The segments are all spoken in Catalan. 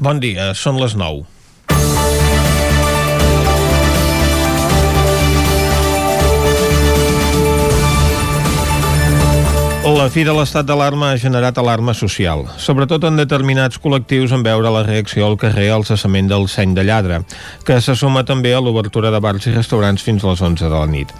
Bon dia, són les 9. La fi de l'estat d'alarma ha generat alarma social, sobretot en determinats col·lectius en veure la reacció al carrer al cessament del seny de lladre, que se suma també a l'obertura de bars i restaurants fins a les 11 de la nit.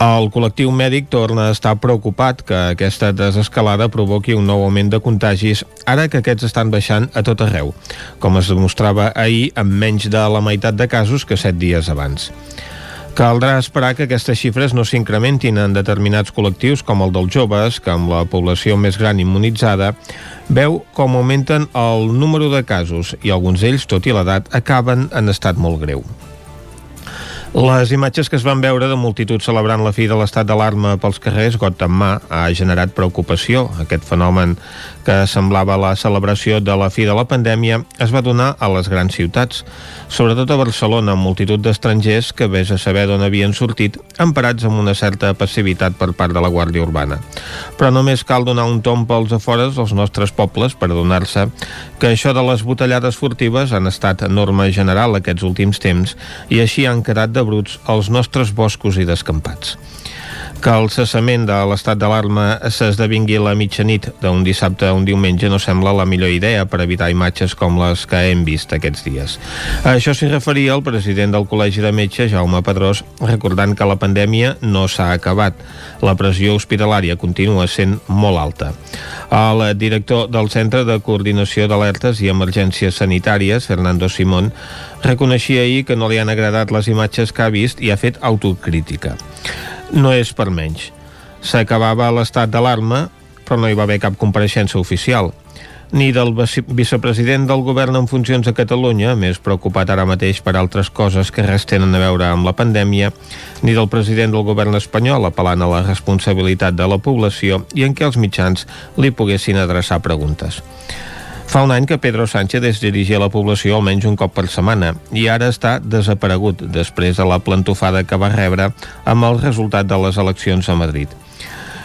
El col·lectiu mèdic torna a estar preocupat que aquesta desescalada provoqui un nou augment de contagis, ara que aquests estan baixant a tot arreu, com es demostrava ahir amb menys de la meitat de casos que set dies abans. Caldrà esperar que aquestes xifres no s'incrementin en determinats col·lectius com el dels joves, que amb la població més gran immunitzada veu com augmenten el número de casos i alguns d'ells, tot i l'edat, acaben en estat molt greu. Les imatges que es van veure de multitud celebrant la fi de l'estat d'alarma pels carrers got en mà ha generat preocupació. Aquest fenomen que semblava la celebració de la fi de la pandèmia es va donar a les grans ciutats, sobretot a Barcelona, amb multitud d'estrangers que vés a saber d'on havien sortit, emparats amb una certa passivitat per part de la Guàrdia Urbana. Però només cal donar un tomb pels afores als nostres pobles per adonar-se que això de les botellades furtives han estat norma general aquests últims temps i així han quedat de bruts els nostres boscos i descampats que el cessament de l'estat d'alarma s'esdevingui la mitjanit d'un dissabte a un diumenge no sembla la millor idea per evitar imatges com les que hem vist aquests dies. A això s'hi referia el president del Col·legi de Metges, Jaume Pedrós, recordant que la pandèmia no s'ha acabat. La pressió hospitalària continua sent molt alta. El director del Centre de Coordinació d'Alertes i Emergències Sanitàries, Fernando Simón, reconeixia ahir que no li han agradat les imatges que ha vist i ha fet autocrítica no és per menys. S'acabava l'estat d'alarma, però no hi va haver cap compareixença oficial ni del vicepresident del govern en funcions a Catalunya, més preocupat ara mateix per altres coses que res tenen a veure amb la pandèmia, ni del president del govern espanyol apel·lant a la responsabilitat de la població i en què els mitjans li poguessin adreçar preguntes. Fa un any que Pedro Sánchez es dirigia a la població almenys un cop per setmana i ara està desaparegut després de la plantofada que va rebre amb el resultat de les eleccions a Madrid.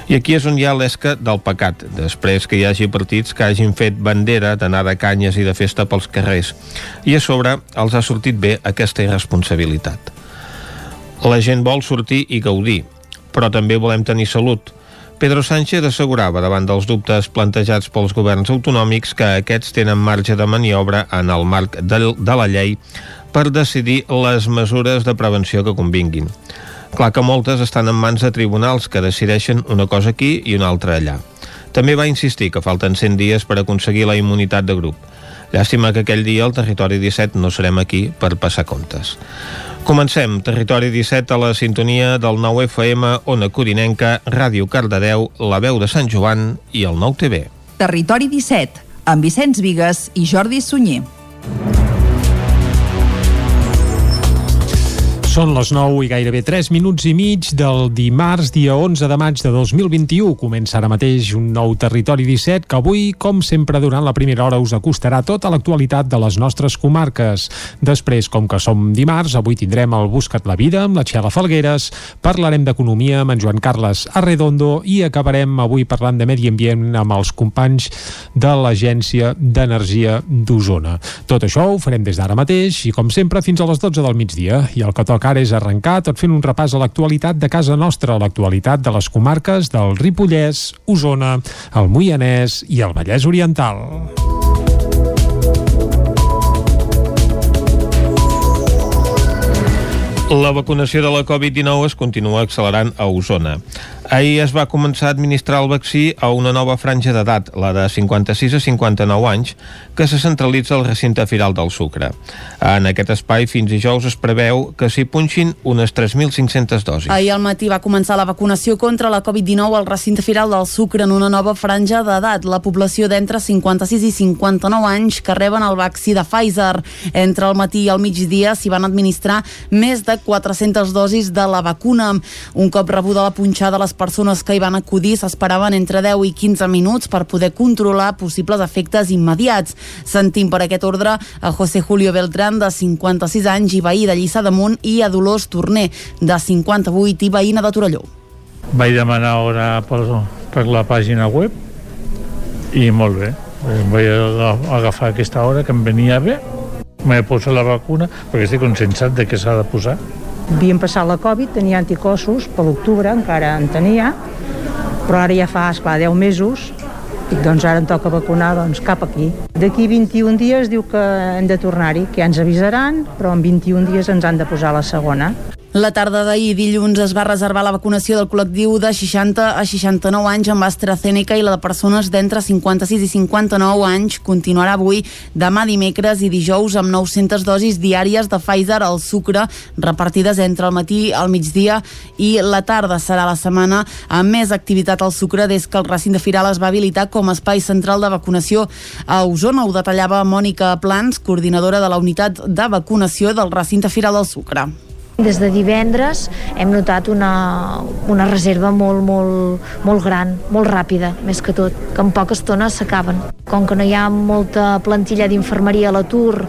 I aquí és on hi ha l'esca del pecat, després que hi hagi partits que hagin fet bandera d'anar de canyes i de festa pels carrers. I a sobre els ha sortit bé aquesta irresponsabilitat. La gent vol sortir i gaudir, però també volem tenir salut, Pedro Sánchez assegurava davant dels dubtes plantejats pels governs autonòmics que aquests tenen marge de maniobra en el marc de, la llei per decidir les mesures de prevenció que convinguin. Clar que moltes estan en mans de tribunals que decideixen una cosa aquí i una altra allà. També va insistir que falten 100 dies per aconseguir la immunitat de grup. Llàstima que aquell dia al Territori 17 no serem aquí per passar comptes. Comencem. Territori 17 a la sintonia del 9 FM, Ona Corinenca, Ràdio Cardedeu, La Veu de Sant Joan i el 9 TV. Territori 17, amb Vicenç Vigues i Jordi Sunyer. Són les 9 i gairebé 3 minuts i mig del dimarts, dia 11 de maig de 2021. Comença ara mateix un nou Territori 17 que avui, com sempre, durant la primera hora us acostarà tota l'actualitat de les nostres comarques. Després, com que som dimarts, avui tindrem el Buscat la Vida amb la Txela Falgueres, parlarem d'economia amb en Joan Carles Arredondo i acabarem avui parlant de medi ambient amb els companys de l'Agència d'Energia d'Osona. Tot això ho farem des d'ara mateix i, com sempre, fins a les 12 del migdia. I el que toca ara és arrencar tot fent un repàs a l'actualitat de casa nostra, l'actualitat de les comarques del Ripollès, Osona, el Moianès i el Vallès Oriental. La vacunació de la Covid-19 es continua accelerant a Osona. Ahir es va començar a administrar el vaccí a una nova franja d'edat, la de 56 a 59 anys, que se centralitza al recinte firal del Sucre. En aquest espai, fins dijous, es preveu que s'hi punxin unes 3.500 dosis. Ahir al matí va començar la vacunació contra la Covid-19 al recinte firal del Sucre en una nova franja d'edat. La població d'entre 56 i 59 anys que reben el vaccí de Pfizer. Entre el matí i el migdia s'hi van administrar més de 400 dosis de la vacuna. Un cop rebuda la punxada, les persones que hi van acudir s'esperaven entre 10 i 15 minuts per poder controlar possibles efectes immediats. Sentim per aquest ordre a José Julio Beltrán, de 56 anys i veí de Lliçà d'Amunt, i a Dolors Torner, de 58 i veïna de Torelló. Vaig demanar hora per, per la pàgina web i molt bé, vaig agafar aquesta hora que em venia bé, m'he posat la vacuna perquè estic conscienciat de que s'ha de posar. Havíem passat la Covid, tenia anticossos, per l'octubre encara en tenia, però ara ja fa, esclar, 10 mesos, i doncs ara em toca vacunar doncs, cap aquí. D'aquí 21 dies diu que hem de tornar-hi, que ja ens avisaran, però en 21 dies ens han de posar la segona. La tarda d'ahir, dilluns, es va reservar la vacunació del col·lectiu de 60 a 69 anys amb AstraZeneca i la de persones d'entre 56 i 59 anys continuarà avui, demà dimecres i dijous amb 900 dosis diàries de Pfizer al sucre repartides entre el matí, al migdia i la tarda. Serà la setmana amb més activitat al sucre des que el recinte firal es va habilitar com a espai central de vacunació a Osona. Ho detallava Mònica Plans, coordinadora de la unitat de vacunació del recinte firal del sucre. Des de divendres hem notat una, una reserva molt, molt, molt gran, molt ràpida, més que tot, que en poca estona s'acaben. Com que no hi ha molta plantilla d'infermeria a l'atur,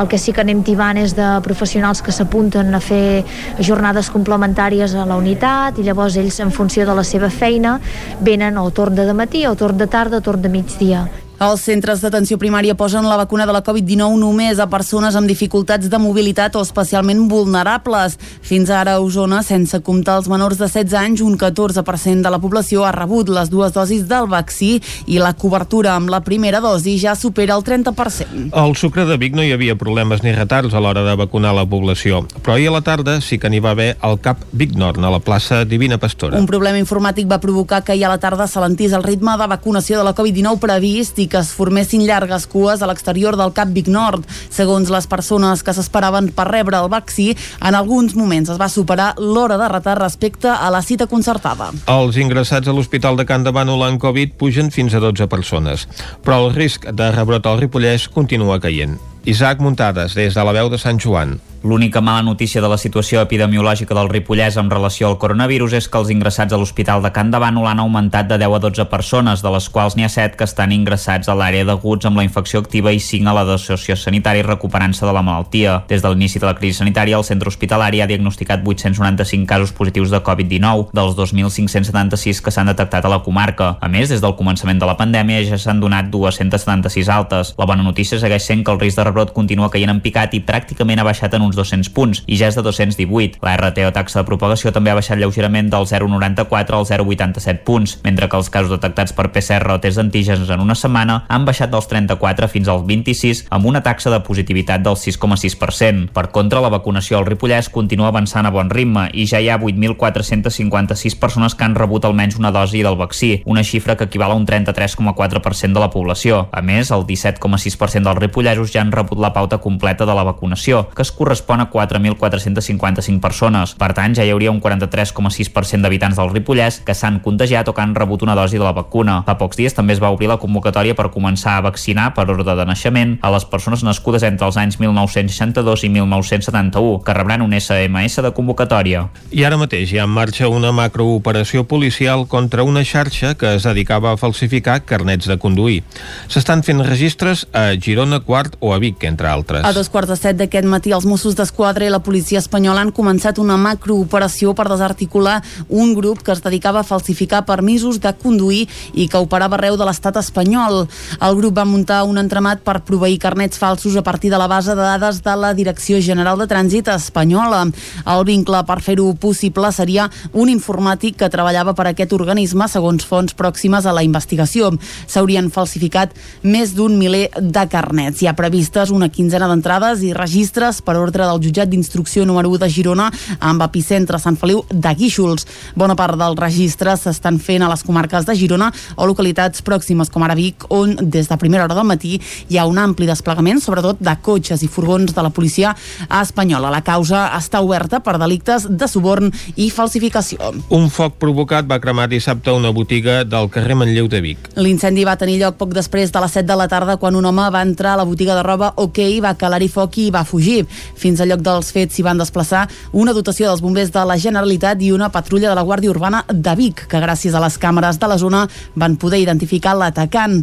el que sí que anem tibant és de professionals que s'apunten a fer jornades complementàries a la unitat i llavors ells, en funció de la seva feina, venen o torn de matí o torn de tarda o torn de migdia. Els centres d'atenció primària posen la vacuna de la Covid-19 només a persones amb dificultats de mobilitat o especialment vulnerables. Fins ara a Osona, sense comptar els menors de 16 anys, un 14% de la població ha rebut les dues dosis del vaccí i la cobertura amb la primera dosi ja supera el 30%. Al Sucre de Vic no hi havia problemes ni retards a l'hora de vacunar la població, però ahir a la tarda sí que n'hi va haver al CAP Vic Nord, a la plaça Divina Pastora. Un problema informàtic va provocar que ahir a la tarda s'alentís el ritme de vacunació de la Covid-19 previst i que es formessin llargues cues a l'exterior del Cap Vic Nord. Segons les persones que s'esperaven per rebre el vaccí, en alguns moments es va superar l'hora de retard respecte a la cita concertada. Els ingressats a l'Hospital de Can de Bànol en Covid pugen fins a 12 persones, però el risc de rebrot al Ripollès continua caient. Isaac Muntades, des de la veu de Sant Joan. L'única mala notícia de la situació epidemiològica del Ripollès en relació al coronavirus és que els ingressats a l'Hospital de Can de han augmentat de 10 a 12 persones, de les quals n'hi ha 7 que estan ingressats a l'àrea d'aguts amb la infecció activa i 5 a la de sociosanitari recuperant-se de la malaltia. Des de l'inici de la crisi sanitària, el centre hospitalari ha diagnosticat 895 casos positius de Covid-19, dels 2.576 que s'han detectat a la comarca. A més, des del començament de la pandèmia ja s'han donat 276 altes. La bona notícia segueix sent que el risc de rebrot continua caient en picat i pràcticament ha baixat en uns 200 punts i ja és de 218. La RT o taxa de propagació també ha baixat lleugerament del 0,94 al 0,87 punts, mentre que els casos detectats per PCR o test d'antígens en una setmana han baixat dels 34 fins als 26 amb una taxa de positivitat del 6,6%. Per contra, la vacunació al Ripollès continua avançant a bon ritme i ja hi ha 8.456 persones que han rebut almenys una dosi del vaccí, una xifra que equival a un 33,4% de la població. A més, el 17,6% dels ripollesos ja han rebut la pauta completa de la vacunació, que es correspon a 4.455 persones. Per tant, ja hi hauria un 43,6% d'habitants del Ripollès que s'han contagiat o que han rebut una dosi de la vacuna. Fa pocs dies també es va obrir la convocatòria per començar a vaccinar per ordre de naixement a les persones nascudes entre els anys 1962 i 1971, que rebran un SMS de convocatòria. I ara mateix hi ha en marxa una macrooperació policial contra una xarxa que es dedicava a falsificar carnets de conduir. S'estan fent registres a Girona, Quart o a Vic, entre altres. A dos quarts de set d'aquest matí els Mossos d'Esquadra i la policia espanyola han començat una macrooperació per desarticular un grup que es dedicava a falsificar permisos de conduir i que operava arreu de l'estat espanyol. El grup va muntar un entramat per proveir carnets falsos a partir de la base de dades de la Direcció General de Trànsit espanyola. El vincle per fer-ho possible seria un informàtic que treballava per aquest organisme segons fonts pròximes a la investigació. S'haurien falsificat més d'un miler de carnets. Hi ha previstes una quinzena d'entrades i registres per ordre del jutjat d'instrucció número 1 de Girona amb epicentre Sant Feliu de Guíxols. Bona part dels registres s'estan fent a les comarques de Girona o localitats pròximes com ara Vic, on des de primera hora del matí hi ha un ampli desplegament, sobretot de cotxes i furgons de la policia espanyola. La causa està oberta per delictes de suborn i falsificació. Un foc provocat va cremar dissabte una botiga del carrer Manlleu de Vic. L'incendi va tenir lloc poc després de les 7 de la tarda quan un home va entrar a la botiga de roba ok, va calar-hi foc i va fugir. Fins al lloc dels fets s'hi van desplaçar una dotació dels bombers de la Generalitat i una patrulla de la Guàrdia Urbana de Vic, que gràcies a les càmeres de la zona van poder identificar l'atacant.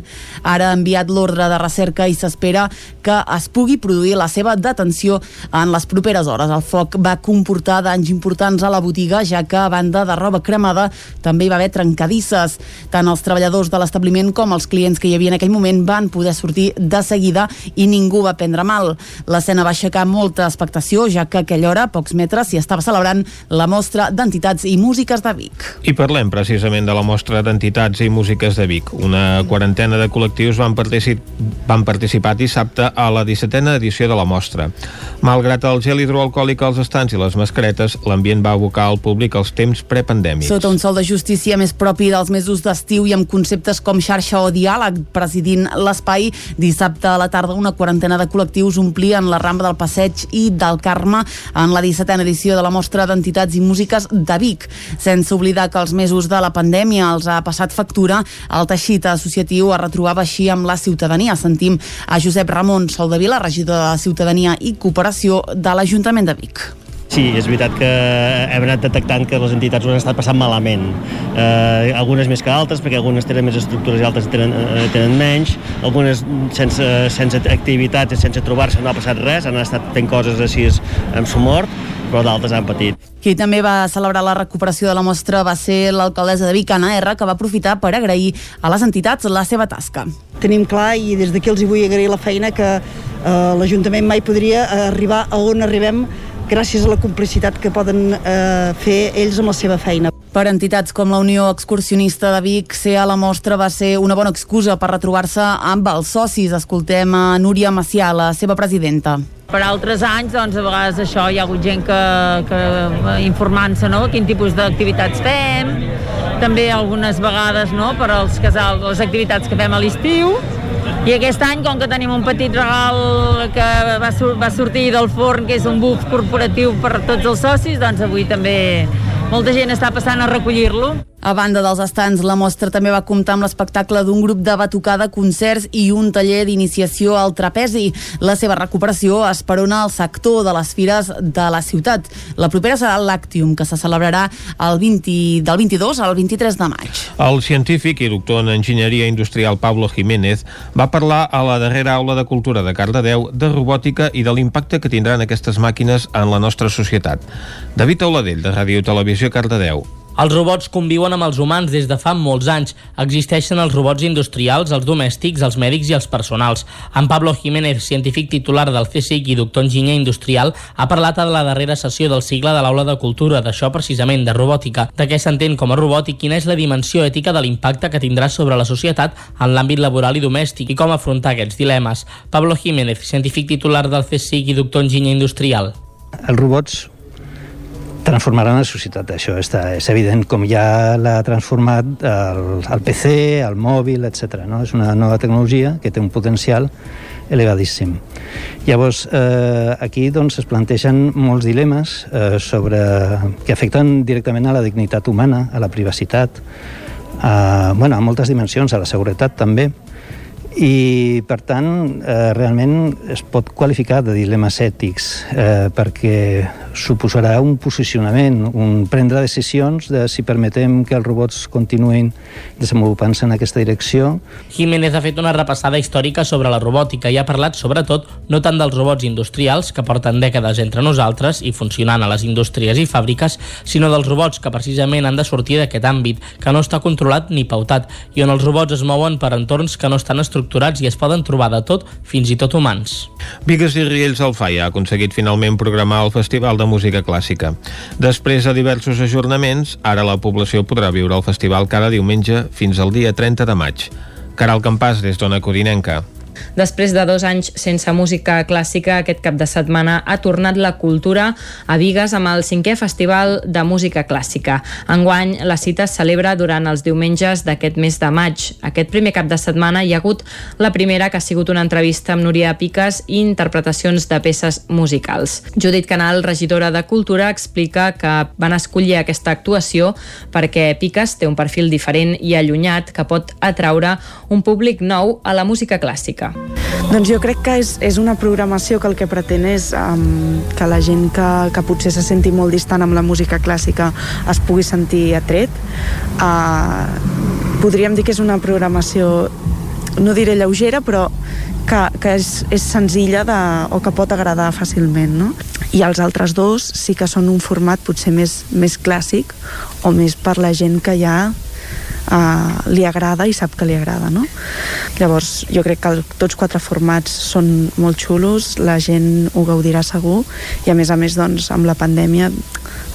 Ara ha enviat l'ordre de recerca i s'espera que es pugui produir la seva detenció en les properes hores. El foc va comportar danys importants a la botiga, ja que a banda de roba cremada també hi va haver trencadisses. Tant els treballadors de l'establiment com els clients que hi havia en aquell moment van poder sortir de seguida i ningú va prendre mal. L'escena va aixecar molta expectació, ja que a aquella hora, a pocs metres, s'hi estava celebrant la mostra d'entitats i músiques de Vic. I parlem precisament de la mostra d'entitats i músiques de Vic. Una quarantena de col·lectius van, particip van participar dissabte a la 17a edició de la mostra. Malgrat el gel hidroalcohòlic als estants i les mascaretes, l'ambient va abocar al públic als temps prepandèmics. Sota un sol de justícia més propi dels mesos d'estiu i amb conceptes com xarxa o diàleg presidint l'espai, dissabte a la tarda una quarantena de col·lectius omplien la ramba del Passeig i del Carme en la 17a edició de la mostra d'entitats i músiques de Vic. Sense oblidar que els mesos de la pandèmia els ha passat factura, el teixit associatiu es retrobava així amb la ciutadania. Sentim a Josep Ramon Soldevila, regidor de Ciutadania i Cooperació de l'Ajuntament de Vic. Sí, és veritat que hem anat detectant que les entitats ho han estat passant malament. Eh, algunes més que altres, perquè algunes tenen més estructures i altres tenen, eh, tenen menys. Algunes sense, sense activitats i sense trobar-se no ha passat res, han estat fent coses així amb sumort, però d'altres han patit. Qui també va celebrar la recuperació de la mostra va ser l'alcaldessa de Vic, Anna R, que va aprofitar per agrair a les entitats la seva tasca. Tenim clar i des d'aquí els hi vull agrair la feina que eh, l'Ajuntament mai podria arribar a on arribem gràcies a la complicitat que poden eh, fer ells amb la seva feina. Per entitats com la Unió Excursionista de Vic, ser a la mostra va ser una bona excusa per retrobar-se amb els socis. Escoltem a Núria Macià, la seva presidenta. Per altres anys, doncs, a vegades això hi ha hagut gent que, que informant-se, no?, quin tipus d'activitats fem, també algunes vegades, no?, per als casals, les activitats que fem a l'estiu, i aquest any, com que tenim un petit regal que va, va sortir del forn, que és un buf corporatiu per tots els socis, doncs avui també molta gent està passant a recollir-lo. A banda dels estants, la mostra també va comptar amb l'espectacle d'un grup de batucada, concerts i un taller d'iniciació al trapezi. La seva recuperació esperona el sector de les fires de la ciutat. La propera serà Lactium, que se celebrarà el 20, del 22 al 23 de maig. El científic i doctor en enginyeria industrial Pablo Jiménez va parlar a la darrera aula de cultura de Cardedeu de robòtica i de l'impacte que tindran aquestes màquines en la nostra societat. David Auladell, de Ràdio Televisió Cardedeu. Els robots conviuen amb els humans des de fa molts anys. Existeixen els robots industrials, els domèstics, els mèdics i els personals. En Pablo Jiménez, científic titular del CSIC i doctor enginyer industrial, ha parlat a la darrera sessió del cicle de l'Aula de Cultura, d'això precisament, de robòtica, de què s'entén com a robot i quina és la dimensió ètica de l'impacte que tindrà sobre la societat en l'àmbit laboral i domèstic i com afrontar aquests dilemes. Pablo Jiménez, científic titular del CSIC i doctor enginyer industrial. Els robots transformaran la societat, això està, és evident, com ja l'ha transformat el, el PC, el mòbil, etc. No? És una nova tecnologia que té un potencial elevadíssim. Llavors, eh, aquí doncs, es plantegen molts dilemes eh, sobre, que afecten directament a la dignitat humana, a la privacitat, a, bueno, a moltes dimensions, a la seguretat també, i per tant eh, realment es pot qualificar de dilemes ètics eh, perquè suposarà un posicionament, un prendre decisions de si permetem que els robots continuïn desenvolupant-se en aquesta direcció. Jiménez ha fet una repassada històrica sobre la robòtica i ha parlat sobretot no tant dels robots industrials que porten dècades entre nosaltres i funcionant a les indústries i fàbriques, sinó dels robots que precisament han de sortir d'aquest àmbit, que no està controlat ni pautat i on els robots es mouen per entorns que no estan estructurats estructurats i es poden trobar de tot, fins i tot humans. Vigues i Riells al FAI ha aconseguit finalment programar el Festival de Música Clàssica. Després de diversos ajornaments, ara la població podrà viure el festival cada diumenge fins al dia 30 de maig. Caral Campàs, des d'Ona Codinenca. Després de dos anys sense música clàssica, aquest cap de setmana ha tornat la cultura a Vigues amb el cinquè Festival de Música Clàssica. Enguany, la cita es celebra durant els diumenges d'aquest mes de maig. Aquest primer cap de setmana hi ha hagut la primera, que ha sigut una entrevista amb Núria Piques i interpretacions de peces musicals. Judit Canal, regidora de Cultura, explica que van escollir aquesta actuació perquè Piques té un perfil diferent i allunyat que pot atraure un públic nou a la música clàssica. Doncs jo crec que és, és una programació que el que pretén és um, que la gent que, que potser se senti molt distant amb la música clàssica es pugui sentir atret. Uh, podríem dir que és una programació no diré lleugera, però que, que és, és senzilla de, o que pot agradar fàcilment, no? I els altres dos sí que són un format potser més, més clàssic o més per la gent que ja uh, li agrada i sap que li agrada, no? Llavors, jo crec que tots quatre formats són molt xulos, la gent ho gaudirà segur i a més a més, doncs, amb la pandèmia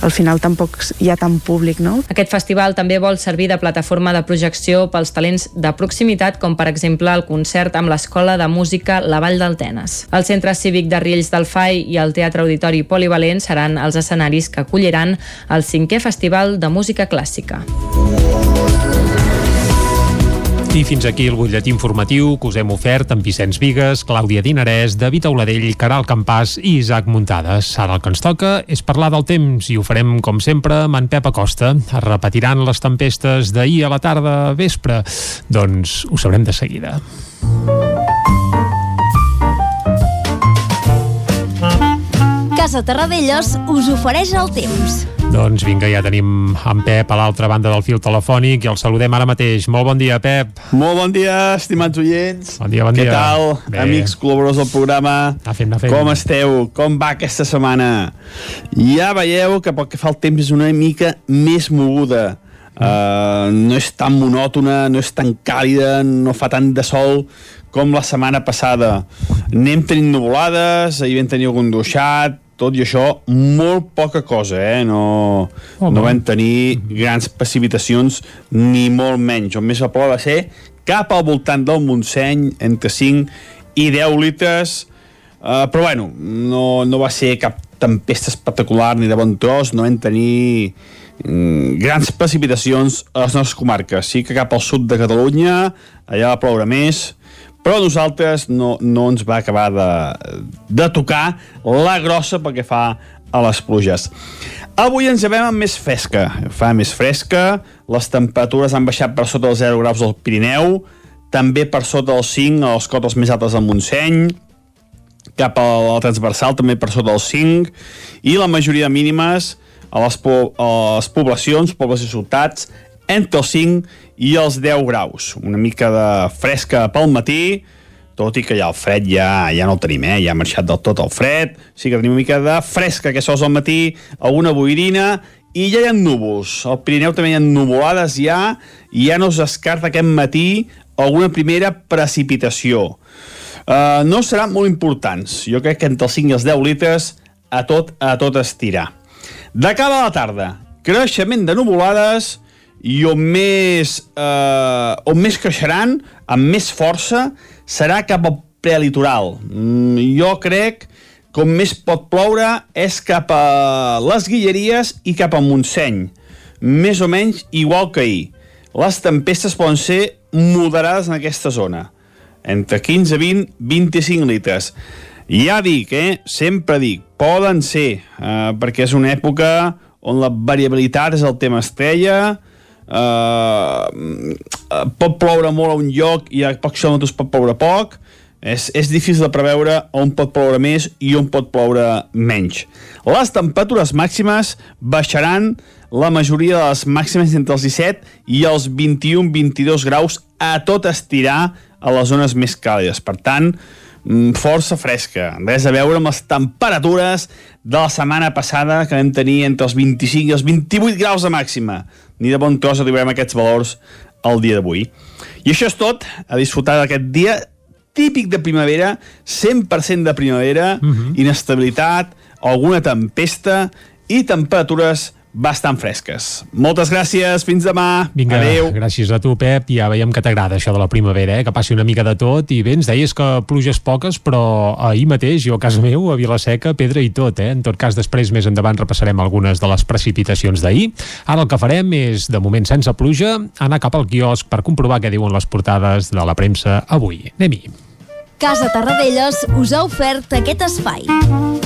al final tampoc hi ha tant públic, no? Aquest festival també vol servir de plataforma de projecció pels talents de proximitat, com per exemple el concert amb l'Escola de Música La Vall d'Altenes. El Centre Cívic de Riells del FAI i el Teatre Auditori Polivalent seran els escenaris que acolliran el cinquè Festival de Música Clàssica. I fins aquí el butlletí informatiu que us hem ofert amb Vicenç Vigues, Clàudia Dinarès, David Auladell, Caral Campàs i Isaac Muntades. Ara el que ens toca és parlar del temps i ho farem, com sempre, amb en Pep Acosta. Es repetiran les tempestes d'ahir a la tarda vespre? Doncs ho sabrem de seguida. Casa Terradellos us ofereix el temps. Doncs vinga, ja tenim en Pep a l'altra banda del fil telefònic i el saludem ara mateix. Molt bon dia, Pep. Molt bon dia, estimats oients. Bon dia, bon Què dia. tal, Bé. amics col·laboradors del programa? Anar fent, anar fent. Com esteu? Com va aquesta setmana? Ja veieu que pel que fa al temps és una mica més moguda. Uh, no és tan monòtona, no és tan càlida, no fa tant de sol com la setmana passada. Anem tenint nuvolades, ahir vam tenir algun duixat, tot i això, molt poca cosa, eh? No, no vam tenir grans precipitacions, ni molt menys. El més a prova va ser cap al voltant del Montseny, entre 5 i 10 litres, uh, però bueno, no, no va ser cap tempesta espectacular ni de bon tros, no vam tenir mm, grans precipitacions a les nostres comarques. Sí que cap al sud de Catalunya, allà va ploure més, però a nosaltres no, no ens va acabar de, de tocar la grossa pel que fa a les pluges. Avui ens llevem amb més fresca, fa més fresca, les temperatures han baixat per sota dels 0 graus al Pirineu, també per sota dels 5 a les cotes més altes del Montseny, cap a la transversal també per sota dels 5, i la majoria de mínimes a les, po a les poblacions, pobles i ciutats, entre els 5 i els 10 graus. Una mica de fresca pel matí, tot i que ja el fred ja, ja no el tenim, eh? ja ha marxat del tot el fred, sí que tenim una mica de fresca que sols al matí, alguna boirina, i ja hi ha núvols. Al Pirineu també hi ha nuvolades ja, i ja no es descarta aquest matí alguna primera precipitació. Uh, no seran molt importants. Jo crec que entre els 5 i els 10 litres a tot, a tot estirar. De cara a la tarda, creixement de nuvolades i on més, eh, on més creixeran, amb més força, serà cap al prelitoral. Mm, jo crec on més pot ploure és cap a les Guilleries i cap a Montseny. Més o menys igual que ahir. Les tempestes poden ser moderades en aquesta zona. Entre 15, 20, 25 litres. Ja dic, eh? Sempre dic, poden ser, eh, perquè és una època on la variabilitat és el tema estrella, eh, pot ploure molt a un lloc i a pocs quilòmetres pot ploure poc, és, és difícil de preveure on pot ploure més i on pot ploure menys. Les temperatures màximes baixaran la majoria de les màximes entre els 17 i els 21-22 graus a tot estirar a les zones més càlides. Per tant, mm, força fresca. Res a veure amb les temperatures de la setmana passada que vam tenir entre els 25 i els 28 graus de màxima. Ni de bon tros arribarem a aquests valors el dia d'avui. I això és tot, a disfrutar d'aquest dia típic de primavera, 100% de primavera, uh -huh. inestabilitat, alguna tempesta i temperatures bastant fresques. Moltes gràcies, fins demà. Vinga, Adéu. gràcies a tu, Pep. Ja veiem que t'agrada això de la primavera, eh? que passi una mica de tot. I bé, ens deies que pluges poques, però ahir mateix, jo a casa meu, a Vilaseca, pedra i tot. Eh? En tot cas, després, més endavant, repassarem algunes de les precipitacions d'ahir. Ara el que farem és, de moment sense pluja, anar cap al quiosc per comprovar què diuen les portades de la premsa avui. Anem-hi. Casa Tarradellas us ha ofert aquest espai.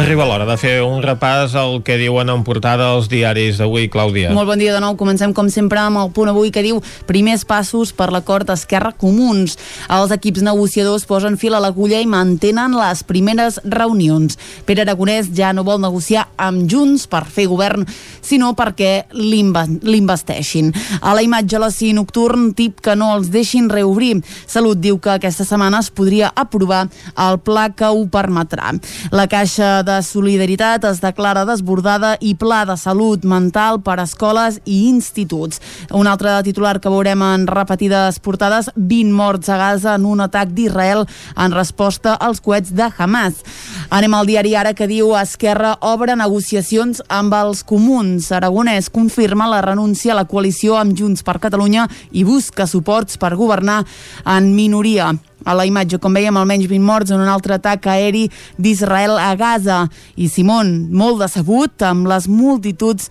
Arriba l'hora de fer un repàs al que diuen en portada els diaris d'avui, Clàudia. Molt bon dia de nou. Comencem, com sempre, amb el punt avui que diu primers passos per l'acord Esquerra Comuns. Els equips negociadors posen fil a l'agulla i mantenen les primeres reunions. Pere Aragonès ja no vol negociar amb Junts per fer govern, sinó perquè l'investeixin. A la imatge a l'oci nocturn, tip que no els deixin reobrir. Salut diu que aquesta setmana es podria aprovar el pla que ho permetrà. La Caixa de Solidaritat es declara desbordada i pla de salut mental per a escoles i instituts. Un altre titular que veurem en repetides portades, 20 morts a Gaza en un atac d'Israel en resposta als coets de Hamas. Anem al diari ara que diu Esquerra obre negociacions amb els comuns. Aragonès confirma la renúncia a la coalició amb Junts per Catalunya i busca suports per governar en minoria. A la imatge, com veiem, almenys 20 morts en un altre atac aeri d'Israel a Gaza. I Simon, molt decebut amb les multituds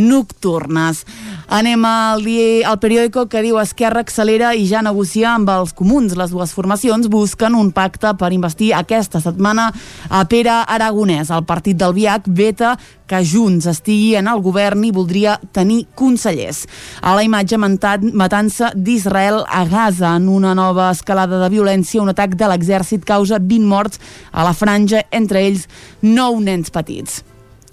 nocturnes. Anem al, di al periòdico que diu Esquerra accelera i ja negocia amb els comuns. Les dues formacions busquen un pacte per investir aquesta setmana a Pere Aragonès. El partit del Viac veta que Junts estigui en el govern i voldria tenir consellers. A la imatge matança d'Israel a Gaza en una nova escalada de violència, un atac de l'exèrcit causa 20 morts a la franja, entre ells 9 nens petits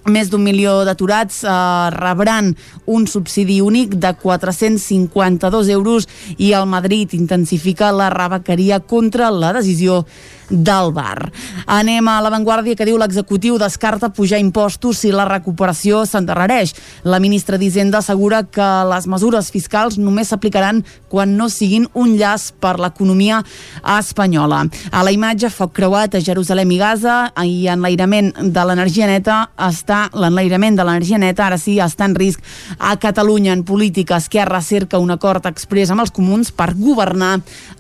més d'un milió d'aturats eh, rebran un subsidi únic de 452 euros i el Madrid intensifica la rebequeria contra la decisió del bar. Anem a l'avantguàrdia que diu l'executiu descarta pujar impostos si la recuperació s'endarrereix. La ministra d'Hisenda assegura que les mesures fiscals només s'aplicaran quan no siguin un llaç per l'economia espanyola. A la imatge, foc creuat a Jerusalem i Gaza i enlairament de l'energia neta està l'enlairament de l'energia neta ara sí està en risc a Catalunya en política. Esquerra cerca un acord express amb els comuns per governar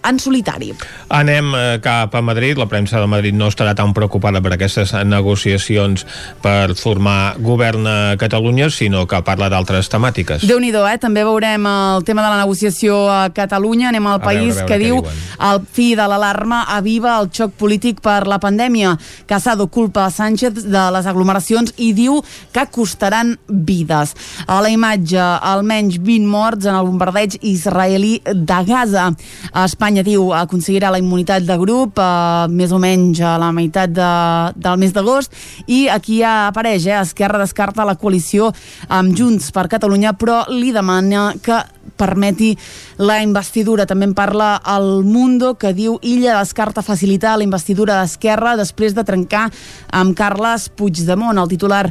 en solitari. Anem eh, cap a Madrid la premsa de Madrid no estarà tan preocupada per aquestes negociacions per formar govern a Catalunya, sinó que parla d'altres temàtiques. déu nhi eh? També veurem el tema de la negociació a Catalunya. Anem al A país veure, a veure que diu diuen. el fi de l'alarma aviva el xoc polític per la pandèmia. Casado culpa a Sánchez de les aglomeracions i diu que costaran vides. A la imatge, almenys 20 morts en el bombardeig israelí de Gaza. A Espanya, diu, aconseguirà la immunitat de grup eh, més o menys a la meitat de, del mes d'agost. I aquí ja apareix, eh, Esquerra descarta la coalició amb Junts per Catalunya però li demana que permeti la investidura. També en parla el Mundo, que diu Illa descarta facilitar la investidura d'Esquerra després de trencar amb Carles Puigdemont. El titular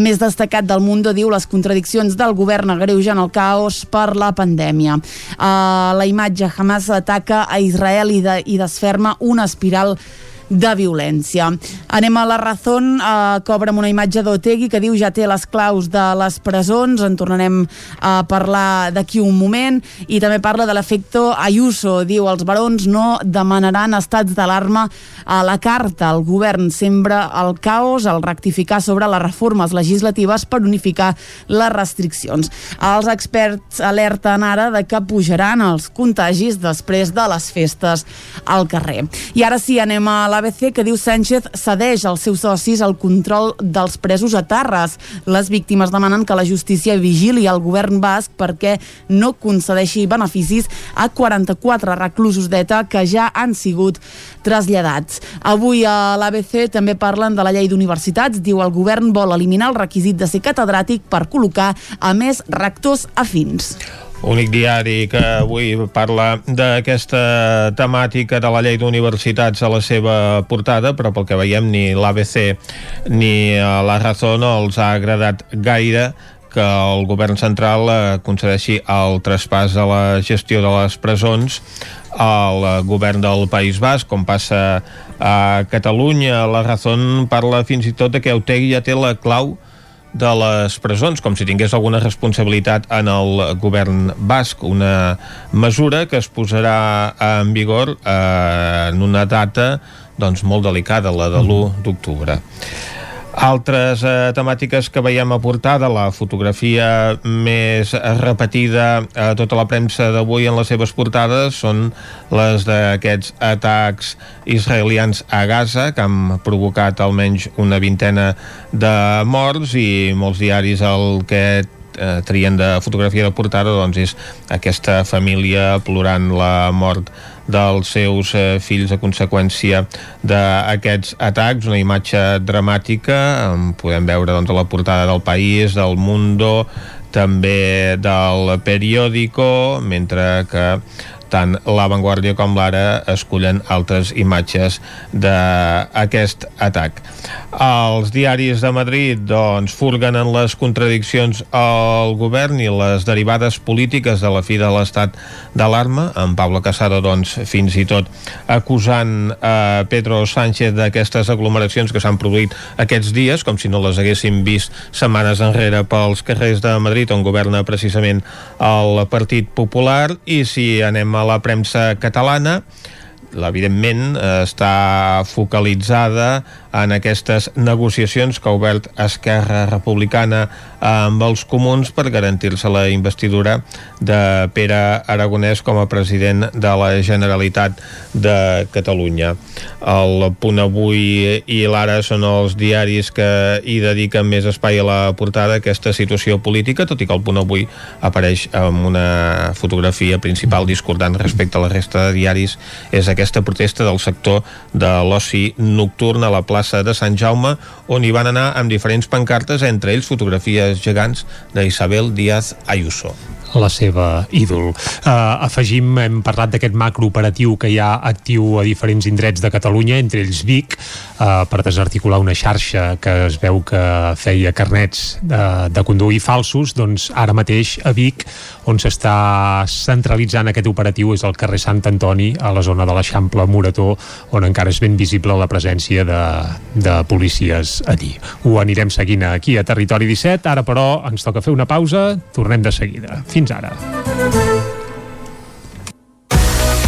més destacat del Mundo diu les contradiccions del govern agreugen el caos per la pandèmia. Uh, la imatge Hamas ataca a Israel i, de, i desferma una espiral de violència. Anem a la Razón, eh, que obre una imatge d'Otegui que diu ja té les claus de les presons, en tornarem a parlar d'aquí un moment, i també parla de l'efecte Ayuso, diu els barons no demanaran estats d'alarma a la carta. El govern sembra el caos al rectificar sobre les reformes legislatives per unificar les restriccions. Els experts alerten ara de que pujaran els contagis després de les festes al carrer. I ara sí, anem a l'ABC que diu Sánchez cedeix als seus socis el control dels presos a Tarres. Les víctimes demanen que la justícia vigili el govern basc perquè no concedeixi beneficis a 44 reclusos d'ETA que ja han sigut traslladats. Avui a l'ABC també parlen de la llei d'universitats. Diu el govern vol eliminar el requisit de ser catedràtic per col·locar a més rectors afins. Únic diari que avui parla d'aquesta temàtica de la llei d'universitats a la seva portada, però pel que veiem ni l'ABC ni eh, la Razón no els ha agradat gaire que el govern central eh, concedeixi el traspàs de la gestió de les presons al eh, govern del País Basc, com passa a Catalunya. La Razón parla fins i tot que Otegi ja té la clau de les presons, com si tingués alguna responsabilitat en el govern basc, una mesura que es posarà en vigor eh, en una data doncs, molt delicada, la de l'1 d'octubre. Altres eh, temàtiques que veiem a portada, la fotografia més repetida a tota la premsa d'avui en les seves portades són les d'aquests atacs israelians a Gaza que han provocat almenys una vintena de morts i molts diaris el que eh, trien de fotografia de portada doncs és aquesta família plorant la mort dels seus eh, fills a conseqüència d'aquests atacs, una imatge dramàtica, en podem veure doncs, a la portada del País, del Mundo, també del periòdico, mentre que tant La Vanguardia com l'Ara escullen altres imatges d'aquest atac. Els diaris de Madrid doncs, furguen en les contradiccions al govern i les derivades polítiques de la fi de l'estat d'alarma, amb Pablo Casado doncs, fins i tot acusant a Pedro Sánchez d'aquestes aglomeracions que s'han produït aquests dies, com si no les haguéssim vist setmanes enrere pels carrers de Madrid, on governa precisament el Partit Popular, i si anem a a la premsa catalana. Evidentment està focalitzada en aquestes negociacions que ha obert Esquerra Republicana amb els comuns per garantir-se la investidura de Pere Aragonès com a president de la Generalitat de Catalunya. El Punt Avui i l'Ara són els diaris que hi dediquen més espai a la portada aquesta situació política, tot i que el Punt Avui apareix amb una fotografia principal discordant respecte a la resta de diaris és aquesta protesta del sector de l'oci nocturn a la plaça plaça de Sant Jaume, on hi van anar amb diferents pancartes, entre ells fotografies gegants d'Isabel Díaz Ayuso la seva ídol. Uh, afegim, hem parlat d'aquest macrooperatiu que hi ha actiu a diferents indrets de Catalunya, entre ells Vic, uh, per desarticular una xarxa que es veu que feia carnets de, de conduir falsos, doncs ara mateix a Vic, on s'està centralitzant aquest operatiu és el carrer Sant Antoni, a la zona de l'Eixample Morató, on encara és ben visible la presència de, de policies allí. Ho anirem seguint aquí a Territori 17, ara però ens toca fer una pausa, tornem de seguida. Fins fins ara.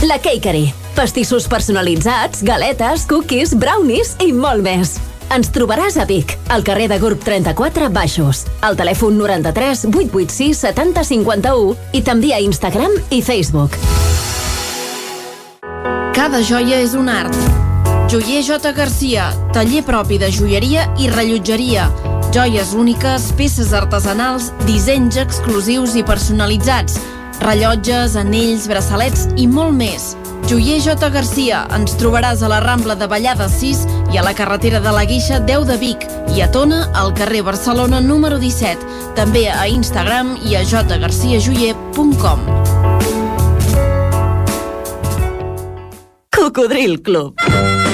La Cakery. Pastissos personalitzats, galetes, cookies, brownies i molt més. Ens trobaràs a Vic, al carrer de Gurb 34 Baixos, al telèfon 93 886 70 51 i també a Instagram i Facebook. Cada joia és un art. Joier J. Garcia, taller propi de joieria i rellotgeria Joies úniques, peces artesanals, dissenys exclusius i personalitzats, rellotges, anells, braçalets i molt més. Joier J. Garcia, ens trobaràs a la Rambla de Vallada 6 i a la carretera de la Guixa 10 de Vic i a Tona, al carrer Barcelona número 17, també a Instagram i a jgarciajoyer.com. Cocodril Club.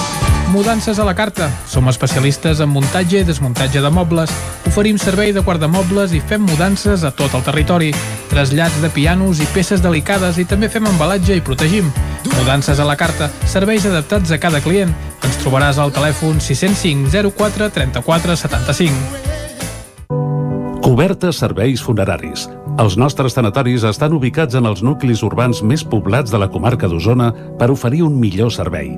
Mudances a la carta. Som especialistes en muntatge i desmuntatge de mobles. Oferim servei de guardamobles i fem mudances a tot el territori. Trasllats de pianos i peces delicades i també fem embalatge i protegim. Mudances a la carta. Serveis adaptats a cada client. Ens trobaràs al telèfon 605 04 34 75. Cobertes serveis funeraris. Els nostres tanatoris estan ubicats en els nuclis urbans més poblats de la comarca d'Osona per oferir un millor servei.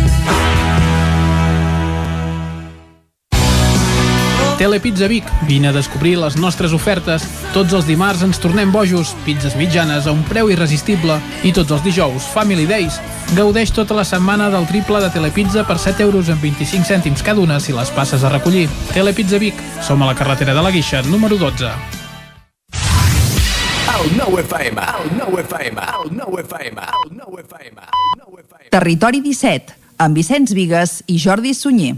Telepizza Vic. Vine a descobrir les nostres ofertes. Tots els dimarts ens tornem bojos, pizzas mitjanes a un preu irresistible. I tots els dijous, Family Days. Gaudeix tota la setmana del triple de Telepizza per 7 euros amb 25 cèntims cada una si les passes a recollir. Telepizza Vic. Som a la carretera de la Guixa, número 12. El nou FM, el nou FM, el nou FM, el nou FM. Territori 17, amb Vicenç Vigues i Jordi Sunyer.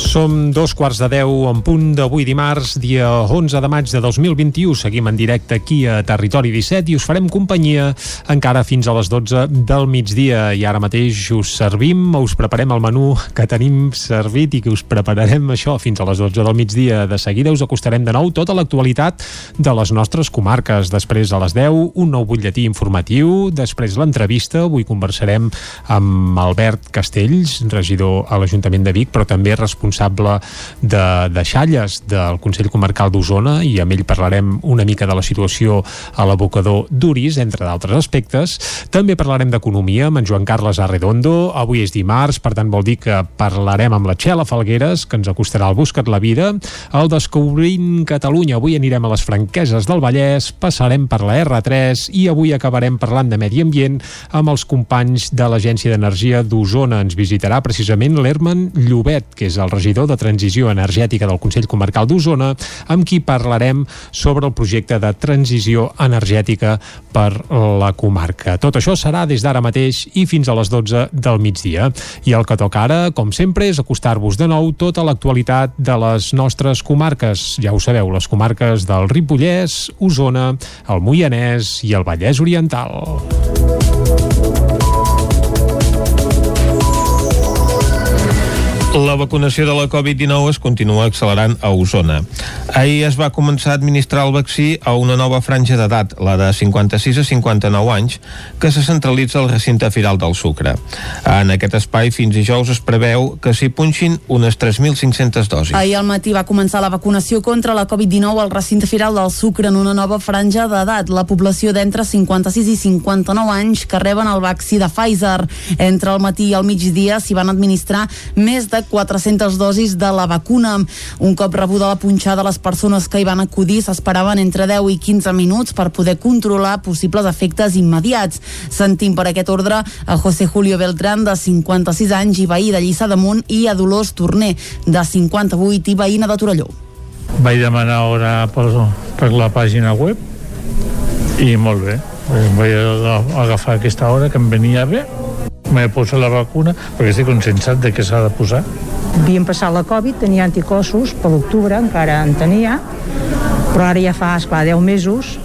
Som dos quarts de deu en punt d'avui dimarts, dia 11 de maig de 2021. Seguim en directe aquí a Territori 17 i us farem companyia encara fins a les 12 del migdia. I ara mateix us servim, us preparem el menú que tenim servit i que us prepararem això fins a les 12 del migdia. De seguida us acostarem de nou tota l'actualitat de les nostres comarques. Després a les 10, un nou butlletí informatiu. Després l'entrevista. Avui conversarem amb Albert Castells, regidor a l'Ajuntament de Vic, però també responsable de, de Xalles del Consell Comarcal d'Osona i amb ell parlarem una mica de la situació a l'abocador d'Uris, entre d'altres aspectes. També parlarem d'economia amb en Joan Carles Arredondo. Avui és dimarts, per tant vol dir que parlarem amb la Txela Falgueres, que ens acostarà al Buscat la Vida, el Descobrint Catalunya. Avui anirem a les Franqueses del Vallès, passarem per la R3 i avui acabarem parlant de medi ambient amb els companys de l'Agència d'Energia d'Osona. Ens visitarà precisament l'Herman Llobet, que és el regidor de Transició Energètica del Consell Comarcal d'Osona, amb qui parlarem sobre el projecte de transició energètica per la comarca. Tot això serà des d'ara mateix i fins a les 12 del migdia. I el que toca ara, com sempre, és acostar-vos de nou tota l'actualitat de les nostres comarques. Ja ho sabeu, les comarques del Ripollès, Osona, el Moianès i el Vallès Oriental. La vacunació de la Covid-19 es continua accelerant a Osona. Ahir es va començar a administrar el vaccí a una nova franja d'edat, la de 56 a 59 anys, que se centralitza al recinte firal del Sucre. En aquest espai, fins dijous, es preveu que s'hi punxin unes 3.500 dosis. Ahir al matí va començar la vacunació contra la Covid-19 al recinte firal del Sucre en una nova franja d'edat. La població d'entre 56 i 59 anys que reben el vaccí de Pfizer. Entre el matí i el migdia s'hi van administrar més de 400 dosis de la vacuna. Un cop rebuda la punxada, les persones que hi van acudir s'esperaven entre 10 i 15 minuts per poder controlar possibles efectes immediats. Sentim per aquest ordre a José Julio Beltrán, de 56 anys i veí de Lliçà d'Amunt, i a Dolors Torner, de 58 i veïna de Torelló. Vaig demanar hora per, per la pàgina web i molt bé. Vaig agafar aquesta hora que em venia bé m'he posat la vacuna perquè estic conscienciat de que s'ha de posar. Havíem passat la Covid, tenia anticossos, per l'octubre encara en tenia, però ara ja fa, esclar, 10 mesos,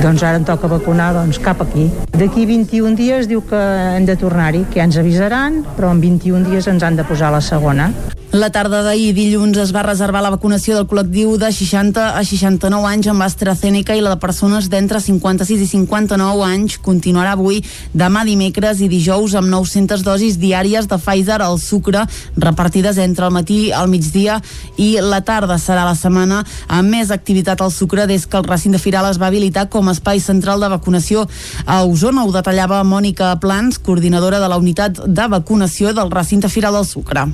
doncs ara em toca vacunar doncs, cap aquí. D'aquí 21 dies diu que hem de tornar-hi, que ja ens avisaran, però en 21 dies ens han de posar la segona. La tarda d'ahir, dilluns, es va reservar la vacunació del col·lectiu de 60 a 69 anys amb AstraZeneca i la de persones d'entre 56 i 59 anys continuarà avui, demà dimecres i dijous amb 900 dosis diàries de Pfizer al sucre repartides entre el matí, al migdia i la tarda. Serà la setmana amb més activitat al sucre des que el recinte firal es va habilitar com a espai central de vacunació a Osona. Ho detallava Mònica Plans, coordinadora de la unitat de vacunació del recinte firal del sucre.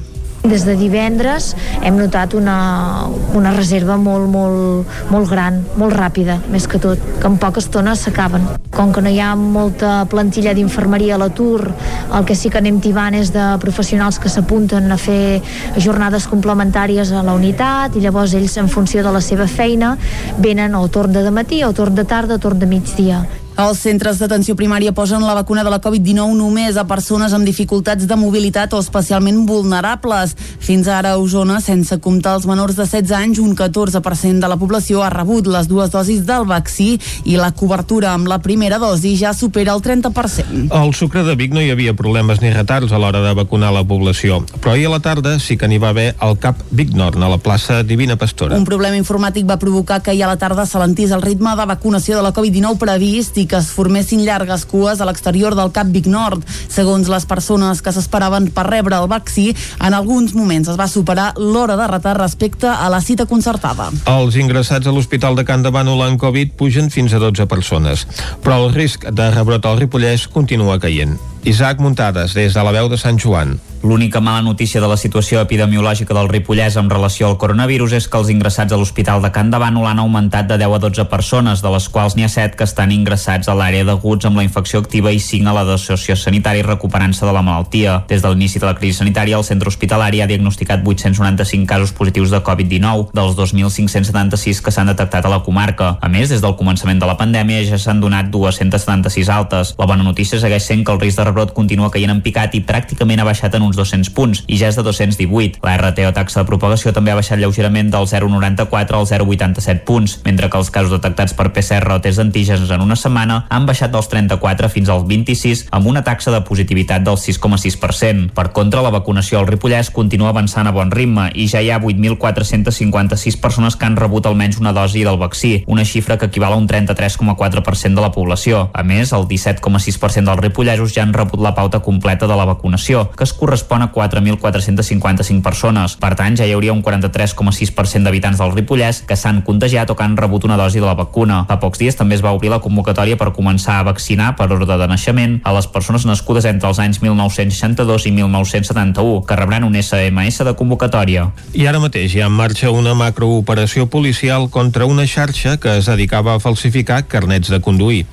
Des de divendres hem notat una, una reserva molt, molt, molt gran, molt ràpida, més que tot, que en poca estona s'acaben. Com que no hi ha molta plantilla d'infermeria a l'atur, el que sí que anem tibant és de professionals que s'apunten a fer jornades complementàries a la unitat i llavors ells, en funció de la seva feina, venen o torn de matí o torn de tarda o torn de migdia. Els centres d'atenció primària posen la vacuna de la Covid-19 només a persones amb dificultats de mobilitat o especialment vulnerables. Fins ara a Osona, sense comptar els menors de 16 anys, un 14% de la població ha rebut les dues dosis del vaccí i la cobertura amb la primera dosi ja supera el 30%. Al Sucre de Vic no hi havia problemes ni retards a l'hora de vacunar la població, però ahir a la tarda sí que n'hi va haver al CAP Vic Nord, a la plaça Divina Pastora. Un problema informàtic va provocar que ahir a la tarda s'alentís el ritme de vacunació de la Covid-19 previst i que es formessin llargues cues a l'exterior del Cap Vic Nord. Segons les persones que s'esperaven per rebre el vaccí, en alguns moments es va superar l'hora de retard respecte a la cita concertada. Els ingressats a l'Hospital de Can de Bànol en Covid pugen fins a 12 persones, però el risc de rebrot al Ripollès continua caient. Isaac Muntades, des de la veu de Sant Joan. L'única mala notícia de la situació epidemiològica del Ripollès en relació al coronavirus és que els ingressats a l'Hospital de Can de Bànol han augmentat de 10 a 12 persones, de les quals n'hi ha 7 que estan ingressats a l'àrea d'aguts amb la infecció activa i 5 a la de sociosanitari recuperant-se de la malaltia. Des de l'inici de la crisi sanitària, el centre hospitalari ha diagnosticat 895 casos positius de Covid-19, dels 2.576 que s'han detectat a la comarca. A més, des del començament de la pandèmia ja s'han donat 276 altes. La bona notícia segueix sent que el risc de rebrot continua caient en picat i pràcticament ha baixat en uns 200 punts i ja és de 218. La RT o taxa de propagació també ha baixat lleugerament del 0,94 al 0,87 punts, mentre que els casos detectats per PCR o test d'antígens en una setmana han baixat dels 34 fins als 26 amb una taxa de positivitat del 6,6%. Per contra, la vacunació al Ripollès continua avançant a bon ritme i ja hi ha 8.456 persones que han rebut almenys una dosi del vaccí, una xifra que equival a un 33,4% de la població. A més, el 17,6% dels ripollesos ja han rebut la pauta completa de la vacunació, que es correspon a 4.455 persones. Per tant, ja hi hauria un 43,6% d'habitants del Ripollès que s'han contagiat o que han rebut una dosi de la vacuna. Fa pocs dies també es va obrir la convocatòria per començar a vaccinar per ordre de naixement a les persones nascudes entre els anys 1962 i 1971, que rebran un SMS de convocatòria. I ara mateix hi ha en marxa una macrooperació policial contra una xarxa que es dedicava a falsificar carnets de conduir.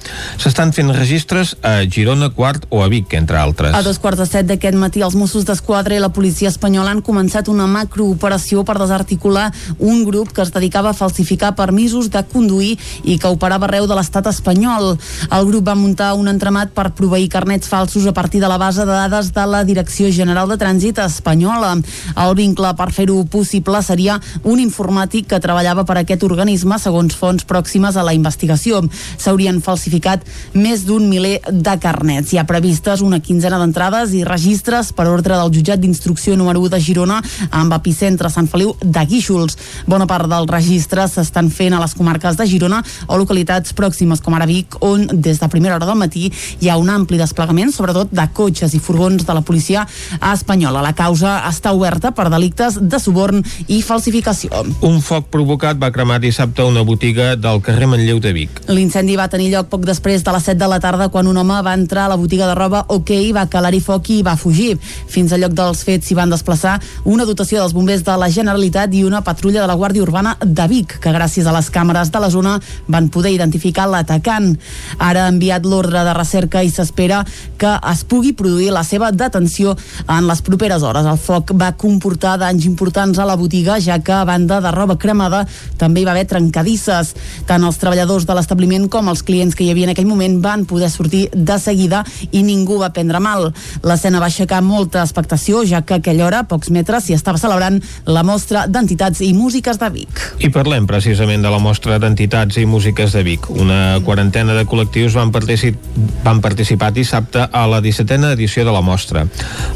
S'estan fent registres a Girona, Quart o a Vic, entre altres. A dos quarts de set d'aquest matí, els Mossos d'Esquadra i la policia espanyola han començat una macrooperació per desarticular un grup que es dedicava a falsificar permisos de conduir i que operava arreu de l'estat espanyol. El grup va muntar un entramat per proveir carnets falsos a partir de la base de dades de la Direcció General de Trànsit espanyola. El vincle per fer-ho possible seria un informàtic que treballava per aquest organisme segons fonts pròximes a la investigació. S'haurien falsificat més d'un miler de carnets. Hi ha previstes una quinzena d'entrades i registres per ordre del jutjat d'instrucció número 1 de Girona amb epicentre Sant Feliu de Guíxols. Bona part dels registres s'estan fent a les comarques de Girona o localitats pròximes com ara Vic, on des de primera hora del matí hi ha un ampli desplegament, sobretot de cotxes i furgons de la policia espanyola. La causa està oberta per delictes de suborn i falsificació. Un foc provocat va cremar dissabte una botiga del carrer Manlleu de Vic. L'incendi va tenir lloc poc després de les 7 de la tarda quan un home va entrar a la botiga de roba OK, va calar-hi foc i va fugir. Fins al lloc dels fets s'hi van desplaçar una dotació dels bombers de la Generalitat i una patrulla de la Guàrdia Urbana de Vic, que gràcies a les càmeres de la zona van poder identificar l'atacant. Ara ha enviat l'ordre de recerca i s'espera que es pugui produir la seva detenció en les properes hores. El foc va comportar danys importants a la botiga, ja que a banda de roba cremada també hi va haver trencadisses. Tant els treballadors de l'establiment com els clients que hi havia en aquell moment van poder sortir de seguida i ningú va prendre mal. L'escena va aixecar molta expectació, ja que a aquella hora, a pocs metres, s'hi estava celebrant la mostra d'entitats i músiques de Vic. I parlem precisament de la mostra d'entitats i músiques de Vic. Una quarantena de col·lectius van, particip van participar dissabte a la 17a edició de la mostra.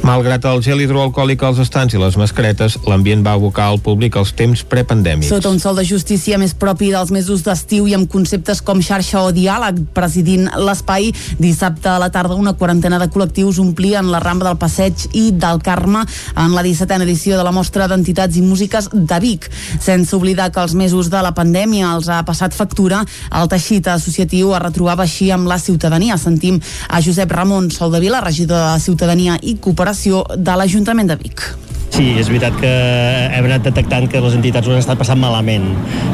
Malgrat el gel hidroalcohòlic als estants i les mascaretes, l'ambient va abocar al públic als temps prepandèmics. Sota un sol de justícia més propi dels mesos d'estiu i amb conceptes com xarxa o diàleg, presidint l'espai, dissabte a la tarda una quarantena de col·lectius omplien la ramba del Passeig i del Carme en la 17a edició de la mostra d'entitats i músiques de Vic. Sense oblidar que els mesos de la pandèmia els ha passat factura, el teixit associatiu es retrobava així amb la ciutadania. Sentim a Josep Ramon Soldevila, regidor de Ciutadania i Cooperació de l'Ajuntament de Vic. Sí, és veritat que hem anat detectant que les entitats ho han estat passant malament.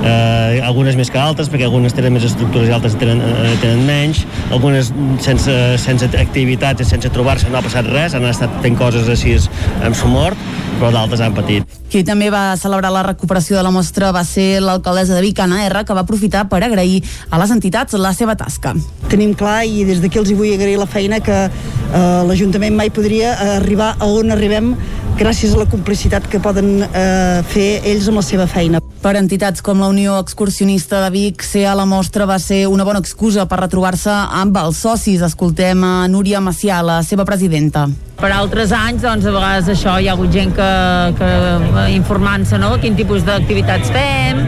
Eh, algunes més que altres, perquè algunes tenen més estructures i altres tenen, eh, tenen menys. Algunes sense, sense activitats i sense trobar-se no ha passat res, han estat fent coses així amb su mort però d'altres han patit. Qui també va celebrar la recuperació de la mostra va ser l'alcaldessa de Vic, Anna R, que va aprofitar per agrair a les entitats la seva tasca. Tenim clar i des d'aquí els hi vull agrair la feina que eh, l'Ajuntament mai podria arribar a on arribem gràcies a la complicitat que poden eh, fer ells amb la seva feina. Per entitats com la Unió Excursionista de Vic, ser a la mostra va ser una bona excusa per retrobar-se amb els socis. Escoltem a Núria Macià, la seva presidenta. Per altres anys, doncs, a vegades això hi ha hagut gent que, que informant-se, no?, quin tipus d'activitats fem,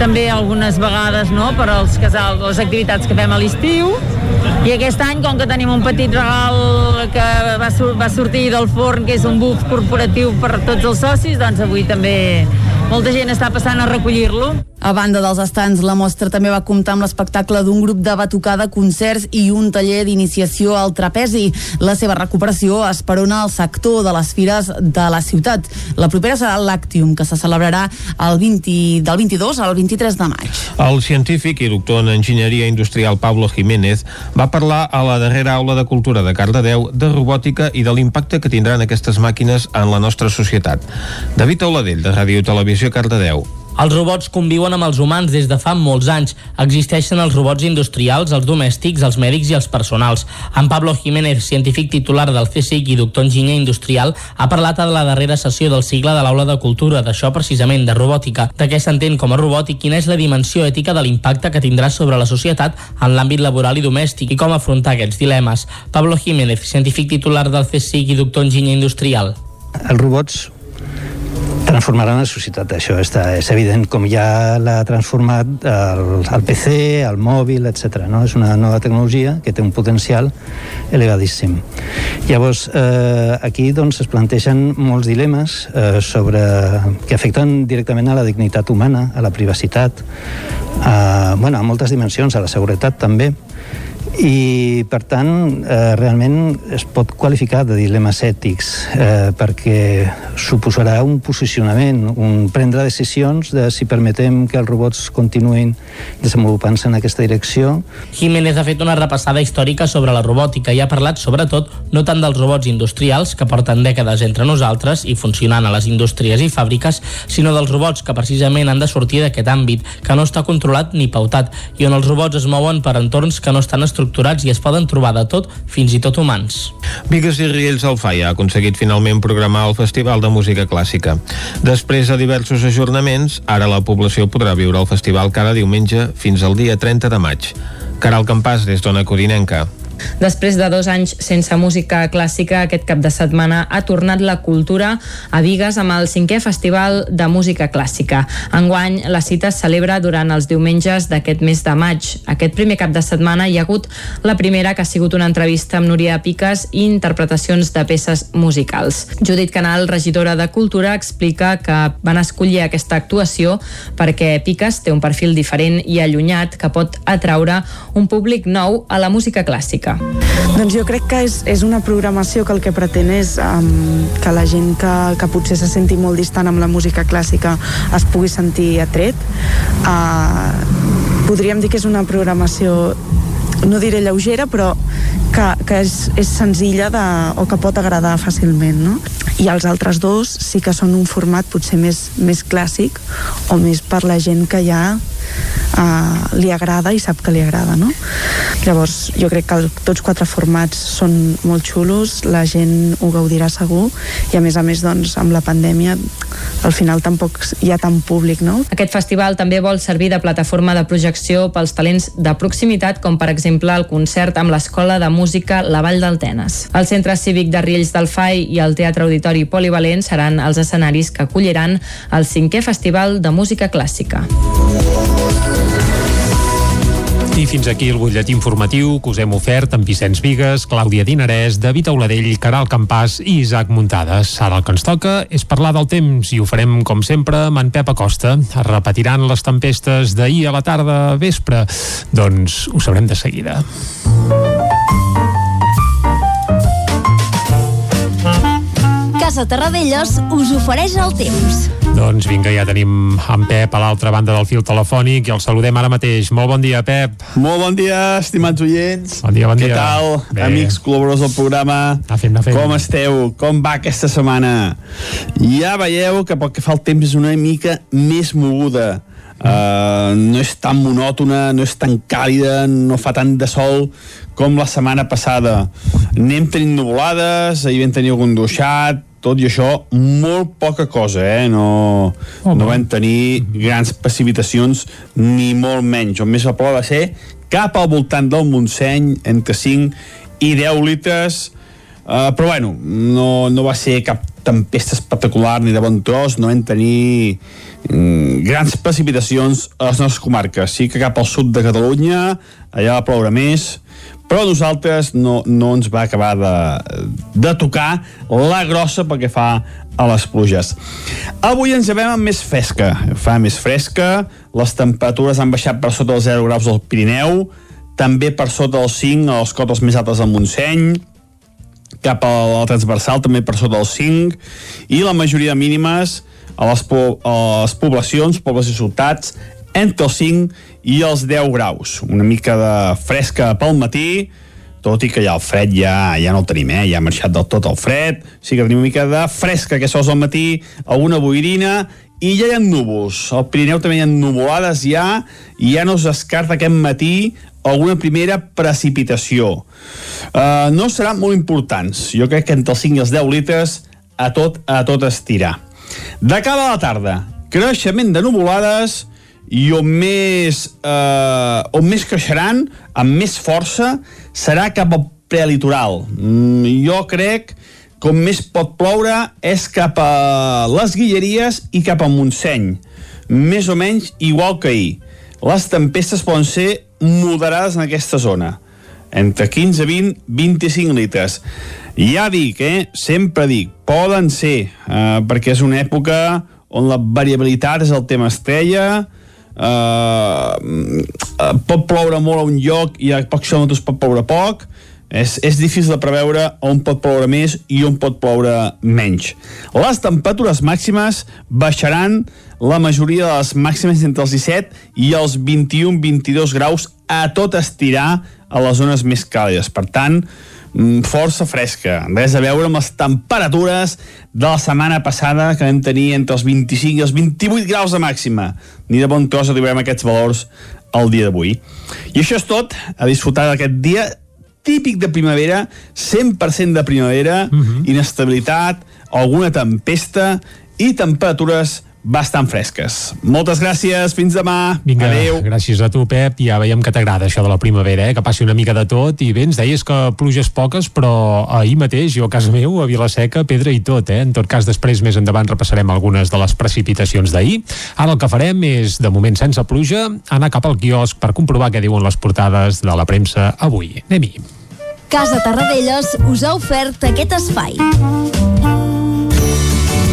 també algunes vegades, no?, per als casals, les activitats que fem a l'estiu, i aquest any, com que tenim un petit regal que va, va sortir del forn, que és un buf corporatiu per tots els socis, doncs avui també molta gent està passant a recollir-lo. A banda dels estants, la mostra també va comptar amb l'espectacle d'un grup de batucada, concerts i un taller d'iniciació al trapezi. La seva recuperació esperona el sector de les fires de la ciutat. La propera serà l'Actium, que se celebrarà el 20, del 22 al 23 de maig. El científic i doctor en enginyeria industrial Pablo Jiménez va parlar a la darrera aula de cultura de Cardedeu de robòtica i de l'impacte que tindran aquestes màquines en la nostra societat. David Auladell, de Ràdio Televisió Cardedeu. Els robots conviuen amb els humans des de fa molts anys. Existeixen els robots industrials, els domèstics, els mèdics i els personals. En Pablo Jiménez, científic titular del CSIC i doctor enginyer industrial, ha parlat a la darrera sessió del cicle de l'Aula de Cultura, d'això precisament, de robòtica, de què s'entén com a robot i quina és la dimensió ètica de l'impacte que tindrà sobre la societat en l'àmbit laboral i domèstic i com afrontar aquests dilemes. Pablo Jiménez, científic titular del CSIC i doctor enginyer industrial. Els robots transformaran la societat, això està, és evident, com ja l'ha transformat el, el PC, el mòbil, etc. No? És una nova tecnologia que té un potencial elevadíssim. Llavors, eh, aquí doncs, es plantegen molts dilemes eh, sobre, que afecten directament a la dignitat humana, a la privacitat, a, bueno, a moltes dimensions, a la seguretat també, i per tant eh, realment es pot qualificar de dilemes ètics eh, perquè suposarà un posicionament un prendre decisions de si permetem que els robots continuïn desenvolupant-se en aquesta direcció. Jiménez ha fet una repassada històrica sobre la robòtica i ha parlat sobretot no tant dels robots industrials que porten dècades entre nosaltres i funcionant a les indústries i fàbriques sinó dels robots que precisament han de sortir d'aquest àmbit que no està controlat ni pautat i on els robots es mouen per entorns que no estan estructurats estructurats i es poden trobar de tot, fins i tot humans. Vigues i Riells al FAI ha aconseguit finalment programar el Festival de Música Clàssica. Després de diversos ajornaments, ara la població podrà viure el festival cada diumenge fins al dia 30 de maig. Caral Campàs, des d'Ona Codinenca. Després de dos anys sense música clàssica, aquest cap de setmana ha tornat la cultura a Vigues amb el cinquè Festival de Música Clàssica. Enguany, la cita es celebra durant els diumenges d'aquest mes de maig. Aquest primer cap de setmana hi ha hagut la primera, que ha sigut una entrevista amb Núria Piques i interpretacions de peces musicals. Judit Canal, regidora de Cultura, explica que van escollir aquesta actuació perquè Piques té un perfil diferent i allunyat que pot atraure un públic nou a la música clàssica. Doncs jo crec que és, és una programació que el que pretén és um, que la gent que, que potser se senti molt distant amb la música clàssica es pugui sentir atret. Uh, podríem dir que és una programació no diré lleugera, però que, que és, és senzilla de, o que pot agradar fàcilment, no? I els altres dos sí que són un format potser més, més clàssic o més per la gent que ja uh, li agrada i sap que li agrada, no? Llavors, jo crec que tots quatre formats són molt xulos, la gent ho gaudirà segur i a més a més, doncs, amb la pandèmia al final tampoc hi ha tant públic, no? Aquest festival també vol servir de plataforma de projecció pels talents de proximitat, com per exemple el concert amb l'Escola de Música La Vall del Tenes. El Centre Cívic de Riells del FAI i el Teatre Auditori Polivalent seran els escenaris que acolliran el cinquè Festival de Música Clàssica. I fins aquí el butlletí informatiu que us hem ofert amb Vicenç Vigues, Clàudia Dinarès, David Auladell, Caral Campàs i Isaac Muntades. Ara el que ens toca és parlar del temps i ho farem, com sempre, amb en Pep Acosta. Es repetiran les tempestes d'ahir a la tarda a vespre? Doncs ho sabrem de seguida. Casa Terradellos us ofereix el temps. Doncs vinga, ja tenim en Pep a l'altra banda del fil telefònic i el saludem ara mateix. Molt bon dia, Pep. Molt bon dia, estimats oients. Bon dia, bon Què dia. tal, Bé. amics col·laboradors del programa? Anar fent, anar fent. Com esteu? Com va aquesta setmana? Ja veieu que pel que fa el temps és una mica més moguda. Uh, no és tan monòtona, no és tan càlida, no fa tant de sol com la setmana passada. Anem tenint nuvolades, ahir vam tenir algun duixat, tot i això, molt poca cosa, eh? No, no vam tenir grans precipitacions, ni molt menys. On més va ploure va ser cap al voltant del Montseny, entre 5 i 10 litres, Uh, però bueno, no, no va ser cap tempesta espectacular ni de bon tros, no vam tenir mm, grans precipitacions a les nostres comarques. Sí que cap al sud de Catalunya, allà va ploure més, però a nosaltres no, no ens va acabar de, de tocar la grossa pel que fa a les pluges. Avui ens llevem amb més fresca, fa més fresca, les temperatures han baixat per sota dels 0 graus del Pirineu, també per sota dels 5 a les cotes més altes del Montseny, cap a la transversal també per sota dels 5 i la majoria de mínimes a les, po a les poblacions, pobles i ciutats entre els 5 i els 10 graus una mica de fresca pel matí tot i que ja el fred ja, ja no el tenim, eh? ja ha marxat del tot el fred sí que tenim una mica de fresca que sols al matí, alguna boirina i ja hi ha núvols, al Pirineu també hi ha nuvolades ja, i ja no es descarta aquest matí alguna primera precipitació. Uh, no seran molt importants. Jo crec que entre els 5 i els 10 litres a tot, a tot estirar. De cara a la tarda, creixement de nuvolades i on més, eh, on més creixeran, amb més força, serà cap al prelitoral. Mm, jo crec on més pot ploure és cap a les Guilleries i cap a Montseny. Més o menys igual que ahir. Les tempestes poden ser moderades en aquesta zona entre 15, 20, 25 litres. Ja dic, eh? sempre dic, poden ser, eh, perquè és una època on la variabilitat és el tema estrella, eh, pot ploure molt a un lloc i a pocs quilòmetres pot ploure poc, és, és difícil de preveure on pot ploure més i on pot ploure menys. Les temperatures màximes baixaran la majoria de les màximes entre els 17 i els 21-22 graus a tot estirar a les zones més càlides. Per tant, mm, força fresca. Res a veure amb les temperatures de la setmana passada que vam tenir entre els 25 i els 28 graus de màxima. Ni de bon cos arribarem a aquests valors el dia d'avui. I això és tot, a disfrutar d'aquest dia típic de primavera, 100% de primavera, uh -huh. inestabilitat, alguna tempesta i temperatures bastant fresques. Moltes gràcies, fins demà. Vinga, Adéu. gràcies a tu, Pep. Ja veiem que t'agrada això de la primavera, eh? que passi una mica de tot. I bé, ens deies que pluges poques, però ahir mateix, jo a casa meu, a Vilaseca, pedra i tot. Eh? En tot cas, després, més endavant, repassarem algunes de les precipitacions d'ahir. Ara el que farem és, de moment sense pluja, anar cap al quiosc per comprovar què diuen les portades de la premsa avui. Anem-hi. Casa Tarradellas us ha ofert aquest espai.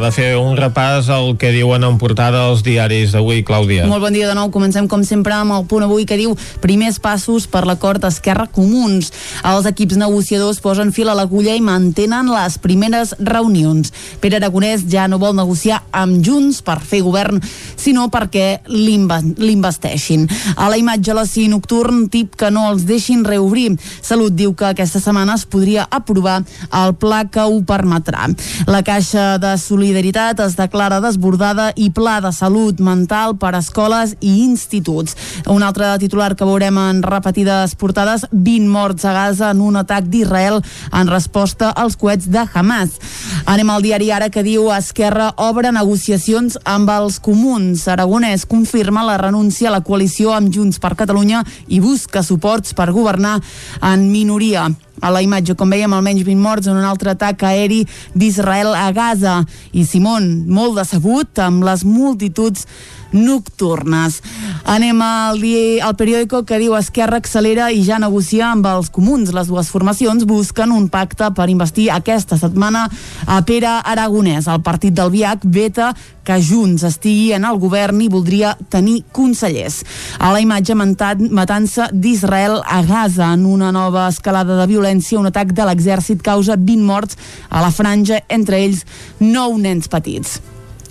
De fer un repàs al que diuen en portada els diaris d'avui, Clàudia. Molt bon dia de nou. Comencem, com sempre, amb el punt avui que diu primers passos per l'acord Esquerra Comuns. Els equips negociadors posen fil a l'agulla i mantenen les primeres reunions. Pere Aragonès ja no vol negociar amb Junts per fer govern, sinó perquè l'investeixin. A la imatge l'oci nocturn, tip que no els deixin reobrir. Salut diu que aquesta setmana es podria aprovar el pla que ho permetrà. La Caixa de Solidaritat es declara desbordada i pla de salut mental per a escoles i instituts. Un altre titular que veurem en repetides portades, 20 morts a Gaza en un atac d'Israel en resposta als coets de Hamas. Anem al diari Ara que diu Esquerra obre negociacions amb els comuns. Aragonès confirma la renúncia a la coalició amb Junts per Catalunya i busca suports per governar en minoria. A la imatge, com veiem, almenys 20 morts en un altre atac aeri d'Israel a Gaza. I Simon, molt decebut amb les multituds nocturnes. Anem al, di- al periòdico que diu Esquerra accelera i ja negocia amb els comuns. Les dues formacions busquen un pacte per investir aquesta setmana a Pere Aragonès. El partit del Viac veta que Junts estigui en el govern i voldria tenir consellers. A la imatge matança d'Israel a Gaza en una nova escalada de violència, un atac de l'exèrcit causa 20 morts a la franja, entre ells 9 nens petits.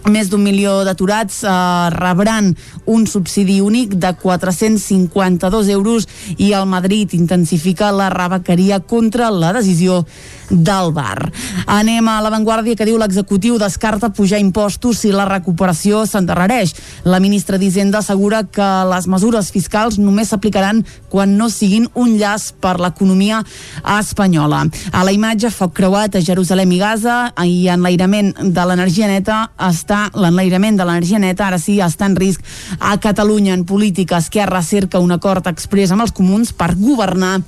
Més d'un milió d'aturats eh, rebran un subsidi únic de 452 euros i el Madrid intensifica la rebequeria contra la decisió del bar. Anem a l'avantguàrdia que diu l'executiu descarta pujar impostos si la recuperació s'endarrereix. La ministra d'Hisenda assegura que les mesures fiscals només s'aplicaran quan no siguin un llaç per l'economia espanyola. A la imatge, foc creuat a Jerusalem i Gaza i enlairament de l'energia neta està l'enlairament de l'energia neta ara sí està en risc a Catalunya en política. Esquerra cerca un acord express amb els comuns per governar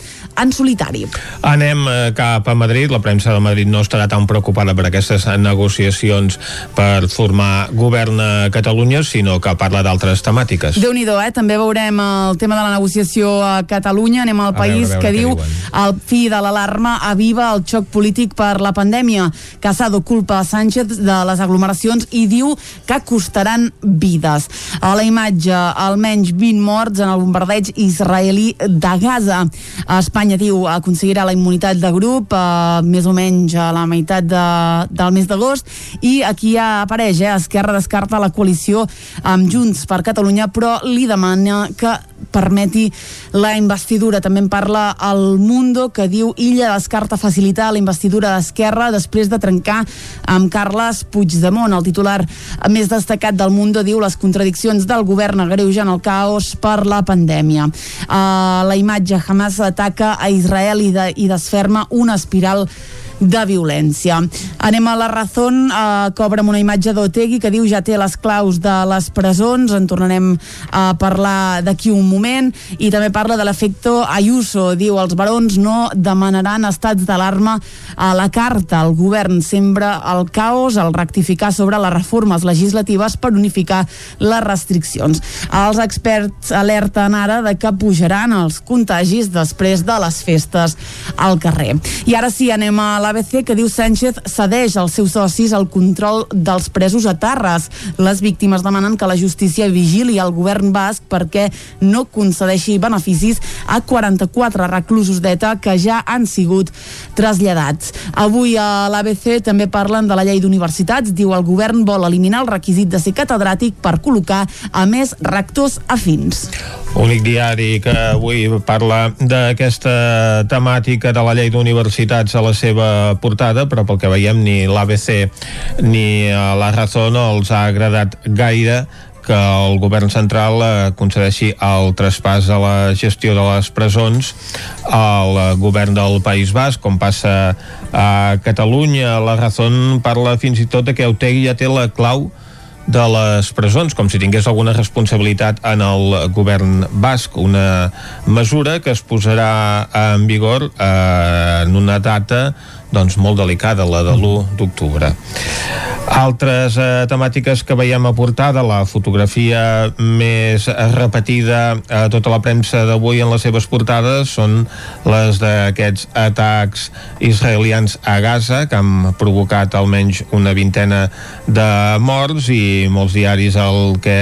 en solitari. Anem eh, cap a Madrid. La premsa de Madrid no estarà tan preocupada per aquestes negociacions per formar govern a Catalunya, sinó que parla d'altres temàtiques. déu nhi eh? També veurem el tema de la negociació a Catalunya. Anem al A país veure, a veure que diu diuen. el fi de l'alarma aviva el xoc polític per la pandèmia. Casado culpa a Sánchez de les aglomeracions i diu que costaran vides. A la imatge, almenys 20 morts en el bombardeig israelí de Gaza. A Espanya, diu, aconseguirà la immunitat de grup eh, més o menys a la meitat de, del mes d'agost i aquí ja apareix, eh, Esquerra descarta la coalició amb Junts per Catalunya però li demana que permeti la investidura. També en parla el Mundo, que diu Illa descarta facilitar la investidura d'Esquerra després de trencar amb Carles Puigdemont. El titular més destacat del Mundo diu les contradiccions del govern agreugen el caos per la pandèmia. Uh, la imatge Hamas ataca a Israel i, de, i desferma una espiral de violència. Anem a la Razón, eh, que obre una imatge d'Otegui que diu ja té les claus de les presons, en tornarem a parlar d'aquí un moment, i també parla de l'efecte Ayuso, diu els barons no demanaran estats d'alarma a la carta. El govern sembra el caos al rectificar sobre les reformes legislatives per unificar les restriccions. Els experts alerten ara de que pujaran els contagis després de les festes al carrer. I ara sí, anem a l'ABC que diu Sánchez cedeix als seus socis el control dels presos a Tarres. Les víctimes demanen que la justícia vigili el govern basc perquè no concedeixi beneficis a 44 reclusos d'ETA que ja han sigut traslladats. Avui a l'ABC també parlen de la llei d'universitats. Diu el govern vol eliminar el requisit de ser catedràtic per col·locar a més rectors afins. Únic diari que avui parla d'aquesta temàtica de la llei d'universitats a la seva portada, però pel que veiem ni l'ABC ni eh, la Razón no els ha agradat gaire que el govern central eh, concedeixi el traspàs de la gestió de les presons al eh, govern del País Basc, com passa a Catalunya. La Razón parla fins i tot de que Otegi ja té la clau de les presons, com si tingués alguna responsabilitat en el govern basc, una mesura que es posarà en vigor eh, en una data doncs molt delicada, la de l'1 d'octubre. Altres eh, temàtiques que veiem a portada, la fotografia més repetida a tota la premsa d'avui en les seves portades són les d'aquests atacs israelians a Gaza que han provocat almenys una vintena de morts i molts diaris el que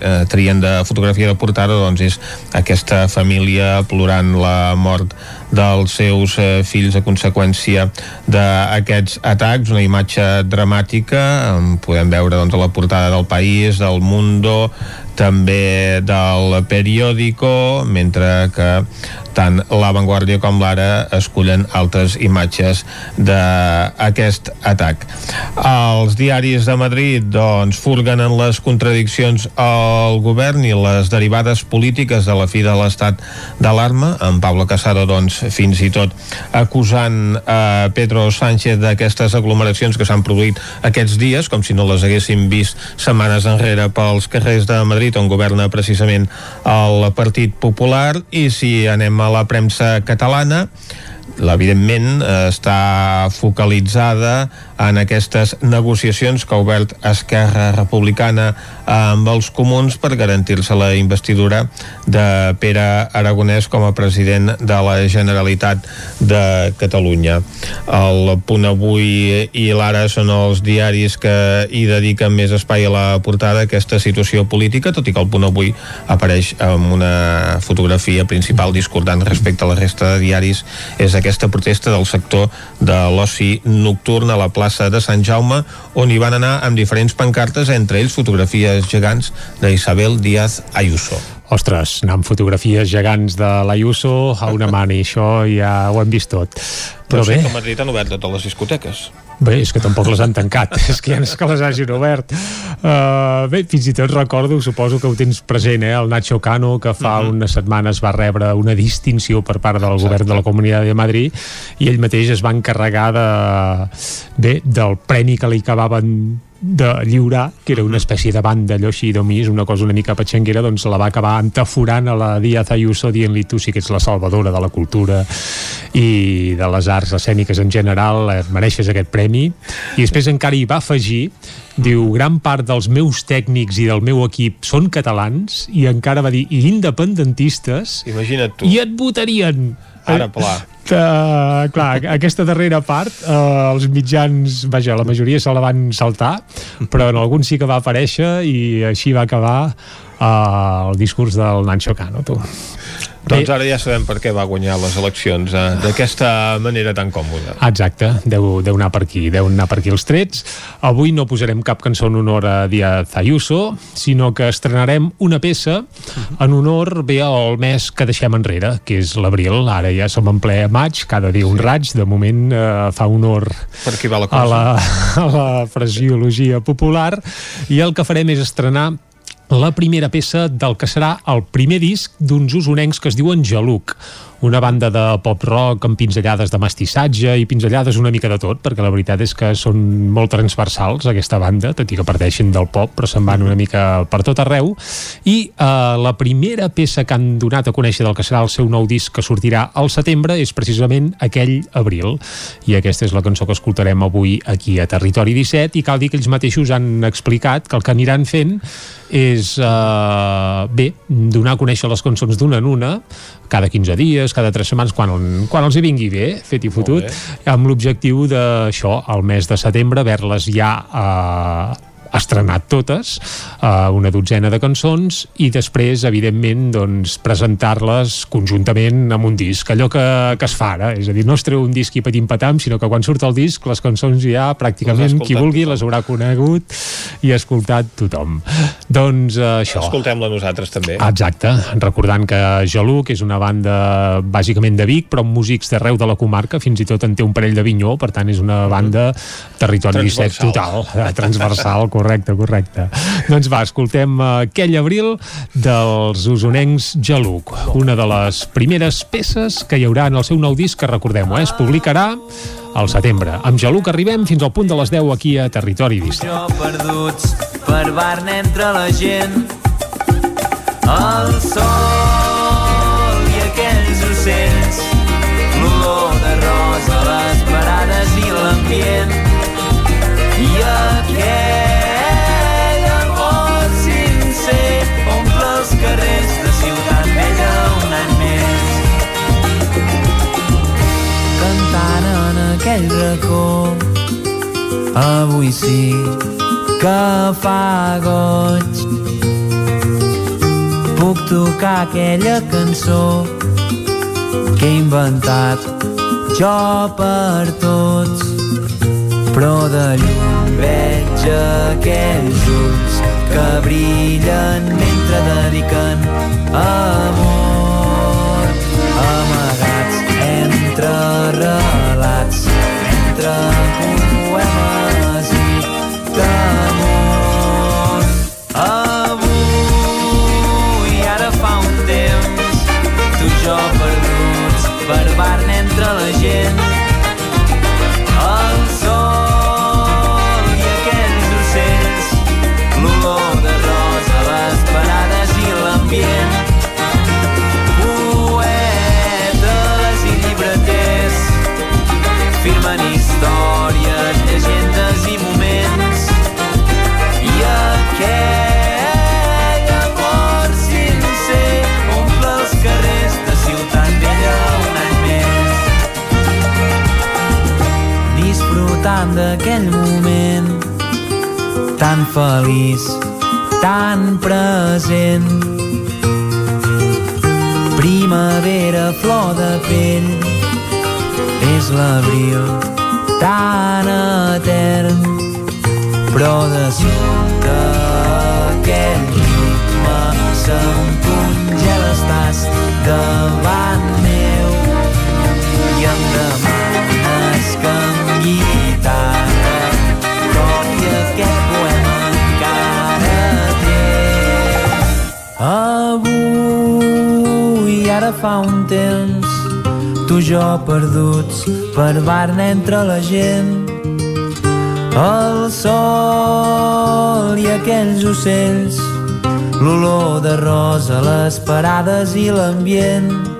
eh, trien de fotografia de portada doncs és aquesta família plorant la mort dels seus eh, fills a conseqüència d'aquests atacs, una imatge dramàtica, en podem veure doncs, a la portada del País, del Mundo, també del periòdico, mentre que tant La Vanguardia com l'Ara escullen altres imatges d'aquest atac. Els diaris de Madrid doncs, furguen en les contradiccions al govern i les derivades polítiques de la fi de l'estat d'alarma, amb Pablo Casado doncs, fins i tot acusant a Pedro Sánchez d'aquestes aglomeracions que s'han produït aquests dies, com si no les haguéssim vist setmanes enrere pels carrers de Madrid on governa precisament el Partit Popular. I si anem a la premsa catalana evidentment eh, està focalitzada en aquestes negociacions que ha obert Esquerra Republicana amb els comuns per garantir-se la investidura de Pere Aragonès com a president de la Generalitat de Catalunya. El punt avui i l'ara són els diaris que hi dediquen més espai a la portada aquesta situació política, tot i que el punt avui apareix amb una fotografia principal discordant respecte a la resta de diaris és aquesta protesta del sector de l'oci nocturn a la plaça de Sant Jaume on hi van anar amb diferents pancartes entre ells fotografies gegants d'Isabel Díaz Ayuso. Ostres, anar amb fotografies gegants de l'Ayuso a una mani, això ja ho hem vist tot. Però Però sí bé, que Madrid han obert totes les discoteques. Bé, és que tampoc les han tancat, és que ja no és que les hagin obert. Uh, bé, fins i tot recordo, suposo que ho tens present, eh, el Nacho Cano, que fa uh -huh. unes setmanes va rebre una distinció per part del Exacte. govern de la Comunitat de Madrid i ell mateix es va encarregar de, bé, del premi que li acabaven de lliurar, que era una espècie de banda allò així d'omís, una cosa una mica patxenguera, doncs la va acabar entaforant a la Díaz Ayuso dient-li tu sí que ets la salvadora de la cultura i de les arts escèniques en general, eh, mereixes aquest premi i després encara hi va afegir diu, gran part dels meus tècnics i del meu equip són catalans i encara va dir, i independentistes Imagina't tu. i et votarien Ara, pla. Uh, clar, aquesta darrera part uh, els mitjans, vaja, la majoria se la van saltar, però en algun sí que va aparèixer i així va acabar uh, el discurs del Nancho Cano, tu. Doncs ara ja sabem per què va guanyar les eleccions eh, d'aquesta manera tan còmoda. Exacte, deu, deu anar per aquí, deu anar per aquí els trets. Avui no posarem cap cançó en honor a Díaz Ayuso, sinó que estrenarem una peça en honor bé al mes que deixem enrere, que és l'abril. Ara ja som en ple maig, cada dia un raig, de moment eh, fa honor Per aquí va la a cosa. la, a la frasiologia popular i el que farem és estrenar la primera peça del que serà el primer disc d'uns usonencs que es diuen Jaluc, una banda de pop-rock amb pinzellades de mestissatge i pinzellades una mica de tot, perquè la veritat és que són molt transversals aquesta banda, tot i que parteixen del pop, però se'n van una mica per tot arreu, i eh, la primera peça que han donat a conèixer del que serà el seu nou disc que sortirà al setembre és precisament aquell abril, i aquesta és la cançó que escoltarem avui aquí a Territori 17, i cal dir que ells mateixos han explicat que el que aniran fent és, eh, bé, donar a conèixer les cançons d'una en una, cada 15 dies, cada 3 setmanes, quan, quan els hi vingui bé, fet i fotut, amb l'objectiu d'això, al mes de setembre, haver-les ja eh, estrenat totes, eh, una dotzena de cançons, i després, evidentment, doncs, presentar-les conjuntament amb un disc, allò que, que es fa ara, és a dir, no es treu un disc i patim patam, sinó que quan surt el disc, les cançons ja pràcticament, qui vulgui, les haurà conegut i escoltat tothom. Doncs eh, això. Escoltem-la nosaltres també. Exacte, recordant que Jaluc és una banda bàsicament de Vic, però amb músics d'arreu de la comarca, fins i tot en té un parell de Vinyó, per tant és una banda territori 17 total, eh, transversal, correcte, correcte. Doncs va, escoltem eh, aquell abril dels usonencs Jaluc, una de les primeres peces que hi haurà en el seu nou disc, que recordem-ho, eh, es publicarà al setembre. Amb Jaluc arribem fins al punt de les 10 aquí a Territori 17. Jo perduts per Barna entre la gent el sol i aquells ocells l'olor de rosa, les parades i l'ambient i aquell avui sí que fa goig. Puc tocar aquella cançó que he inventat jo per tots. Però de lluny veig aquells ulls que brillen mentre dediquen amor. Amagats entre relats entre poemes tan feliç, tan present. Primavera, flor de pell, és l'abril tan etern, però de sobte aquell ritme se'm congela, estàs davant Fa un temps, tu i jo perduts per Barna entre la gent. El sol i aquells ocells, l'olor de rosa, les parades i l'ambient.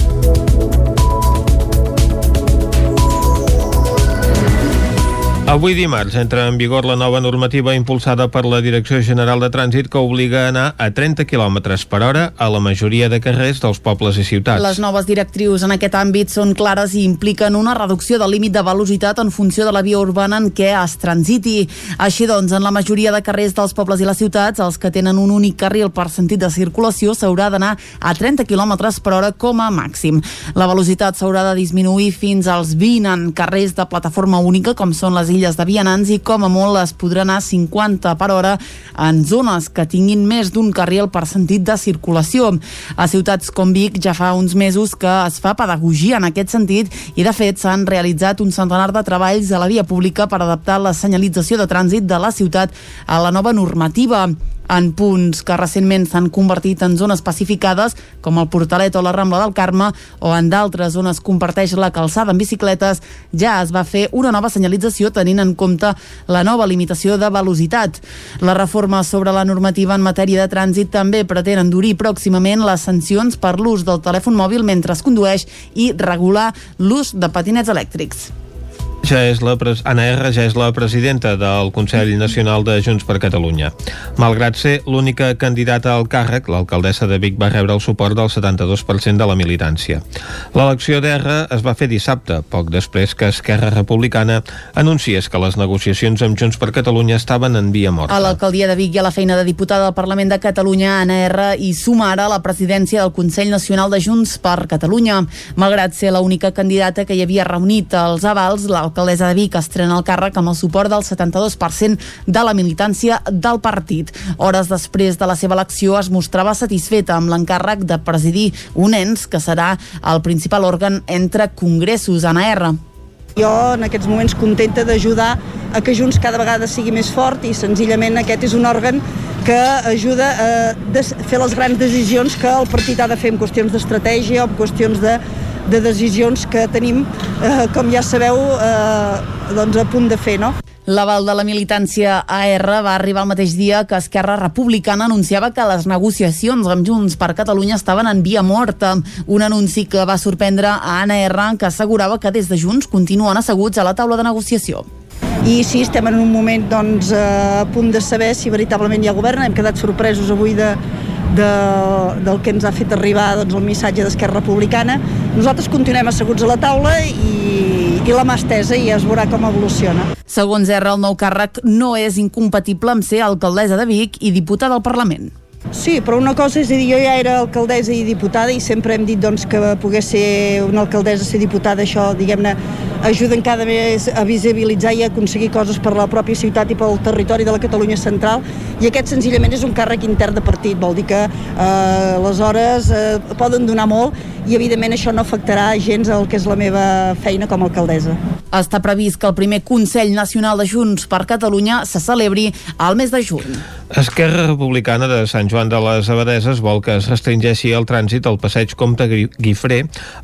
Avui dimarts entra en vigor la nova normativa impulsada per la Direcció General de Trànsit que obliga a anar a 30 km per hora a la majoria de carrers dels pobles i ciutats. Les noves directrius en aquest àmbit són clares i impliquen una reducció del límit de velocitat en funció de la via urbana en què es transiti. Així doncs, en la majoria de carrers dels pobles i les ciutats, els que tenen un únic carril per sentit de circulació s'haurà d'anar a 30 km per hora com a màxim. La velocitat s'haurà de disminuir fins als 20 en carrers de plataforma única, com són les illes de vianants, i com a molt es podrà anar a 50 per hora en zones que tinguin més d'un carril per sentit de circulació. A ciutats com Vic ja fa uns mesos que es fa pedagogia en aquest sentit i de fet s'han realitzat un centenar de treballs a la via pública per adaptar la senyalització de trànsit de la ciutat a la nova normativa en punts que recentment s'han convertit en zones pacificades, com el Portalet o la Rambla del Carme, o en d'altres on es comparteix la calçada en bicicletes, ja es va fer una nova senyalització tenint en compte la nova limitació de velocitat. La reforma sobre la normativa en matèria de trànsit també pretén endurir pròximament les sancions per l'ús del telèfon mòbil mentre es condueix i regular l'ús de patinets elèctrics. Ja és la pres... Anna R ja és la presidenta del Consell Nacional de Junts per Catalunya. Malgrat ser l'única candidata al càrrec, l'alcaldessa de Vic va rebre el suport del 72% de la militància. L'elecció d'R es va fer dissabte, poc després que Esquerra Republicana anunciés que les negociacions amb Junts per Catalunya estaven en via morta. A l'alcaldia de Vic i a la feina de diputada del Parlament de Catalunya, Anna R, i suma ara la presidència del Consell Nacional de Junts per Catalunya. Malgrat ser l'única candidata que hi havia reunit els avals, l'alcaldessa de Vic estrena el càrrec amb el suport del 72% de la militància del partit. Hores després de la seva elecció es mostrava satisfeta amb l'encàrrec de presidir un ens que serà el principal òrgan entre congressos. Anna R. Jo en aquests moments contenta d'ajudar a que Junts cada vegada sigui més fort i senzillament aquest és un òrgan que ajuda a fer les grans decisions que el partit ha de fer en qüestions d'estratègia o en qüestions de, de decisions que tenim, eh, com ja sabeu, eh, doncs a punt de fer, no? L'aval de la militància AR va arribar el mateix dia que Esquerra Republicana anunciava que les negociacions amb Junts per Catalunya estaven en via morta. Un anunci que va sorprendre a Anna R, que assegurava que des de Junts continuen asseguts a la taula de negociació. I sí, estem en un moment doncs, a punt de saber si veritablement hi ha govern. Hem quedat sorpresos avui de, de, del que ens ha fet arribar doncs, el missatge d'Esquerra Republicana. Nosaltres continuem asseguts a la taula i, i la mà estesa i ja es veurà com evoluciona. Segons R, el nou càrrec no és incompatible amb ser alcaldessa de Vic i diputada al Parlament. Sí, però una cosa és a dir, jo ja era alcaldessa i diputada i sempre hem dit doncs, que poder ser una alcaldessa, ser diputada, això, diguem-ne, ajuda encara més a visibilitzar i a aconseguir coses per la pròpia ciutat i pel territori de la Catalunya central i aquest senzillament és un càrrec intern de partit, vol dir que eh, aleshores eh, poden donar molt i evidentment això no afectarà gens el que és la meva feina com a alcaldessa. Està previst que el primer Consell Nacional de Junts per Catalunya se celebri al mes de juny. Esquerra Republicana de Sant Joan de les Abadeses vol que es restringeixi el trànsit al passeig Comte Guifré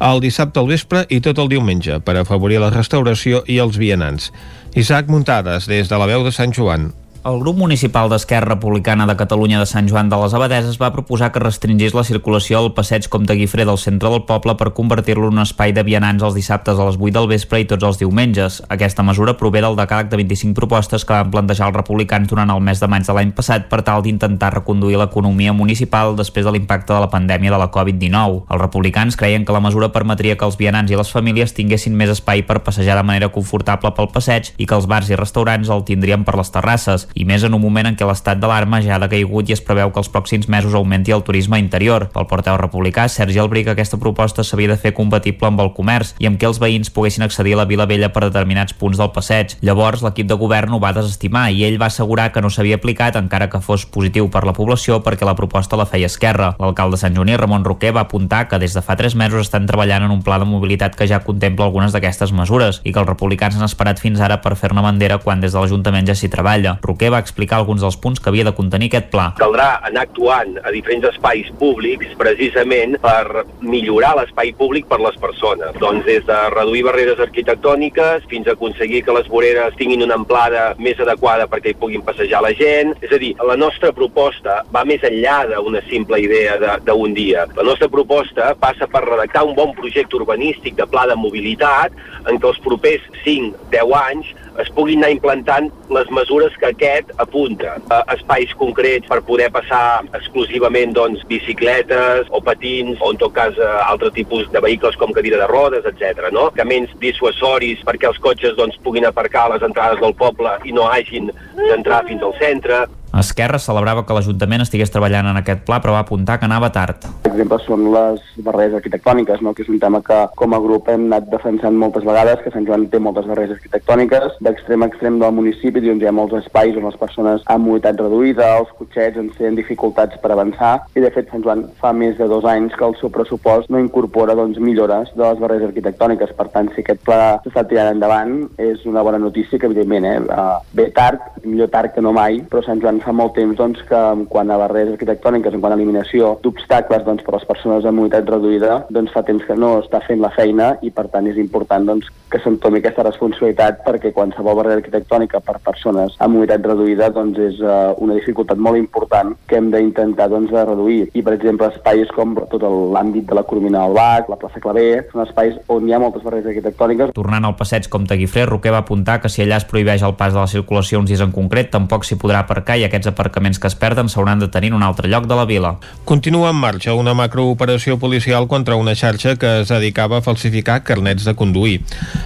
el dissabte al vespre i tot el diumenge per afavorir la restauració i els vianants. Isaac Muntades, des de la veu de Sant Joan. El grup municipal d'Esquerra Republicana de Catalunya de Sant Joan de les Abadeses va proposar que restringís la circulació al passeig Comte Guifré del centre del poble per convertir-lo en un espai de vianants els dissabtes a les 8 del vespre i tots els diumenges. Aquesta mesura prové del decàleg de 25 propostes que van plantejar els republicans durant el mes de maig de l'any passat per tal d'intentar reconduir l'economia municipal després de l'impacte de la pandèmia de la Covid-19. Els republicans creien que la mesura permetria que els vianants i les famílies tinguessin més espai per passejar de manera confortable pel passeig i que els bars i restaurants el tindrien per les terrasses i més en un moment en què l'estat d'alarma ja ha decaigut i es preveu que els pròxims mesos augmenti el turisme interior. Pel porteu republicà, Sergi Albric, aquesta proposta s'havia de fer compatible amb el comerç i amb què els veïns poguessin accedir a la Vila Vella per determinats punts del passeig. Llavors, l'equip de govern ho va desestimar i ell va assegurar que no s'havia aplicat encara que fos positiu per la població perquè la proposta la feia Esquerra. L'alcalde de Sant Joaní, Ramon Roquer, va apuntar que des de fa tres mesos estan treballant en un pla de mobilitat que ja contempla algunes d'aquestes mesures i que els republicans han esperat fins ara per fer-ne bandera quan des de l'Ajuntament ja s'hi treballa. Roquer Roquer va explicar alguns dels punts que havia de contenir aquest pla. Caldrà anar actuant a diferents espais públics precisament per millorar l'espai públic per les persones. Doncs des de reduir barreres arquitectòniques fins a aconseguir que les voreres tinguin una amplada més adequada perquè hi puguin passejar la gent. És a dir, la nostra proposta va més enllà d'una simple idea d'un dia. La nostra proposta passa per redactar un bon projecte urbanístic de pla de mobilitat en què els propers 5-10 anys es puguin anar implantant les mesures que aquest apunta. a espais concrets per poder passar exclusivament doncs, bicicletes o patins o en tot cas altre tipus de vehicles com cadira de rodes, etc. No? Camins dissuasoris perquè els cotxes doncs, puguin aparcar a les entrades del poble i no hagin d'entrar fins al centre. Esquerra celebrava que l'Ajuntament estigués treballant en aquest pla, però va apuntar que anava tard. Per exemple, són les barreres arquitectòniques, no? que és un tema que com a grup hem anat defensant moltes vegades, que Sant Joan té moltes barreres arquitectòniques. D'extrem a extrem del municipi doncs, hi ha molts espais on les persones amb mobilitat reduïda, els cotxets ens tenen dificultats per avançar, i de fet Sant Joan fa més de dos anys que el seu pressupost no incorpora doncs, millores de les barreres arquitectòniques. Per tant, si aquest pla s'està tirant endavant, és una bona notícia que, evidentment, eh, ve tard, millor tard que no mai, però Sant Joan fa molt temps doncs, que en quant a barreres arquitectòniques, en quant a eliminació d'obstacles doncs, per a les persones amb mobilitat reduïda, doncs fa temps que no està fent la feina i per tant és important doncs, que s'entomi aquesta responsabilitat perquè qualsevol barrera arquitectònica per persones amb mobilitat reduïda doncs, és uh, una dificultat molt important que hem d'intentar doncs, reduir. I per exemple espais com tot l'àmbit de la Coromina del Bac, la plaça Clavé, són espais on hi ha moltes barreres arquitectòniques. Tornant al passeig Comte Guifré, Roquer va apuntar que si allà es prohibeix el pas de la circulació uns dies en concret, tampoc s'hi podrà aparcar i aquests aparcaments que es perden s'hauran de tenir en un altre lloc de la vila. Continua en marxa una macrooperació policial contra una xarxa que es dedicava a falsificar carnets de conduir.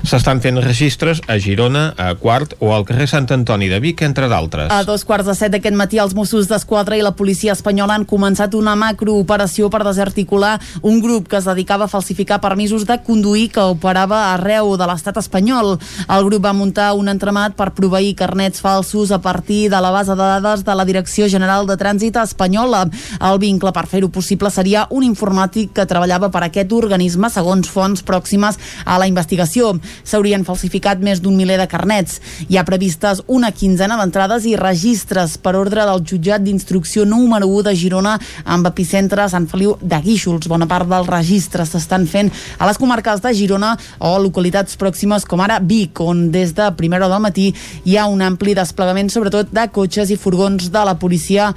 S'estan fent registres a Girona, a Quart o al carrer Sant Antoni de Vic, entre d'altres. A dos quarts de set d'aquest matí els Mossos d'Esquadra i la policia espanyola han començat una macrooperació per desarticular un grup que es dedicava a falsificar permisos de conduir que operava arreu de l'estat espanyol. El grup va muntar un entramat per proveir carnets falsos a partir de la base de dades de la Direcció General de Trànsit Espanyola. El vincle per fer-ho possible seria un informàtic que treballava per aquest organisme segons fonts pròximes a la investigació. S'haurien falsificat més d'un miler de carnets. Hi ha previstes una quinzena d'entrades i registres per ordre del jutjat d'instrucció número 1 de Girona amb epicentre Sant Feliu de Guíxols. Bona part dels registres s'estan fent a les comarques de Girona o localitats pròximes com ara Vic, on des de primera hora del matí hi ha un ampli desplegament sobretot de cotxes i furgons de la policia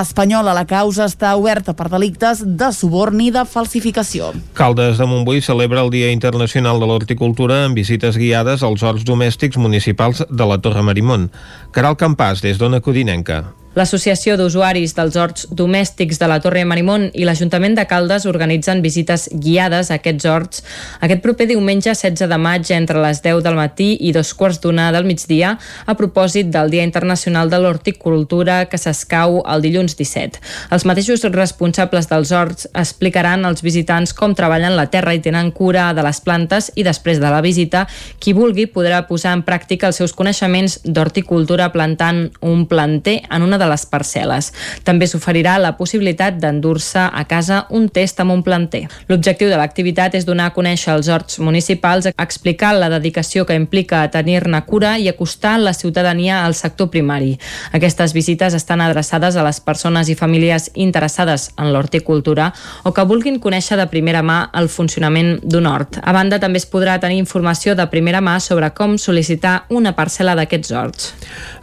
espanyola. La causa està oberta per delictes de suborn i de falsificació. Caldes de Montbui celebra el Dia Internacional de l'Horticultura amb visites guiades als horts domèstics municipals de la Torre Marimón. Caral Campàs, des d'Ona Codinenca. L'Associació d'Usuaris dels Horts Domèstics de la Torre Marimón i l'Ajuntament de Caldes organitzen visites guiades a aquests horts aquest proper diumenge 16 de maig entre les 10 del matí i dos quarts d'una del migdia a propòsit del Dia Internacional de l'Horticultura que s'escau el dilluns 17. Els mateixos responsables dels horts explicaran als visitants com treballen la terra i tenen cura de les plantes i després de la visita qui vulgui podrà posar en pràctica els seus coneixements d'horticultura plantant un planter en una de les parcel·les. També s'oferirà la possibilitat d'endur-se a casa un test amb un planter. L'objectiu de l'activitat és donar a conèixer als horts municipals, explicar la dedicació que implica tenir-ne cura i acostar la ciutadania al sector primari. Aquestes visites estan adreçades a les persones i famílies interessades en l'horticultura o que vulguin conèixer de primera mà el funcionament d'un hort. A banda, també es podrà tenir informació de primera mà sobre com sol·licitar una parcel·la d'aquests horts.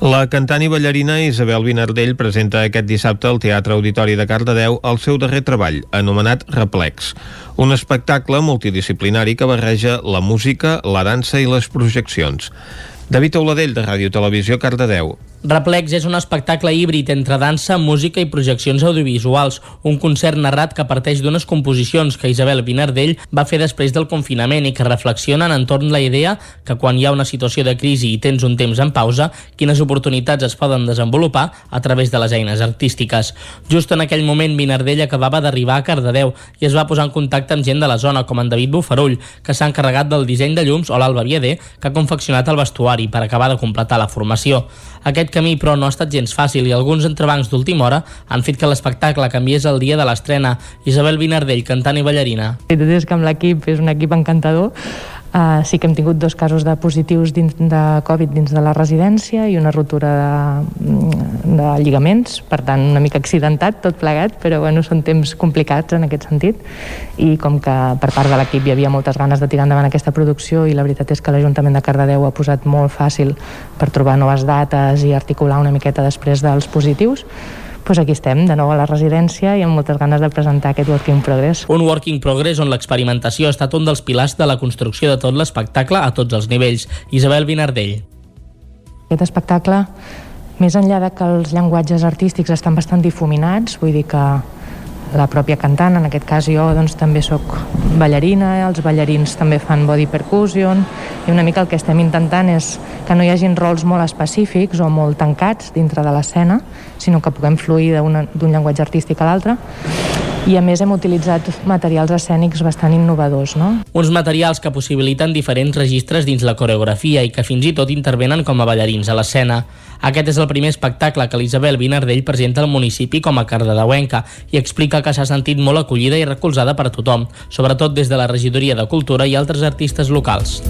La cantant i ballarina Isabel Vinardell presenta aquest dissabte al Teatre Auditori de Cardedeu el seu darrer treball, anomenat Replex, un espectacle multidisciplinari que barreja la música, la dansa i les projeccions. David Auladell, de Ràdio Televisió, Cardedeu. Replex és un espectacle híbrid entre dansa, música i projeccions audiovisuals, un concert narrat que parteix d'unes composicions que Isabel Vinardell va fer després del confinament i que reflexionen entorn la idea que quan hi ha una situació de crisi i tens un temps en pausa, quines oportunitats es poden desenvolupar a través de les eines artístiques. Just en aquell moment Vinardell acabava d'arribar a Cardedeu i es va posar en contacte amb gent de la zona com en David Bufarull, que s'ha encarregat del disseny de llums, o l'Alba Vieder, que ha confeccionat el vestuari per acabar de completar la formació. Aquest camí, però, no ha estat gens fàcil i alguns entrebancs d'última hora han fet que l'espectacle canviés el dia de l'estrena. Isabel Vinardell, cantant i ballarina. Tot és que amb l'equip és un equip encantador, Uh, sí que hem tingut dos casos de positius dins de Covid dins de la residència i una rotura de, de lligaments, per tant una mica accidentat tot plegat, però bueno, són temps complicats en aquest sentit. I com que per part de l'equip hi havia moltes ganes de tirar endavant aquesta producció i la veritat és que l'Ajuntament de Cardedeu ha posat molt fàcil per trobar noves dates i articular una miqueta després dels positius pues aquí estem, de nou a la residència i amb moltes ganes de presentar aquest Work in Progress. Un Work in Progress on l'experimentació ha estat un dels pilars de la construcció de tot l'espectacle a tots els nivells. Isabel Vinardell. Aquest espectacle, més enllà de que els llenguatges artístics estan bastant difuminats, vull dir que la pròpia cantant, en aquest cas jo doncs, també sóc ballarina, els ballarins també fan body percussion i una mica el que estem intentant és que no hi hagin rols molt específics o molt tancats dintre de l'escena, sinó que puguem fluir d'un llenguatge artístic a l'altre i a més hem utilitzat materials escènics bastant innovadors. No? Uns materials que possibiliten diferents registres dins la coreografia i que fins i tot intervenen com a ballarins a l'escena. Aquest és el primer espectacle que l'Isabel Vinardell presenta al municipi com a cardedeuenca i explica que s'ha sentit molt acollida i recolzada per tothom, sobretot des de la regidoria de Cultura i altres artistes locals.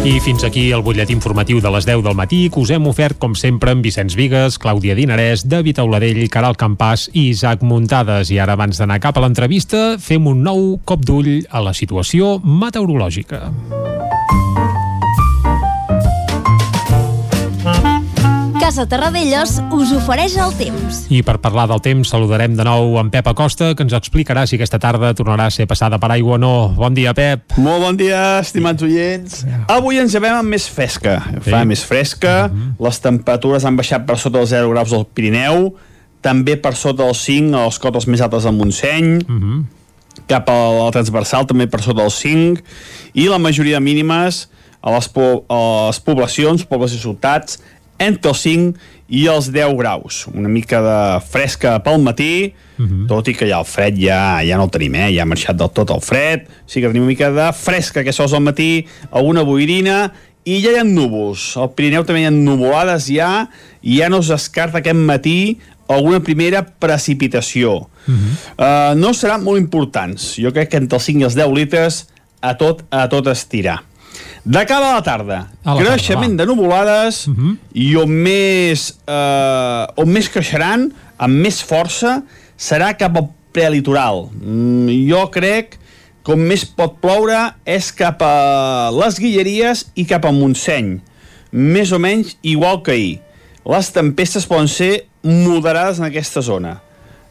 I fins aquí el butllet informatiu de les 10 del matí que us hem ofert, com sempre, amb Vicenç Vigues, Clàudia Dinarès, David Auladell, Caral Campàs i Isaac Muntades. I ara, abans d'anar cap a l'entrevista, fem un nou cop d'ull a la situació meteorològica. Casa Terradellos us ofereix el temps. I per parlar del temps saludarem de nou en Pep Acosta, que ens explicarà si aquesta tarda tornarà a ser passada per aigua o no. Bon dia, Pep. Molt bon dia, estimats oients. Avui ens llevem amb més fresca. Fa més fresca, uh -huh. les temperatures han baixat per sota dels 0 graus al Pirineu, també per sota dels 5 a les cotes més altes del Montseny, uh -huh. cap a la transversal també per sota dels 5, i la majoria de mínimes a les, po a les poblacions, pobles i ciutats, entre els 5 i els 10 graus. Una mica de fresca pel matí, uh -huh. tot i que ja el fred ja, ja no el tenim, eh? ja ha marxat del tot el fred, sí que tenim una mica de fresca que sols al matí, alguna boirina, i ja hi ha núvols. Al Pirineu també hi ha nuvolades ja, i ja no es descarta aquest matí alguna primera precipitació. Uh -huh. uh, no seran molt importants. Jo crec que entre els 5 i els 10 litres a tot, a tot estirar. De cara a la tarda, A la creixement tarda, de nuvolades Uh -huh. i on més, eh, on més creixeran, amb més força, serà cap al prelitoral. Mm, jo crec que on més pot ploure és cap a les Guilleries i cap a Montseny. Més o menys igual que ahir. Les tempestes poden ser moderades en aquesta zona.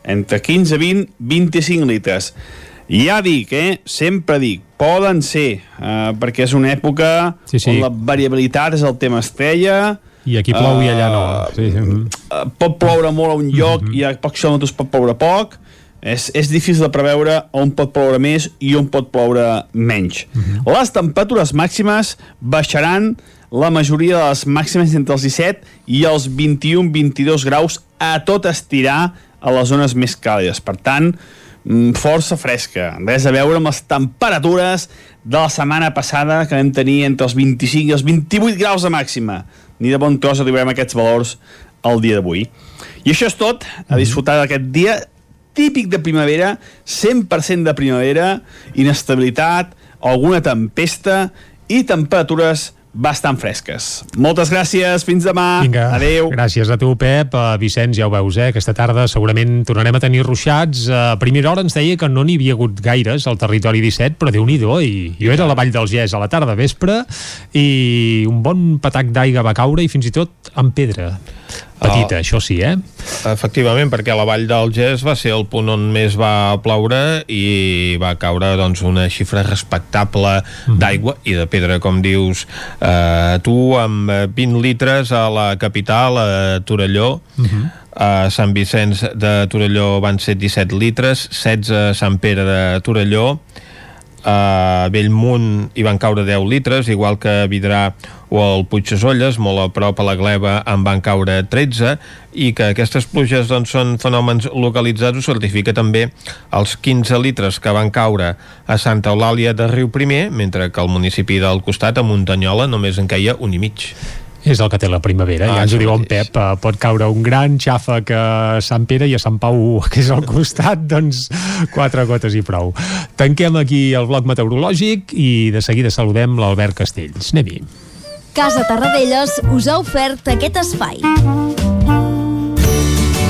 Entre 15, 20, 25 litres. Ja dic, eh? Sempre dic, poden ser, eh, perquè és una època Sí, sí. on la variabilitat és el tema estrella, I aquí plou i allà no. Sí, sí. eh, pot ploure molt a un lloc i a pocs quilòmetres pot ploure poc és, és difícil de preveure on pot ploure més i on pot ploure menys les temperatures màximes baixaran la majoria de les màximes entre els 17 i els 21-22 graus a tot estirar a les zones més càlides per tant mm, força fresca. Res a veure amb les temperatures de la setmana passada que vam tenir entre els 25 i els 28 graus de màxima. Ni de bon tros arribarem a aquests valors el dia d'avui. I això és tot, a disfrutar d'aquest dia típic de primavera, 100% de primavera, inestabilitat, alguna tempesta i temperatures bastant fresques. Moltes gràcies, fins demà. Vinga, Adéu. Gràcies a tu, Pep. Uh, Vicenç, ja ho veus, eh? Aquesta tarda segurament tornarem a tenir ruixats. Uh, a primera hora ens deia que no n'hi havia hagut gaires al territori 17, però déu nhi i jo era a la Vall dels Gès a la tarda vespre i un bon patac d'aigua va caure i fins i tot amb pedra. Petita, oh. això sí, eh? Efectivament, perquè la Vall del Gès va ser el punt on més va ploure i va caure doncs, una xifra respectable mm. d'aigua i de pedra, com dius eh, tu, amb 20 litres a la capital, a Torelló, Mm -hmm. a Sant Vicenç de Torelló van ser 17 litres, 16 a Sant Pere de Torelló, a Bellmunt hi van caure 10 litres, igual que a Vidrà o al Puigdesolles, molt a prop a la Gleva en van caure 13 i que aquestes pluges doncs, són fenòmens localitzats ho certifica també els 15 litres que van caure a Santa Eulàlia de Riu Primer, mentre que al municipi del costat, a Muntanyola, només en caia un i mig. És el que té la primavera, ah, ja ens ho diu en Pep, uh, pot caure un gran xàfec a Sant Pere i a Sant Pau, que és al costat, doncs quatre gotes i prou. Tanquem aquí el bloc meteorològic i de seguida saludem l'Albert Castells. Anem-hi. Casa Tarradellas us ha ofert aquest espai.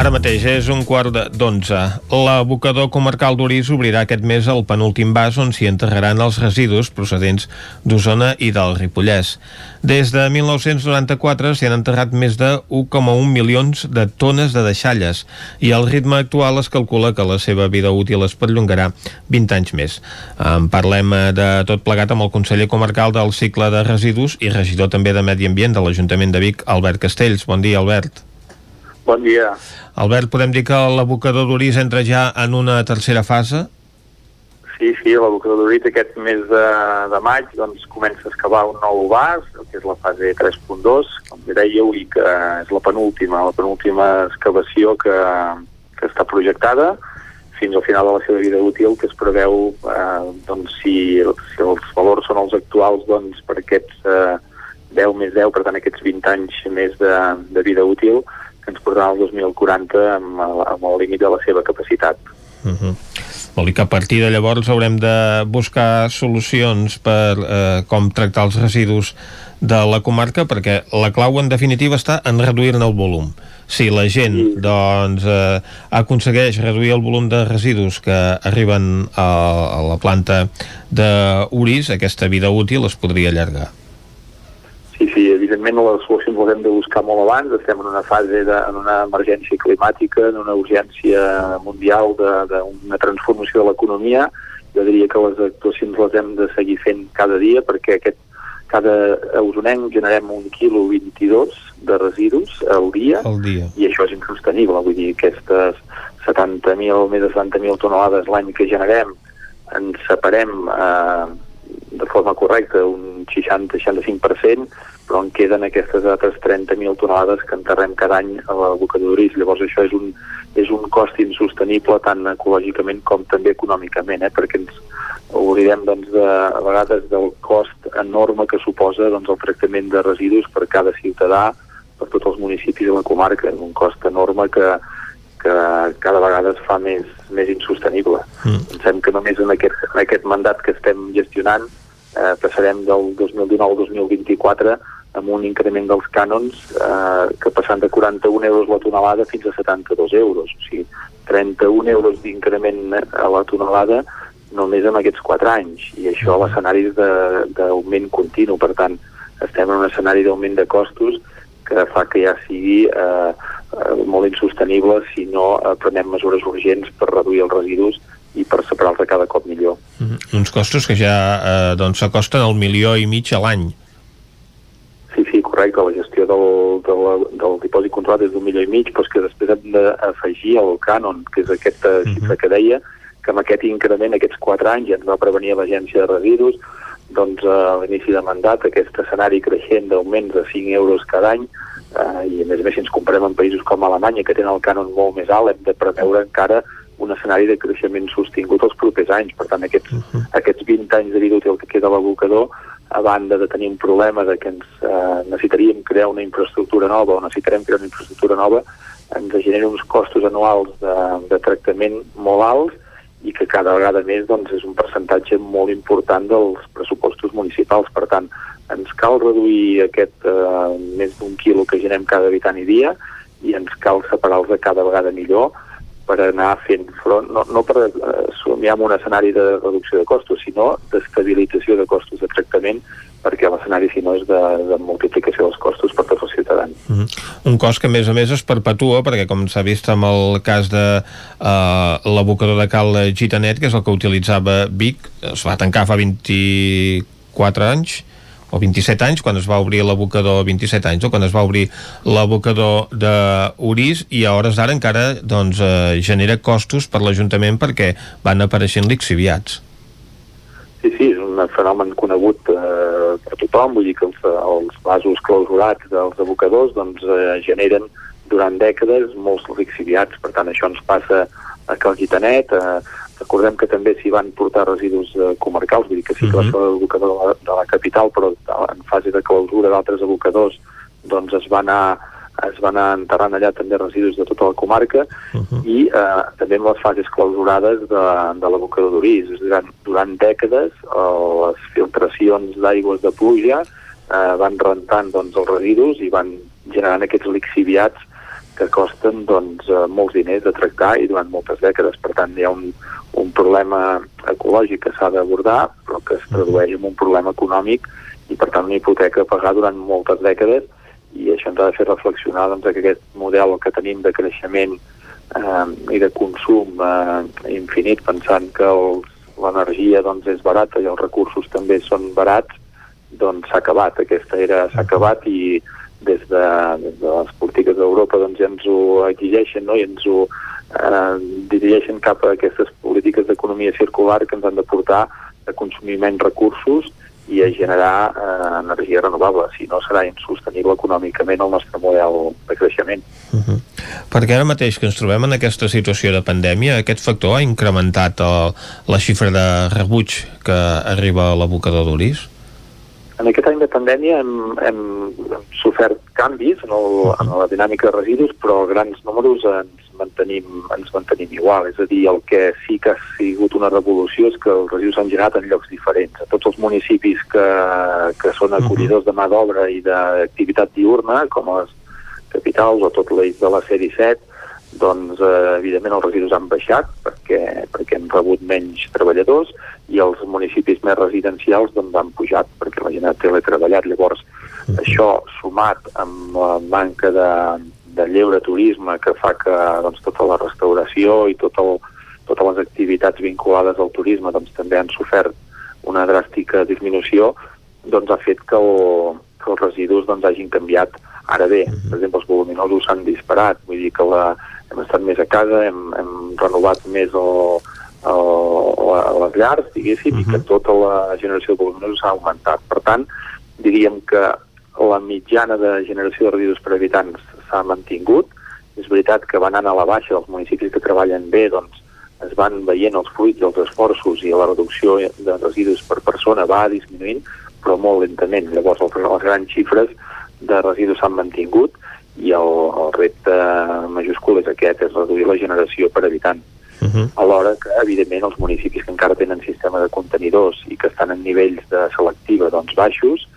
Ara mateix és un quart d'onze. L'abocador comarcal d'Urís obrirà aquest mes el penúltim vas on s'hi enterraran els residus procedents d'Osona i del Ripollès. Des de 1994 s'hi han enterrat més de 1,1 milions de tones de deixalles i el ritme actual es calcula que la seva vida útil es perllongarà 20 anys més. En parlem eh, de tot plegat amb el conseller comarcal del cicle de residus i regidor també de Medi Ambient de l'Ajuntament de Vic, Albert Castells. Bon dia, Albert. Bon dia. Albert, podem dir que l'abocador d'Urís entra ja en una tercera fase? Sí, sí, l'abocador d'Urit aquest mes de, de maig doncs, comença a excavar un nou vas, que és la fase 3.2, com bé dèieu, i que és la penúltima, la penúltima excavació que, que està projectada fins al final de la seva vida útil, que es preveu, eh, doncs, si, si els valors són els actuals, doncs, per aquests eh, 10 més 10, per tant, aquests 20 anys més de, de vida útil, que ens portarà al 2040 amb, amb el límit de la seva capacitat. Uh -huh. Vol dir que a partir de llavors haurem de buscar solucions per eh, com tractar els residus de la comarca, perquè la clau en definitiva està en reduir-ne el volum. Si la gent doncs, eh, aconsegueix reduir el volum de residus que arriben a, a la planta d'Uris, aquesta vida útil es podria allargar. Evidentment les solucions les hem de buscar molt abans, estem en una fase, de, en una emergència climàtica, en una urgència mundial d'una transformació de l'economia. Jo diria que les actuacions les hem de seguir fent cada dia perquè aquest, cada usonenc generem un quilo 22 de residus al dia Al dia. i això és insostenible, vull dir, aquestes 70.000, més de 70.000 tonelades l'any que generem ens separem eh, de forma correcta un 60-65%, però en queden aquestes altres 30.000 tonelades que enterrem cada any a l'abocadorís. Llavors això és un, és un cost insostenible tant ecològicament com també econòmicament, eh? perquè ens oblidem doncs, de, a vegades del cost enorme que suposa doncs, el tractament de residus per cada ciutadà, per tots els municipis de la comarca. És un cost enorme que, que cada vegada es fa més, més insostenible. Mm. Pensem que només en aquest, en aquest mandat que estem gestionant eh, passarem del 2019 al 2024 amb un increment dels cànons eh, que passant de 41 euros la tonelada fins a 72 euros. O sigui, 31 euros d'increment a la tonelada només en aquests 4 anys. I això a l'escenari de- d'augment continu. Per tant, estem en un escenari d'augment de costos que fa que ja sigui eh, eh, molt insostenible si no eh, prenem mesures urgents per reduir els residus i per separar-los cada cop millor. Mm -hmm. Uns costos que ja eh, doncs s'acosten al milió i mig a l'any. Sí, sí, correcte. La gestió del, del, del dipòsit controlat és d'un milió i mig, però que després hem d'afegir el cànon, que és aquesta uh -huh. xifra que deia, que amb aquest increment, aquests 4 anys, ja ens va prevenir l'agència de residus, doncs a l'inici de mandat aquest escenari creixent d'augments de 5 euros cada any eh, i a més a més si ens comparem amb països com Alemanya que tenen el cànon molt més alt hem de preveure encara un escenari de creixement sostingut els propers anys. Per tant, aquests, uh -huh. aquests 20 anys de vida útil que queda a l'abocador, a banda de tenir un problema de que ens eh, necessitaríem crear una infraestructura nova o necessitarem crear una infraestructura nova, ens genera uns costos anuals de, de tractament molt alts i que cada vegada més doncs, és un percentatge molt important dels pressupostos municipals. Per tant, ens cal reduir aquest eh, més d'un quilo que generem cada habitant i dia i ens cal separar-los cada vegada millor per anar fent front, no, no per eh, somiar amb un escenari de reducció de costos, sinó d'estabilització de costos de tractament, perquè l'escenari, si no, és de, de multiplicació dels costos per tots els ciutadans. Mm -hmm. Un cost que, a més a més, es perpetua, perquè, com s'ha vist amb el cas de uh, l'abocador de Cal Gitanet, que és el que utilitzava Vic, es va tancar fa 24 anys, o 27 anys, quan es va obrir l'abocador 27 anys, o quan es va obrir l'abocador d'Uris i a hores d'ara encara doncs, eh, genera costos per l'Ajuntament perquè van apareixent lixiviats. Sí, sí, és un fenomen conegut eh, per tothom, vull dir que els, els vasos clausurats dels abocadors doncs, eh, generen durant dècades molts lixiviats, per tant això ens passa a Cal Gitanet, eh, Recordem que també s'hi van portar residus eh, comarcals, vull dir que sí que va ser l'abocador de, la, de la capital, però en fase de clausura d'altres abocadors doncs es van anar es van anar enterrant allà també residus de tota la comarca uh -huh. i eh, també en les fases clausurades de, de l'abocador d'Uris. Durant, durant dècades eh, les filtracions d'aigües de pluja eh, van rentant doncs, els residus i van generant aquests lixiviats que costen doncs, eh, molts diners de tractar i durant moltes dècades. Per tant, hi ha un, un problema ecològic que s'ha d'abordar, però que es tradueix en un problema econòmic i, per tant, una hipoteca a pagar durant moltes dècades i això ens ha de fer reflexionar doncs, que aquest model que tenim de creixement eh, i de consum eh, infinit, pensant que l'energia doncs, és barata i els recursos també són barats, doncs s'ha acabat. Aquesta era s'ha acabat i des de, des de les polítiques d'Europa doncs, ja ens ho exigeixen no? i ens ho eh, dirigeixen cap a aquestes polítiques d'economia circular que ens han de portar a consumir menys recursos i a generar eh, energia renovable, si no serà insostenible econòmicament el nostre model de creixement. Uh -huh. Perquè ara mateix que ens trobem en aquesta situació de pandèmia, aquest factor ha incrementat el, la xifra de rebuig que arriba a l'abocador d'Uris? En aquest any de pandèmia hem, hem sofert canvis en, el, en la dinàmica de residus, però grans números ens mantenim, ens mantenim igual. És a dir, el que sí que ha sigut una revolució és que els residus s'han generat en llocs diferents. A tots els municipis que, que són acollidors de mà d'obra i d'activitat diurna, com les capitals o tot l'eix de la C-17, doncs eh, evidentment els residus han baixat perquè, perquè hem rebut menys treballadors i els municipis més residencials doncs, han pujat perquè la gent ha teletreballat. Llavors, uh -huh. això sumat amb la manca de, de lleure turisme que fa que doncs, tota la restauració i tot el, totes les activitats vinculades al turisme doncs, també han sofert una dràstica disminució, doncs ha fet que, el, que els residus doncs, hagin canviat. Ara bé, per exemple, els voluminosos s'han disparat, vull dir que la, hem estat més a casa, hem, hem renovat més el, el, les llars, diguéssim, uh -huh. i que tota la generació de voluminosos s'ha augmentat. Per tant, diríem que la mitjana de generació de residus per habitants s'ha mantingut. És veritat que van anar a la baixa dels municipis que treballen bé, doncs es van veient els fruits dels esforços i la reducció de residus per persona va disminuint, però molt lentament. Llavors, les grans xifres de residus s'han mantingut i el, el repte majúscul és aquest, és reduir la generació per habitant. Uh -huh. Alhora que, evidentment, els municipis que encara tenen sistema de contenidors i que estan en nivells de selectiva doncs, baixos,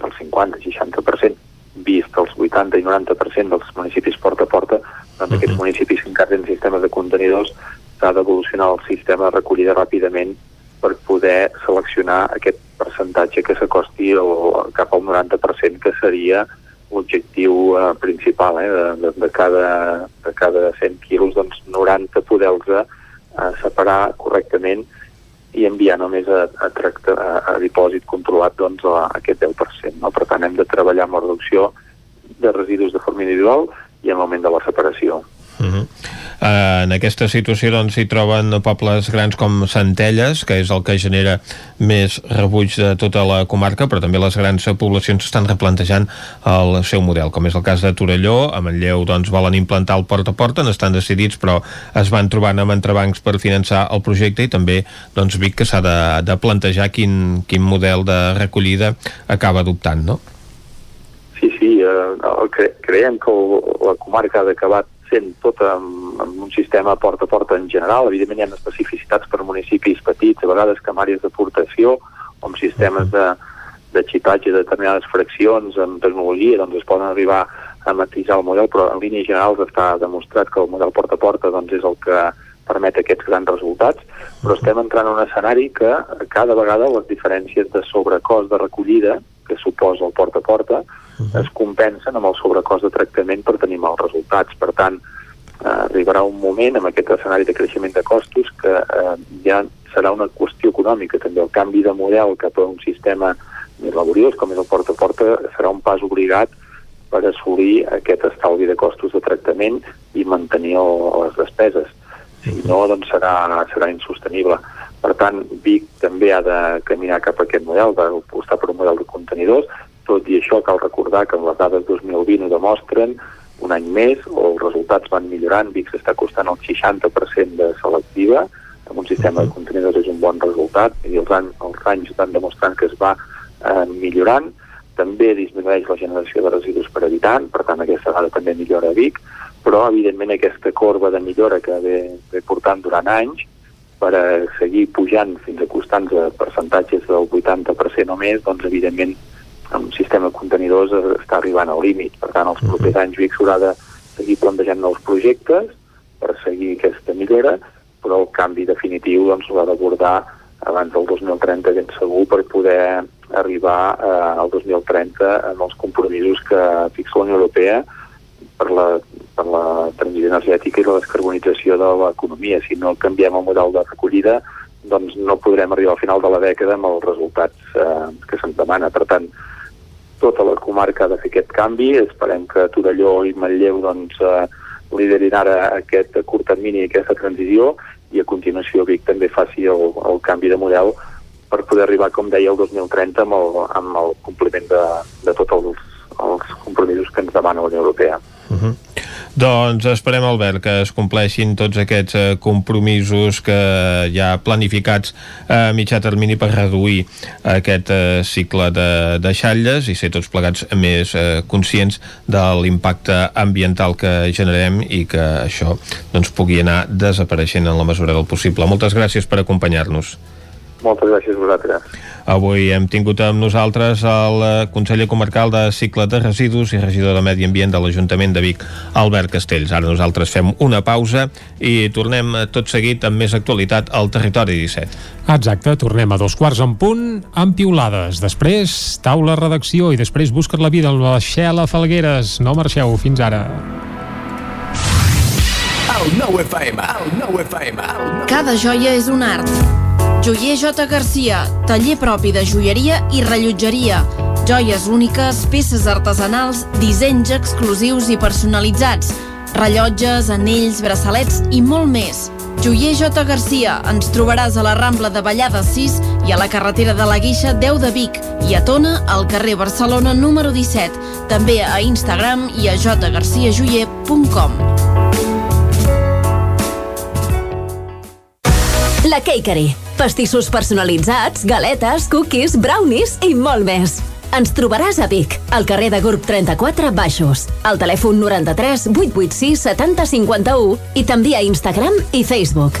del 50-60%, vist els 80 i 90% dels municipis porta a porta, doncs uh -huh. aquests municipis que encara tenen sistemes de contenidors s'ha d'evolucionar el sistema de recollida ràpidament per poder seleccionar aquest percentatge que s'acosti cap al 90% que seria l'objectiu eh, principal eh, de, de, cada, de cada 100 quilos, doncs 90 poder-los a separar correctament i enviar només a, a, tracte, a, a dipòsit controlat doncs, a, a aquest 10%. No? Per tant, hem de treballar amb la reducció de residus de forma individual i en l'augment de la separació. Uh -huh. uh, en aquesta situació doncs, s'hi troben pobles grans com Centelles, que és el que genera més rebuig de tota la comarca, però també les grans poblacions estan replantejant el seu model, com és el cas de Torelló, a Manlleu doncs, volen implantar el porta a porta, n'estan decidits, però es van trobant amb entrebancs per finançar el projecte i també doncs, Vic que s'ha de, de plantejar quin, quin model de recollida acaba adoptant, no? Sí, sí, eh, cre creiem que la comarca ha d'acabar sent tot amb, amb un sistema porta a porta en general. Evidentment hi ha especificitats per municipis petits, a vegades que amb àrees d'aportació o amb sistemes de, de xipatge de determinades fraccions amb tecnologia, doncs es poden arribar a matisar el model, però en línies generals està demostrat que el model porta a porta doncs, és el que permet aquests grans resultats, però estem entrant en un escenari que cada vegada les diferències de sobrecost de recollida que suposa el porta a porta es compensen amb el sobrecost de tractament per tenir mals resultats. Per tant, eh, arribarà un moment amb aquest escenari de creixement de costos que eh, ja serà una qüestió econòmica. També el canvi de model cap a un sistema més laboriós, com és el porta a porta, serà un pas obligat per assolir aquest estalvi de costos de tractament i mantenir les despeses. Si no, doncs serà, serà insostenible. Per tant, Vic també ha de caminar cap a aquest model, d'apostar per un model de contenidors, tot i això cal recordar que les dades 2020 ho demostren, un any més, o els resultats van millorant, Vic s'està costant el 60% de selectiva, amb un sistema de contenidors és un bon resultat, i els, anys, els anys estan demostrant que es va eh, millorant, també disminueix la generació de residus per habitant, per tant aquesta dada també millora a Vic, però evidentment aquesta corba de millora que ve, ve portant durant anys, per a seguir pujant fins a costar a percentatges del 80% o més, doncs evidentment un sistema de contenidors està arribant al límit. Per tant, els propers anys Vic s'haurà de seguir plantejant nous projectes per seguir aquesta millora, però el canvi definitiu doncs, l'ha d'abordar abans del 2030 ben segur per poder arribar eh, al 2030 amb els compromisos que fixa la Unió Europea per la, per la transició energètica i la descarbonització de l'economia. Si no canviem el model de recollida, doncs no podrem arribar al final de la dècada amb els resultats eh, que se'ns demana. Per tant, tota la comarca ha de fer aquest canvi. Esperem que Torelló i Manlleu doncs, eh, liderin ara aquest curt termini aquesta transició i a continuació Vic també faci el, el canvi de model per poder arribar, com deia, el 2030 amb el, amb el compliment de, de tots els, els compromisos que ens demana la Unió Europea. Uh -huh. Doncs esperem, Albert, que es compleixin tots aquests eh, compromisos que ja planificats a mitjà termini per reduir aquest eh, cicle de, de xatlles i ser tots plegats més eh, conscients de l'impacte ambiental que generem i que això doncs, pugui anar desapareixent en la mesura del possible. Moltes gràcies per acompanyar-nos. Moltes gràcies a vosaltres. Avui hem tingut amb nosaltres el eh, conseller comarcal de cicle de residus i regidor de Medi Ambient de l'Ajuntament de Vic, Albert Castells. Ara nosaltres fem una pausa i tornem eh, tot seguit amb més actualitat al Territori 17. Exacte, tornem a dos quarts en punt amb piulades. Després, taula redacció i després buscar la vida amb la Xela Falgueres. No marxeu, fins ara. El nou FM, el nou FM. Cada joia és un art. Joier J. Garcia, taller propi de joieria i rellotgeria. Joies úniques, peces artesanals, dissenys exclusius i personalitzats. Rellotges, anells, braçalets i molt més. Joier J. Garcia, ens trobaràs a la Rambla de Vallada 6 i a la carretera de la Guixa 10 de Vic i a Tona, al carrer Barcelona número 17. També a Instagram i a jgarciajoyer.com. La Cakery. Pastissos personalitzats, galetes, cookies, brownies i molt més. Ens trobaràs a Vic, al carrer de Gurb 34 Baixos, al telèfon 93 886 70 51 i també a Instagram i Facebook.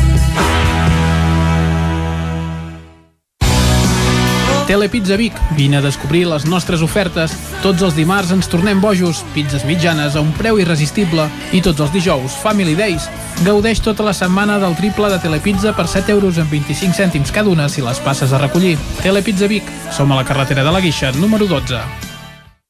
Telepizza Vic, vine a descobrir les nostres ofertes. Tots els dimarts ens tornem bojos, pizzas mitjanes a un preu irresistible i tots els dijous, Family Days. Gaudeix tota la setmana del triple de Telepizza per 7 euros amb 25 cèntims cada una si les passes a recollir. Telepizza Vic, som a la carretera de la Guixa, número 12.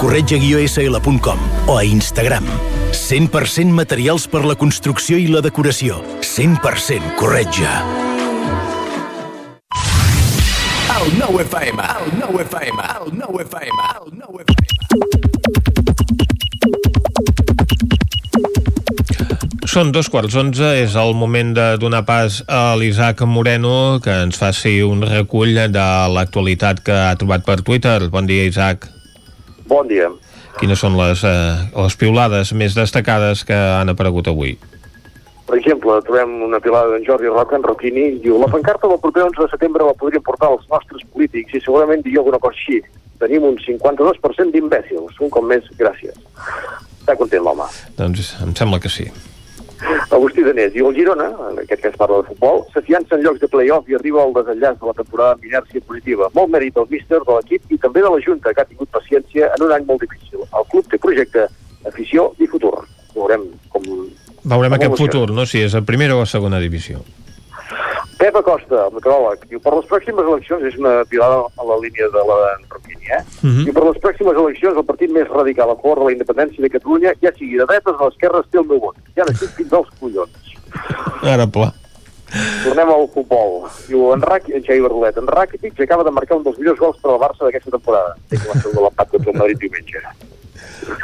corretja-sl.com o a Instagram. 100% materials per la construcció i la decoració. 100% corretja. El nou FM, el nou FM, el nou FM, el nou FM. Són dos quarts onze, és el moment de donar pas a l'Isaac Moreno que ens faci un recull de l'actualitat que ha trobat per Twitter. Bon dia, Isaac. Bon dia. Quines són les, eh, les piulades més destacades que han aparegut avui? Per exemple, trobem una pilada d'en Jordi Roca, en Roquini, i diu la pancarta del proper 11 de setembre la podrien portar els nostres polítics i segurament diria alguna cosa així. Tenim un 52% d'imbècils, un cop més, gràcies. Està content l'home. Doncs em sembla que sí. Agustí Danés diu el Girona, en aquest cas parla de futbol, s'afiança en llocs de play-off i arriba al desenllaç de la temporada amb inèrcia positiva. Molt mèrit del míster, de l'equip i també de la Junta, que ha tingut paciència en un any molt difícil. El club té projecte, afició i futur. Veurem com... Veurem com aquest futur, no? Si és a primera o a segona divisió. Pep Acosta, el meteoròleg, diu per les pròximes eleccions, és una pilada a la línia de la Roquini, eh? Mhm. Diu per les pròximes eleccions el partit més radical a favor de la independència de Catalunya, ja sigui de dretes o d'esquerres, té el meu vot. Ja n'estic fins als collons. Ara pla. Tornem al futbol. Diu en, Rac, en Xavi Bardolet, en Rakitic acaba de marcar un dels millors gols per al Barça d'aquesta temporada. Té que va ser de l'empat contra el Madrid diumenge.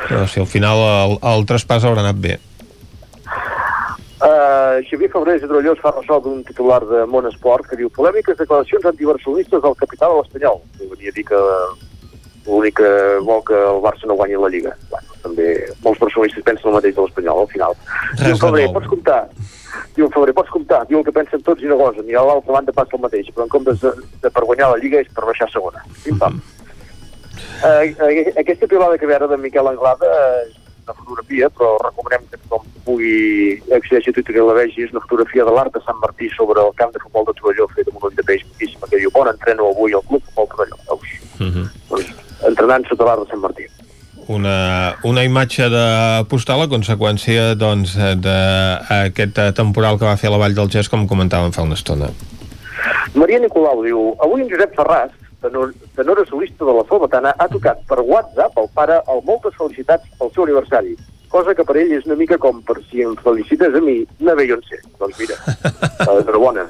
Però si al final el, el traspàs haurà anat bé. Uh, Xavier Fabrés de Drollós fa ressò d'un titular de Món Esport que diu polèmiques declaracions antibarcelonistes del capità de l'Espanyol. Que Venia a dir que l'únic que vol que el Barça no guanyi la Lliga. Bueno, també molts barcelonistes pensen el mateix de l'Espanyol, al final. Res diu Febrer, pots comptar? Diu Febrer, pots comptar? Diu el que pensen tots i una cosa, ni a l'altra banda passa el mateix, però en comptes de, de per guanyar la Lliga és per baixar a segona. Pim-pam. Uh, uh, aquesta pilada que ve ara de Miquel Anglada és una fotografia, però recomanem que tothom pugui accedeixi a Twitter i la vegi, és una fotografia de l'Art de Sant Martí sobre el camp de futbol de Torelló fet amb un ull de peix boníssima que diu bon entreno avui al club futbol Torelló. Veus? Uh -huh. Doncs, entrenant sota l'Art de Sant Martí. una, una imatge de postal a conseqüència doncs, d'aquest eh, temporal que va fer la Vall del Gès, com comentàvem fa una estona. Maria Nicolau diu, avui en Josep Ferràs, tenor, tenora solista de la Salvatana, ha tocat per WhatsApp al pare el moltes felicitats pel seu aniversari, cosa que per ell és una mica com per si em felicites a mi, una Beyoncé. Doncs mira, enhorabona.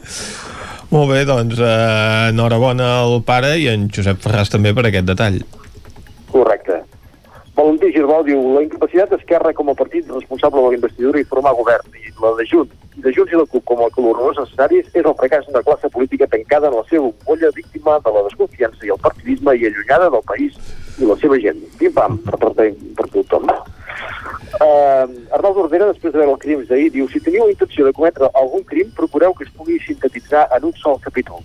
Molt bé, doncs eh, enhorabona al pare i en Josep Ferràs també per aquest detall. Correcte. Valentí Girbau diu la incapacitat d'Esquerra com a partit responsable de la investidura i formar govern i la de Junts, i de Junts i la CUP com a col·laboradors necessaris és el fracàs d'una classe política tancada en la seva bombolla víctima de la desconfiança i el partidisme i allunyada del país i la seva gent. Pim-pam, per, per, per tothom. Uh, Arnaldo Ordera, després de veure el crims d'ahir, diu si teniu la intenció de cometre algun crim, procureu que es pugui sintetitzar en un sol capítol.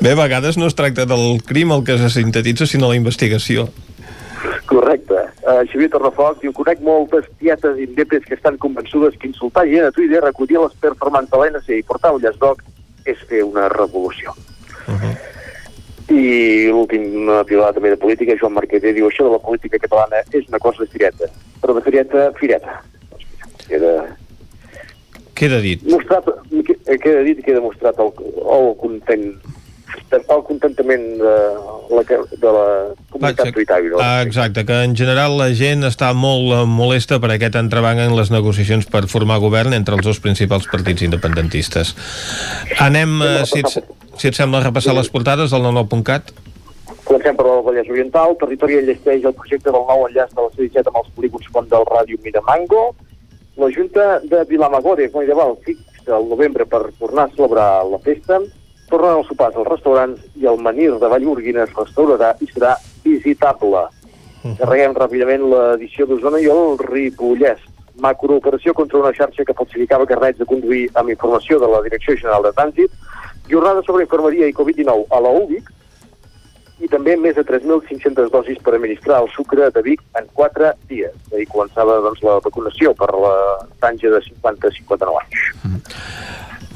Bé, a vegades no es tracta del crim el que se sintetitza, sinó la investigació. Correcte. Uh, Xavier Torrefoc diu, conec moltes tietes indepes que estan convençudes que insultar gent a Twitter, a les performants de l'NC i portar un llaç d'oc és fer una revolució. Uh -huh. I l'últim pilar també de política, Joan Marqueter, diu això de la política catalana és una cosa de fireta, però de fireta, fireta. Queda, Queda dit. mostrat, queda dit i queda mostrat el, el content el contentament de la, de la comunitat tuitària. Ah, exacte, que en general la gent està molt eh, molesta per aquest entrebanc en les negociacions per formar govern entre els dos principals partits independentistes. Anem, eh, si, et, si et sembla, a repassar les portades del 99.cat. Comencem per el Vallès Oriental. Territori enllesteix el projecte del nou enllaç de la C-17 amb els polígons font del ràdio Miramango. La Junta de Vilamagore, Coll de Val, fixa el novembre per tornar a celebrar la festa tornen els sopars als restaurants i el menir de Vallurguina es restaurarà i serà visitable. Carreguem ràpidament l'edició d'Osona i el Ripollès. Macrooperació contra una xarxa que falsificava carnets de conduir amb informació de la Direcció General de Trànsit, jornada sobre infermeria i Covid-19 a la UBIC, i també més de 3.500 dosis per administrar el sucre de Vic en 4 dies. Ahir començava doncs, la vacunació per la franja de 50-59 anys.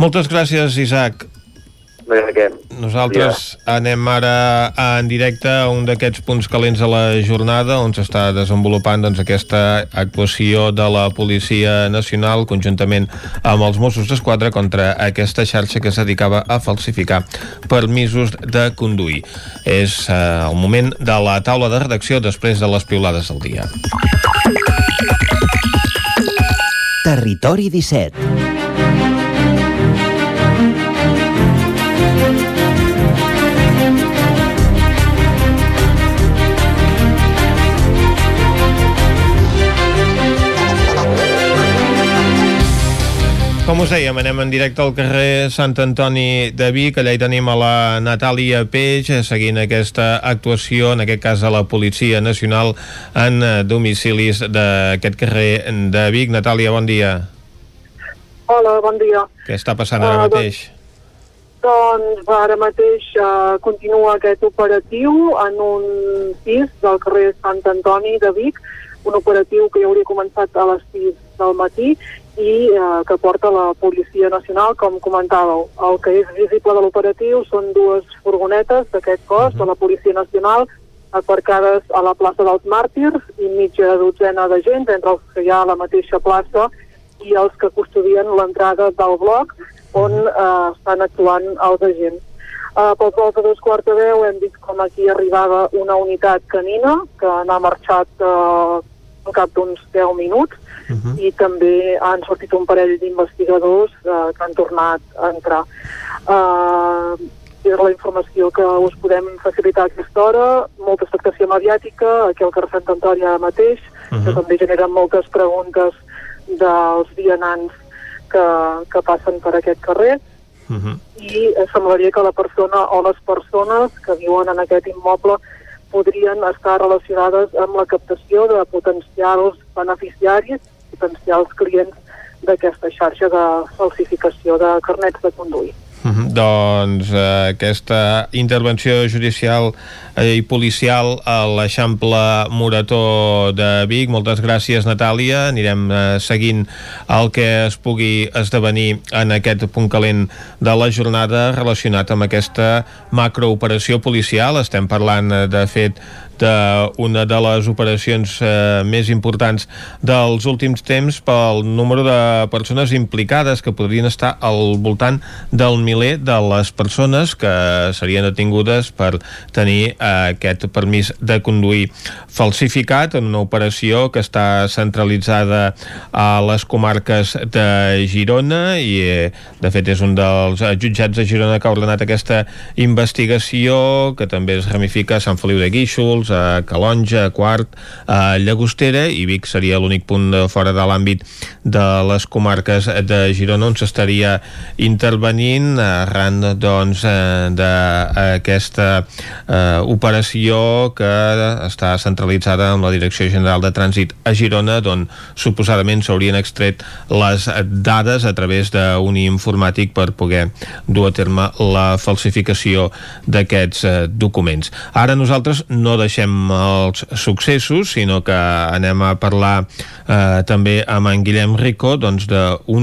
Moltes gràcies, Isaac. No hi ha què. Nosaltres ja. anem ara en directe a un d'aquests punts calents de la jornada on s'està desenvolupant doncs, aquesta actuació de la Policia Nacional conjuntament amb els Mossos d'Esquadra contra aquesta xarxa que es dedicava a falsificar permisos de conduir. És eh, el moment de la taula de redacció després de les piulades del dia. Territori 17 Com us dèiem, anem en directe al carrer Sant Antoni de Vic, allà hi tenim a la Natàlia Peix, seguint aquesta actuació, en aquest cas a la Policia Nacional, en domicilis d'aquest carrer de Vic. Natàlia, bon dia. Hola, bon dia. Què està passant ara uh, mateix? Doncs, doncs ara mateix uh, continua aquest operatiu en un pis del carrer Sant Antoni de Vic, un operatiu que ja hauria començat a les 6 del matí i eh, que porta la Policia Nacional, com comentàveu. El que és visible de l'operatiu són dues furgonetes d'aquest cos, de la Policia Nacional, aparcades a la plaça dels Màrtirs i mitja dotzena de gent, entre els que hi ha a la mateixa plaça i els que custodien l'entrada del bloc on eh, estan actuant els agents. Uh, pel pols de dos quarts de deu hem vist com aquí arribava una unitat canina que n'ha marxat al cap d'uns 10 minuts uh -huh. i també han sortit un parell d'investigadors uh, que han tornat a entrar. Uh, és la informació que us podem facilitar a aquesta hora, molta expectació mediàtica, aquí al carrer Sant Antoni mateix, uh -huh. que també generen moltes preguntes dels vianants que, que passen per aquest carrer, uh -huh. i semblaria que la persona o les persones que viuen en aquest immoble podrien estar relacionades amb la captació de potencials beneficiaris potencials clients d'aquesta xarxa de falsificació de carnets de conduir. Mm -hmm. Doncs eh, aquesta intervenció judicial eh, i policial a l'Eixample Morató de Vic. Moltes gràcies, Natàlia. Anirem eh, seguint el que es pugui esdevenir en aquest punt calent de la jornada relacionat amb aquesta macrooperació policial. Estem parlant, eh, de fet, d'una de les operacions eh, més importants dels últims temps pel número de persones implicades que podrien estar al voltant del miler de les persones que serien detingudes per tenir eh, aquest permís de conduir. Falsificat en una operació que està centralitzada a les comarques de Girona i eh, de fet és un dels jutjats de Girona que ha ordenat aquesta investigació que també es ramifica a Sant Feliu de Guíxols, a Calonja, a Quart, a Llagostera i Vic seria l'únic punt fora de l'àmbit de les comarques de Girona on s'estaria intervenint arran doncs eh, d'aquesta eh, operació que està centralitzada en la Direcció General de Trànsit a Girona d'on suposadament s'haurien extret les dades a través d'un informàtic per poder dur a terme la falsificació d'aquests eh, documents. Ara nosaltres no deixem deixem els successos, sinó que anem a parlar eh, també amb en Guillem Rico doncs,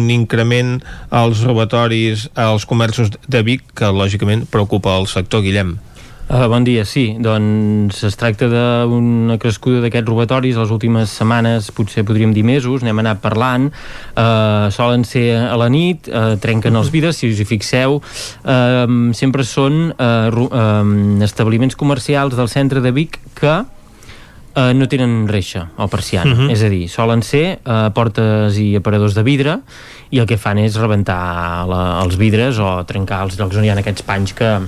increment als robatoris als comerços de Vic que lògicament preocupa el sector Guillem. Uh, bon dia, sí. Doncs es tracta d'una crescuda d'aquests robatoris les últimes setmanes, potser podríem dir mesos, n'hem anat parlant. Uh, solen ser a la nit, uh, trenquen els vidres, si us hi fixeu. Uh, sempre són uh, uh, establiments comercials del centre de Vic que uh, no tenen reixa o persiana. Uh -huh. És a dir, solen ser uh, portes i aparadors de vidre i el que fan és rebentar la, els vidres o trencar els llocs on hi ha aquests panys que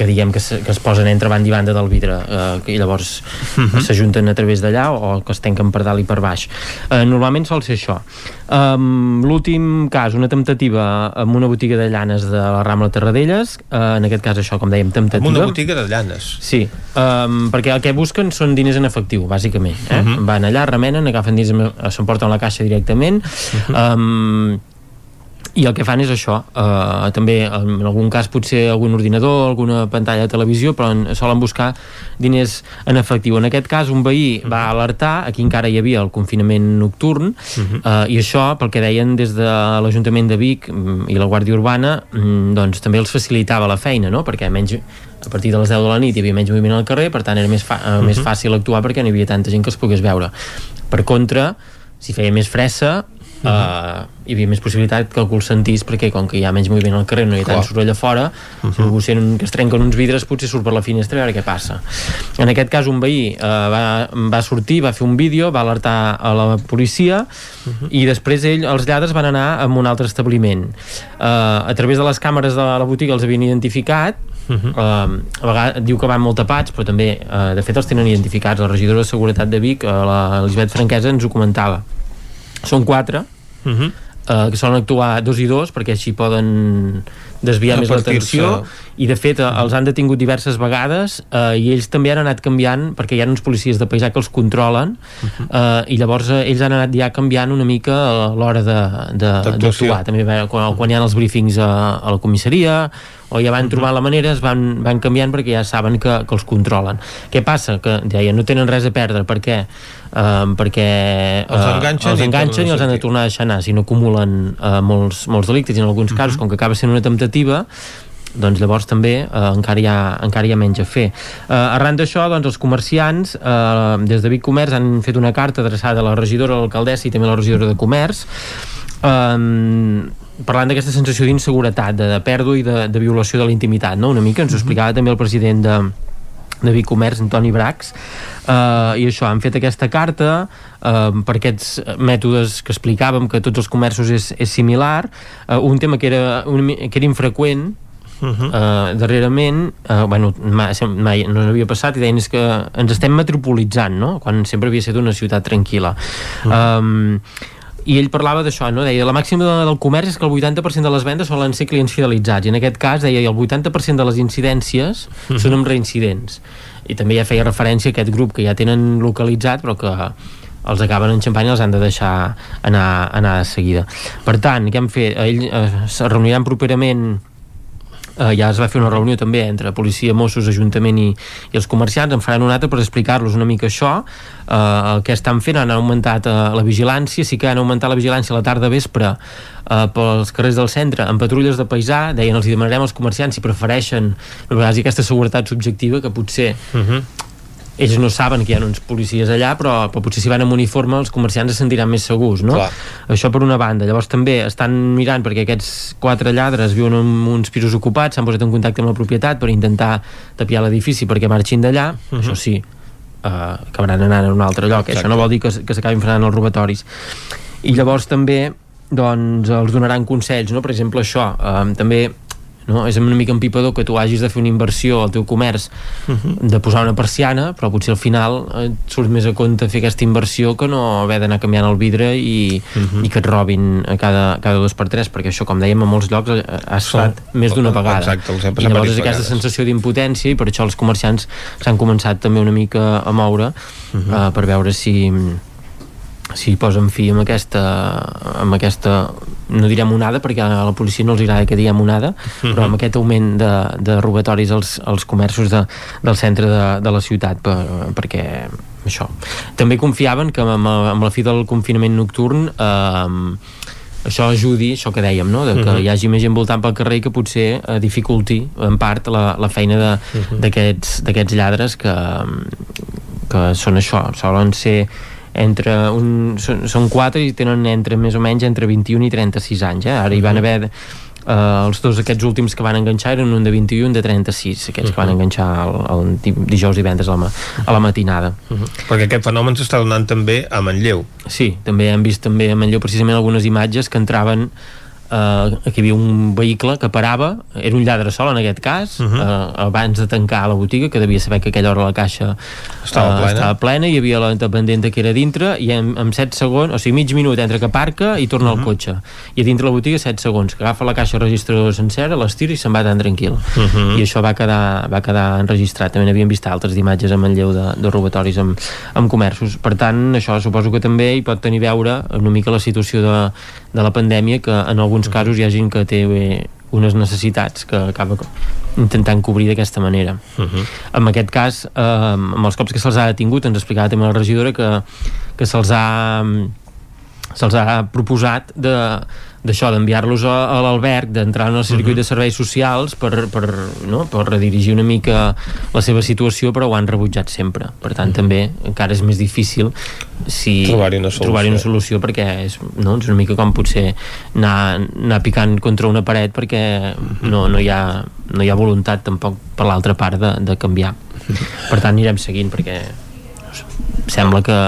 que diguem que, se, que es posen entre banda i banda del vidre eh, i llavors uh -huh. s'ajunten a través d'allà o que es tanquen per dalt i per baix eh, normalment sol ser això um, l'últim cas, una temptativa amb una botiga de llanes de la Rambla Terradelles eh, en aquest cas això, com dèiem, temptativa amb una botiga de llanes sí, um, perquè el que busquen són diners en efectiu bàsicament, eh? uh -huh. van allà, remenen agafen diners, s'emporten la caixa directament uh -huh. um, i el que fan és això uh, també en algun cas potser algun ordinador, alguna pantalla de televisió però en, solen buscar diners en efectiu en aquest cas un veí va alertar aquí encara hi havia el confinament nocturn uh, i això pel que deien des de l'Ajuntament de Vic mm, i la Guàrdia Urbana mm, doncs també els facilitava la feina no? perquè menys a partir de les 10 de la nit hi havia menys moviment al carrer per tant era més, fa, uh, uh -huh. més fàcil actuar perquè no hi havia tanta gent que els pogués veure per contra si feia més fressa uh -huh. uh, hi havia més possibilitat que algú el sentís perquè com que hi ha menys moviment al carrer no hi ha tant soroll a fora uh -huh. si algú sent que es trenquen uns vidres potser surt per la finestra a veure què passa en aquest cas un veí uh, va, va sortir, va fer un vídeo va alertar a la policia uh -huh. i després ell, els lladres van anar a un altre establiment uh, a través de les càmeres de la botiga els havien identificat Uh -huh. uh, a vegades diu que van molt tapats però també, uh, de fet els tenen identificats la regidora de Seguretat de Vic, uh, la Elisabet Franquesa ens ho comentava són quatre uh -huh. uh, que solen actuar dos i dos perquè així poden desviar més l'atenció i de fet uh, els han detingut diverses vegades uh, i ells també han anat canviant perquè hi ha uns policies de paisà que els controlen uh -huh. uh, i llavors uh, ells han anat ja canviant una mica l'hora d'actuar també quan, quan hi ha els briefings a, a la comissaria o ja van trobant la manera, es van, van canviant perquè ja saben que, que els controlen. Què passa? Que deia, no tenen res a perdre, per què? Uh, perquè uh, els enganxen, els enganxen i, i els han de tornar a deixar anar si no acumulen uh, molts, molts delictes i en alguns uh -huh. casos, com que acaba sent una temptativa doncs llavors també eh, encara, hi ha, encara hi ha menys a fer. Eh, arran d'això, doncs, els comerciants eh, des de Vic Comerç han fet una carta adreçada a la regidora, a l'alcaldessa i també a la regidora de Comerç eh, parlant d'aquesta sensació d'inseguretat, de, de pèrdua i de, de violació de la intimitat, no? una mica ens ho mhm. explicava també el president de, de Bicomerç, Antoni Brax, uh, i això, han fet aquesta carta uh, per aquests mètodes que explicàvem que tots els comerços és, és similar, uh, un tema que era, un, que era infreqüent, Uh -huh. uh, darrerament uh, bueno, mai, mai no havia passat i deien és que ens estem metropolitzant no? quan sempre havia estat una ciutat tranquil·la uh -huh. um, i ell parlava d'això, no? deia la màxima del comerç és que el 80% de les vendes solen ser clients fidelitzats i en aquest cas deia el 80% de les incidències uh -huh. són amb reincidents i també ja feia referència a aquest grup que ja tenen localitzat però que els acaben enxampant i els han de deixar anar, anar de seguida. Per tant, què han fet? Ell eh, es reuniran properament eh, ja es va fer una reunió també entre policia, Mossos, Ajuntament i, i els comerciants, en faran una altra per explicar-los una mica això, eh, el que estan fent, han augmentat eh, la vigilància, sí que han augmentat la vigilància a la tarda vespre eh, pels carrers del centre, amb patrulles de paisà, deien els hi demanarem als comerciants si prefereixen a aquesta seguretat subjectiva que potser uh mhm. -huh ells no saben que hi ha uns policies allà però, però potser si van amb uniforme els comerciants es sentiran més segurs no? Clar. això per una banda, llavors també estan mirant perquè aquests quatre lladres viuen en uns pisos ocupats, s'han posat en contacte amb la propietat per intentar tapiar l'edifici perquè marxin d'allà, uh mhm. -huh. això sí uh, acabaran anant a un altre lloc Exacte. això no vol dir que, que s'acabin frenant els robatoris i llavors també doncs els donaran consells, no? per exemple això, eh, també no? és una mica empipador que tu hagis de fer una inversió al teu comerç uh mhm. -huh. de posar una persiana però potser al final et surt més a compte fer aquesta inversió que no haver d'anar canviant el vidre i, uh mhm. -huh. i que et robin a cada, cada dos per tres perquè això com dèiem a molts llocs ha estat Sol. més d'una vegada Exacte, i llavors aquesta sensació d'impotència i per això els comerciants s'han començat també una mica a moure uh -huh. uh, per veure si si posen fi amb aquesta, amb aquesta no direm onada perquè a la policia no els agrada que diguem onada Mhm. però amb aquest augment de, de robatoris als, als comerços de, del centre de, de la ciutat per, perquè això també confiaven que amb, amb la fi del confinament nocturn eh, això ajudi, això que dèiem, no? de que Mhm. hi hagi més gent voltant pel carrer que potser eh, dificulti en part la, la feina Mhm. d'aquests d'aquests lladres que, que són això, solen ser entre un, són, són quatre i tenen entre més o menys entre 21 i 36 anys eh? ara hi van haver eh, els dos aquests últims que van enganxar eren un de 21 i un de 36 aquests que van enganxar el, el di- dijous i divendres a la, a la matinada. Perquè aquest fenomen s'està donant també a Manlleu. Sí, també hem vist també a Manlleu precisament algunes imatges que entraven eh, que hi havia un vehicle que parava era un lladre sol en aquest cas uh -huh. eh, abans de tancar la botiga que devia saber que a aquella hora la caixa Estava plena. estava plena i hi havia la dependenta que era dintre i en, en 7 segons, o sigui mig minut entre que aparca i torna uh -huh. al cotxe i a dintre la botiga 7 segons, que agafa la caixa registradora sencera, l'estira i se'n va tan tranquil Uh -huh. i això va quedar, va quedar enregistrat també n'havíem vist altres d'imatges a Manlleu de, de robatoris amb, amb comerços per tant això suposo que també hi pot tenir veure una mica la situació de, de la pandèmia que en alguns casos hi ha gent que té bé, unes necessitats que acaba intentant cobrir d'aquesta manera Uh -huh. en aquest cas eh, amb els cops que se'ls ha detingut ens explicava també la regidora que, que se'ls ha se'ls ha proposat de d'això, d'enviar-los a, a l'alberg d'entrar en el circuit de serveis socials per, per, no? per redirigir una mica la seva situació, però ho han rebutjat sempre per tant també encara és més difícil si Trobar-hi una solució. trobar una solució perquè és, no? és una mica com potser anar, anar picant contra una paret perquè no, no, hi, ha, no hi ha voluntat tampoc per l'altra part de, de canviar per tant anirem seguint perquè no sé, sembla que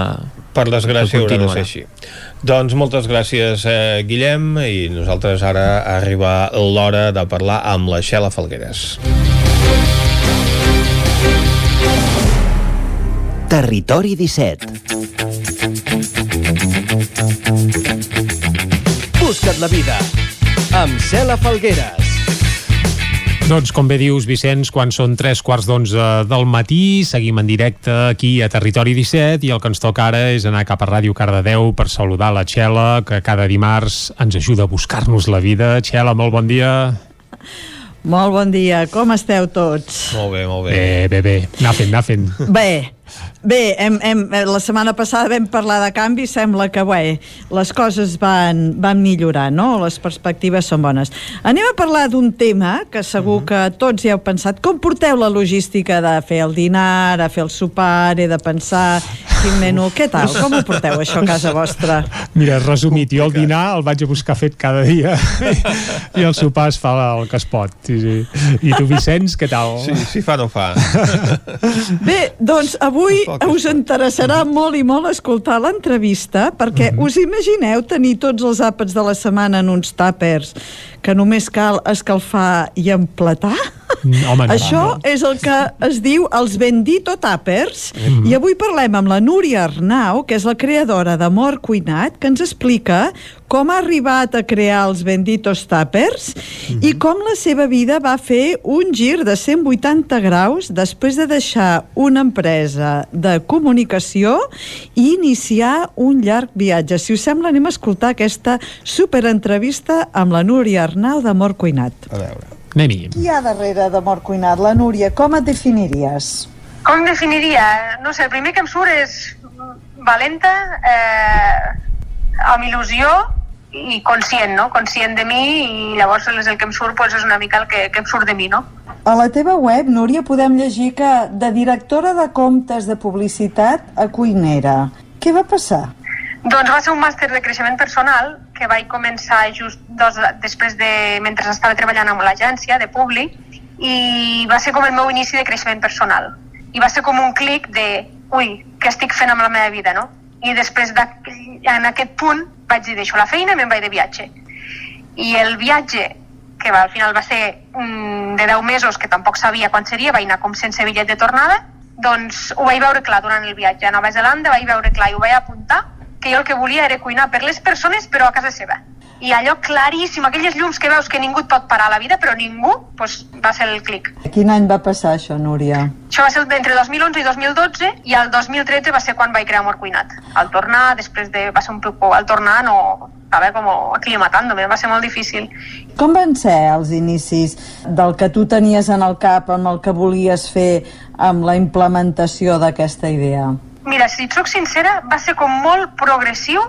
Per desgràcia haurà de ser així. Doncs moltes gràcies, eh, Guillem, i nosaltres ara arriba l'hora de parlar amb la Xela Falgueres. Territori 17. Busca't la vida amb Cela Falgueres. Doncs com bé dius, Vicenç, quan són tres quarts d'onze del matí, seguim en directe aquí a Territori 17 i el que ens toca ara és anar cap a Ràdio Cardedeu per saludar la Txela, que cada dimarts ens ajuda a buscar-nos la vida. Txela, molt bon dia. Molt bon dia, com esteu tots? Molt bé, molt bé. Bé, bé, bé, anar fent, anar fent. Bé, bé hem, hem, la setmana passada vam parlar de canvi, sembla que bé, les coses van, van millorar, no? Les perspectives són bones. Anem a parlar d'un tema que segur que tots ja heu pensat. Com porteu la logística de fer el dinar, de fer el sopar, he de pensar quin menú, què tal? Com ho porteu això a casa vostra? Mira, resumit, jo el dinar el vaig a buscar fet cada dia i el sopar es fa el que es pot. Sí, sí. I tu, Vicenç, què tal? Sí, si fa no fa. Bé, doncs avui us interessarà molt i molt escoltar l'entrevista perquè us imagineu tenir tots els àpats de la setmana en uns tàpers que només cal escalfar i emplatar? Home, no, Això no. és el que es diu els bendito tàpers Mhm. i avui parlem amb la Núria Arnau, que és la creadora d'Amor Cuinat, que ens explica com ha arribat a crear els benditos tàpers i com la seva vida va fer un gir de 180 graus després de deixar una empresa de comunicació i iniciar un llarg viatge. Si us sembla, anem a escoltar aquesta superentrevista amb la Núria Arnau d'Amor Cuinat. A veure. Anem-hi. Qui hi ha darrere d'Amor Cuinat? La Núria, com et definiries? Com em definiria? No sé, el primer que em surt és valenta, eh, amb il·lusió i conscient, no? Conscient de mi i llavors és el que em surt pues, és una mica el que, que em surt de mi, no? A la teva web, Núria, podem llegir que de directora de comptes de publicitat a cuinera. Què va passar? Doncs va ser un màster de creixement personal que vaig començar just dos, després de... mentre estava treballant amb l'agència de Publi i va ser com el meu inici de creixement personal. I va ser com un clic de, ui, què estic fent amb la meva vida, no? I després de, en aquest punt vaig dir, deixo la feina i me'n vaig de viatge. I el viatge, que va, al final va ser mm, de 10 mesos, que tampoc sabia quan seria, vaig anar com sense bitllet de tornada, doncs ho vaig veure clar durant el viatge a Nova Zelanda, vaig veure clar i ho vaig apuntar, que jo el que volia era cuinar per les persones però a casa seva. i allò claríssim, aquelles llums que veus que ningú et pot parar a la vida, però ningú, doncs va ser el clic. Quin any va passar això, Núria? Això va ser entre 2011 i 2012 i el 2013 va ser quan vaig crear Amor Cuinat. Al tornar, després de... va ser un poc... Al tornar no... Estava com aclimatant-me, va ser molt difícil. Com van ser els inicis del que tu tenies en el cap amb el que volies fer amb la implementació d'aquesta idea? Mira, si et soc sincera, va ser com molt progressiu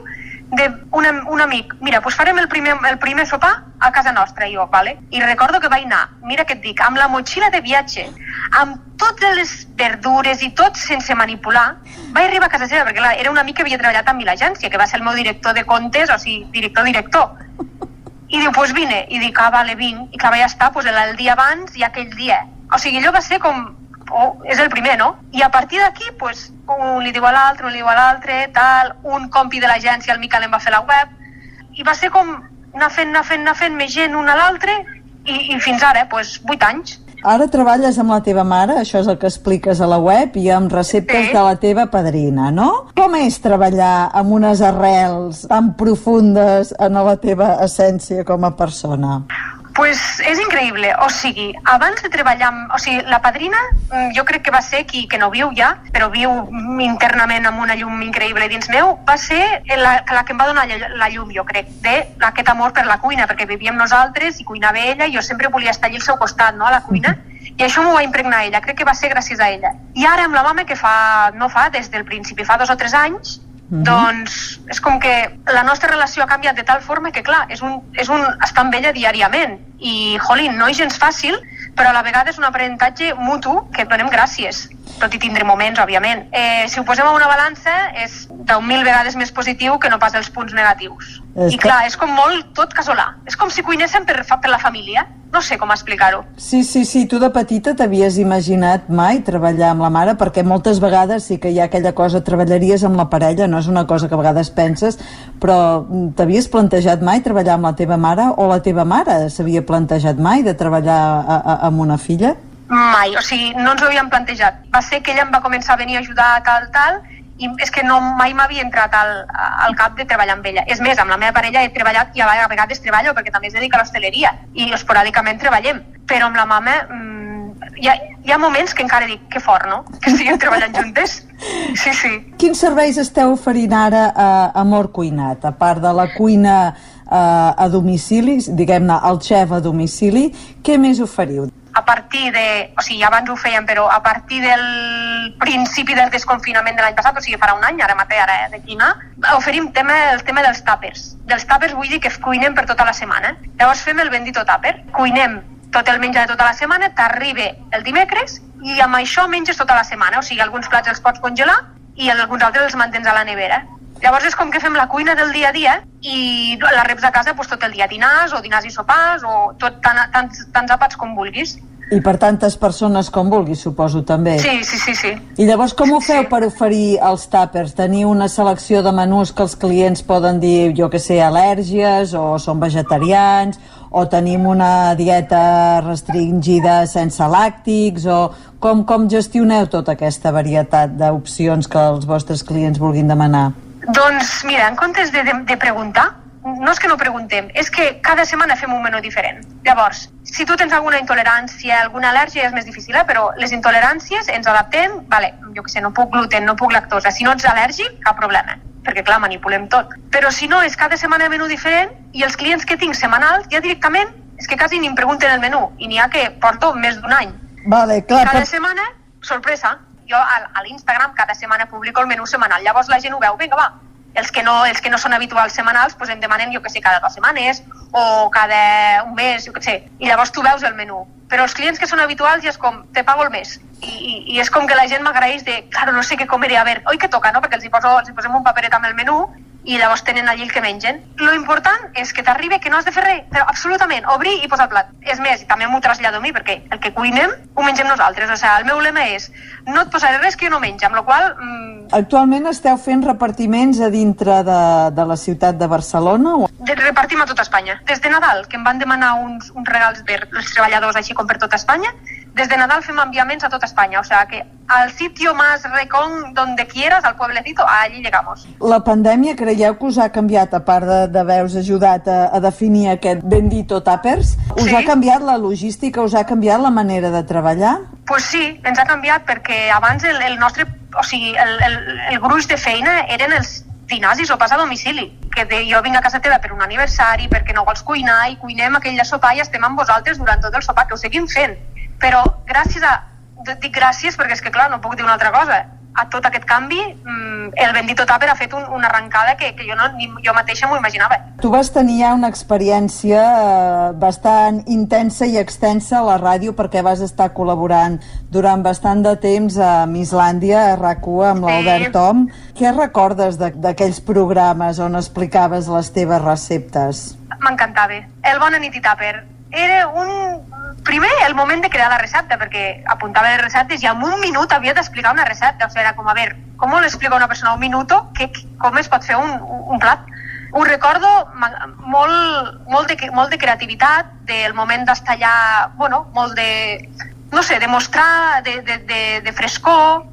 d'un un amic, mira, doncs farem el primer, el primer sopar a casa nostra, jo, vale? I recordo que vaig anar, mira què et dic, amb la motxilla de viatge, amb totes les verdures i tot sense manipular, vaig arribar a casa seva, perquè clar, era un amic que havia treballat amb l'agència, que va ser el meu director de comptes, o sigui, director-director. I diu, pues vine. I dic, ah, vale, vinc. I clar, vaig estar pues, el dia abans i aquell dia. O sigui, allò va ser com oh, és el primer, no? I a partir d'aquí, pues, un li diu a l'altre, un li diu a l'altre, tal, un compi de l'agència, el Miquel, em va fer la web, i va ser com anar fent, anar fent, anar fent més gent un a l'altre, i, i fins ara, pues, vuit anys. Ara treballes amb la teva mare, això és el que expliques a la web, i amb receptes Sí. de la teva padrina, no? Com és treballar amb unes arrels tan profundes en la teva essència com a persona? Pues és increïble, o sigui, abans de treballar amb... O sigui, la padrina mm, jo crec que va ser qui que no viu ja, però viu internament amb una llum increïble dins meu, va ser la, la que em va donar la, llum, jo crec, de aquest amor per la cuina, perquè vivíem nosaltres i cuinava ella i jo sempre volia estar allà al seu costat, no?, a la cuina, i això m'ho va impregnar ella, crec que va ser gràcies a ella. I ara amb la mama, que fa, no fa, des del principi, fa dos o tres anys, doncs és com que la nostra relació ha canviat de tal forma que, clar, és un, és un estar amb ella diàriament. I, jolín, no és gens fàcil, però a la vegada és un aprenentatge mutu que donem gràcies, tot i tindre moments, òbviament. Eh, si ho posem a una balança, és deu mil vegades més positiu que no pas els punts negatius. És I clar, és com molt tot casolà. És com si cuinéssim per, fa- per la família. No sé com explicar-ho. Sí, sí, sí. Tu de petita t'havies imaginat mai treballar amb la mare? Perquè moltes vegades sí que hi ha aquella cosa, treballaries amb la parella, no és una cosa que a vegades penses, però mm, t'havies plantejat mai treballar amb la teva mare o la teva mare s'havia plantejat mai de treballar a, a, amb una filla? Mai, o sigui, no ens ho havíem plantejat. Va ser que ella em va començar a venir a ajudar tal, tal, i és que no, mai m'havia entrat al, al cap de treballar amb ella. És més, amb la meva parella he treballat i a vegades treballo perquè també es dedica a l'hostaleria i esporàdicament treballem. Però amb la mama mmm, hi, ha, hi ha moments que encara dic que fort, no? Que estiguem treballant juntes. Sí, sí. Quins serveis esteu oferint ara a Amor Cuinat? A part de la cuina eh, a domicili, diguem-ne, el xef a domicili, què més oferiu? A partir de... O sigui, abans ho fèiem, però a partir del principi del desconfinament de l'any passat, o sigui, farà un any, ara mateix, ara d'aquí anar, oferim tema, el tema dels tàpers. Dels tàpers vull dir que cuinem per tota la setmana. Llavors fem el bendito tàper, cuinem tot el menjar de tota la setmana, t'arriba el dimecres i amb això menges tota la setmana. O sigui, alguns plats els pots congelar i alguns altres els mantens a la nevera. Llavors és com que fem la cuina del dia a dia i la reps a casa doncs, tot el dia, dinars o dinars i sopars o tot, tant, tants, tants àpats com vulguis. I per tantes persones com vulguis, suposo, també. Sí, sí, sí, sí. I llavors com ho feu per oferir els tàpers? Teniu una selecció de menús que els clients poden dir, jo que sé, al·lèrgies o són vegetarians o tenim una dieta restringida sense làctics o com, com gestioneu tota aquesta varietat d'opcions que els vostres clients vulguin demanar? Doncs mira, en comptes de, de, de preguntar, no és que no preguntem, és que cada setmana fem un menú diferent. Llavors, si tu tens alguna intolerància, alguna al·lèrgia, és més difícil, eh? però les intoleràncies ens adaptem, vale, jo que sé, no puc gluten, no puc lactosa, si no ets al·lèrgic, cap problema perquè clar, manipulem tot. Però si no, és cada setmana menú diferent i els clients que tinc setmanals ja directament és que quasi ni em pregunten el menú i n'hi ha que porto més d'un any. Vale, clar, cada però- setmana, sorpresa, jo a, a l'Instagram cada setmana publico el menú setmanal, llavors la gent ho veu, vinga va, els que no, els que no són habituals setmanals doncs em demanen, jo que sé, cada dues setmanes o cada un mes, jo que sé, i llavors tu veus el menú. Però els clients que són habituals ja és com, te pago el mes. I, i, i és com que la gent m'agraeix de, claro, no sé què comeré, a veure, oi que toca, no? Perquè els hi, poso, els hi posem un paperet amb el menú i llavors tenen allí el que mengen. Lo important és que t'arribi que no has de fer res, però absolutament, obrir i posar el plat. És més, també m'ho trasllado a mi, perquè el que cuinem ho mengem nosaltres. O sigui, el meu lema és, no et posaré res que jo no menjo, amb la qual mm, Actualment esteu fent repartiments a dintre de, de la ciutat de Barcelona? O... de- repartim a tota Espanya. Des de Nadal, que em van demanar uns, uns regals per els treballadors així com per tota Espanya, des de Nadal fem enviaments a tota Espanya, o sigui que al sitio más recón donde quieras, al pueblecito, allí llegamos. La pandèmia creieu que us ha canviat, a part de- d'haver-vos ajudat a, a definir aquest bendito tàpers, us Sí. ha canviat la logística, us ha canviat la manera de treballar? pues sí, ens ha canviat perquè abans el, el nostre, o sigui, el, el, el gruix de feina eren els dinars i sopars a domicili. Que de, jo vinc a casa teva per un aniversari, perquè no vols cuinar, i cuinem aquell sopar i estem amb vosaltres durant tot el sopar, que ho seguim fent. Però gràcies a... Dic gràcies perquè és que, clar, no puc dir una altra cosa. A tot aquest canvi, mm, el Bendito Tàper ha fet un, una arrencada que, que jo, no, ni jo mateixa m'ho imaginava. Tu vas tenir ja una experiència eh, bastant intensa i extensa a la ràdio perquè vas estar col·laborant durant bastant de temps a Mislàndia, a rac amb l'Albert Tom. Què recordes de- d'aquells programes on explicaves les teves receptes? M'encantava. El Bona nit i Tàper era un... Primer, el moment de crear la recepta, perquè apuntava les receptes i en un minut havia d'explicar una recepta. O sigui, era com, a veure, com lo explica una persona un minuto? Que, com es pot fer un, un plat? Ho recordo molt, molt, de, molt de creativitat, del moment d'estar allà, bueno, molt de, no sé, de mostrar, de, de, de, de frescor,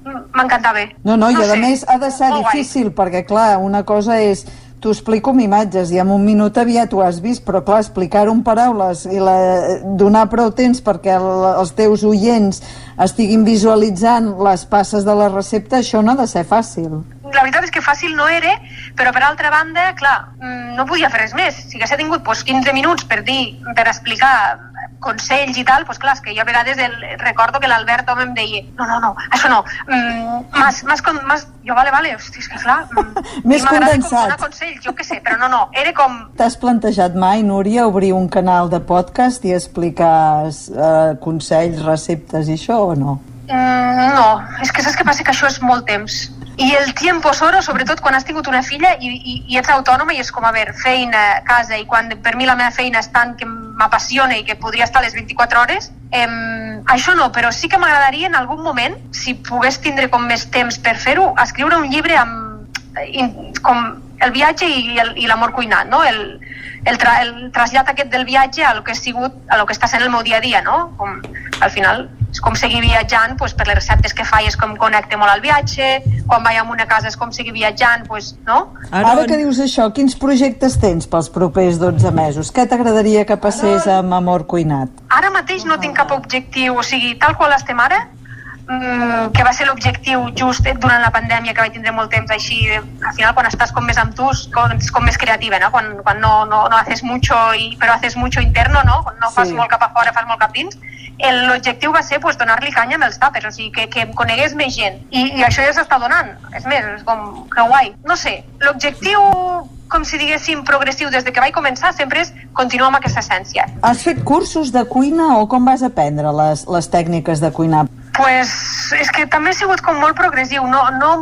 Mm, m'encantava. No, no, i a sé, més ha de ser molt guai. difícil, perquè clar, una cosa és t'ho explico amb imatges i en un minut aviat ho has vist, però clar, explicar-ho en paraules i la, donar prou temps perquè el, els teus oients estiguin visualitzant les passes de la recepta, això no ha de ser fàcil. la veritat és que fàcil no era, però per altra banda, clar, mm, no podia fer res més. Si hagués tingut doncs, 15 minuts per dir, per explicar consells i tal, doncs clar, és que jo a vegades el, recordo que l'Albert home em deia no, no, no, això no, mm, más, con, más, jo vale, vale, hosti, és que clar, mm, Més com condensat. donar consells, jo què sé, però no, no, era com, T'has plantejat mai, Núria, obrir un canal de podcast i explicar eh, consells, receptes i això o no? Mm, no, és que saps què passa? Que això és molt temps. I el tiempo soro, sobretot quan has tingut una filla i, i, i ets autònoma i és com, a veure, feina, casa, i quan per mi la meva feina és tant que m'apassiona i que podria estar les 24 hores, em, això no, però sí que m'agradaria en algun moment, si pogués tindre com més temps per fer-ho, escriure un llibre amb, in, com el viatge i, l'amor cuinat, no? El, el, tra, el trasllat aquest del viatge a lo que ha sigut, a lo que està sent el meu dia a dia, no? Com, al final, és com seguir viatjant pues, per les receptes que faig, és com connecte molt al viatge, quan vaig a una casa és com seguir viatjant, pues, no? Ara que dius això, quins projectes tens pels propers 12 mesos? Què t'agradaria que passés amb Amor Cuinat? Ara mateix no tinc cap objectiu, o sigui, tal qual estem ara, que va ser l'objectiu just durant la pandèmia, que vaig tindre molt temps així, al final quan estàs com més amb tu, com, com més creativa, no? Quan, quan no, no, no haces mucho, i, però haces mucho interno, no? Quan no fas Sí. molt cap a fora, fas molt cap dins, el- l'objectiu va ser pues, donar-li canya amb els tàpers, o sigui, que, que em conegués més gent. I, i això ja s'està donant. És més, és com que guai. No sé, l'objectiu, com si diguéssim, progressiu des de que vaig començar, sempre és continuar amb aquesta essència. Has fet cursos de cuina o com vas aprendre les, les tècniques de cuinar? Pues, és que també ha sigut com molt progressiu. No, no,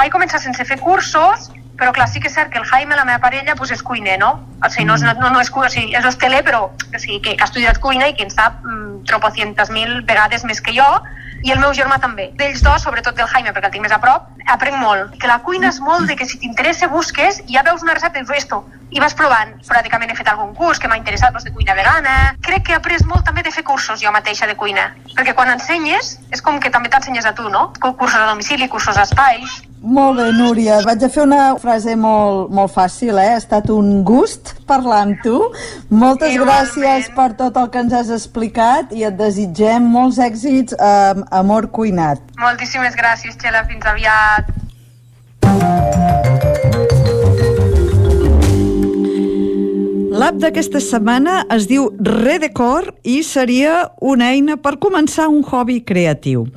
vaig començar sense fer cursos, però clar, sí que és cert que el Jaime, la meva parella, pues és cuiner, no? O sigui, no, és- no, no, no és, o sigui, és hosteler, però o sigui, que, que ha estudiat cuina i que en sap mm, tropocientes mil vegades més que jo, i el meu germà també. D'ells dos, sobretot del Jaime, perquè el tinc més a prop, aprenc molt. Que la cuina és molt de que si t'interessa busques i ja veus una recepta i dius esto, i vas provant. Pràcticament he fet algun curs que m'ha interessat doncs, de cuina vegana. Crec que he après molt també de fer cursos jo mateixa de cuina, perquè quan ensenyes és com que també t'ensenyes a tu, no? Cursos a domicili, cursos a espais. Molt bé, Núria. Vaig a fer una frase molt, molt fàcil, eh? Ha estat un gust parlar amb tu. Moltes gràcies per tot el que ens has explicat i et desitgem molts èxits amb Amor Cuinat. Moltíssimes gràcies, Txela, fins aviat. L'app d'aquesta setmana es diu Redecor i seria una eina per començar un hobby creatiu.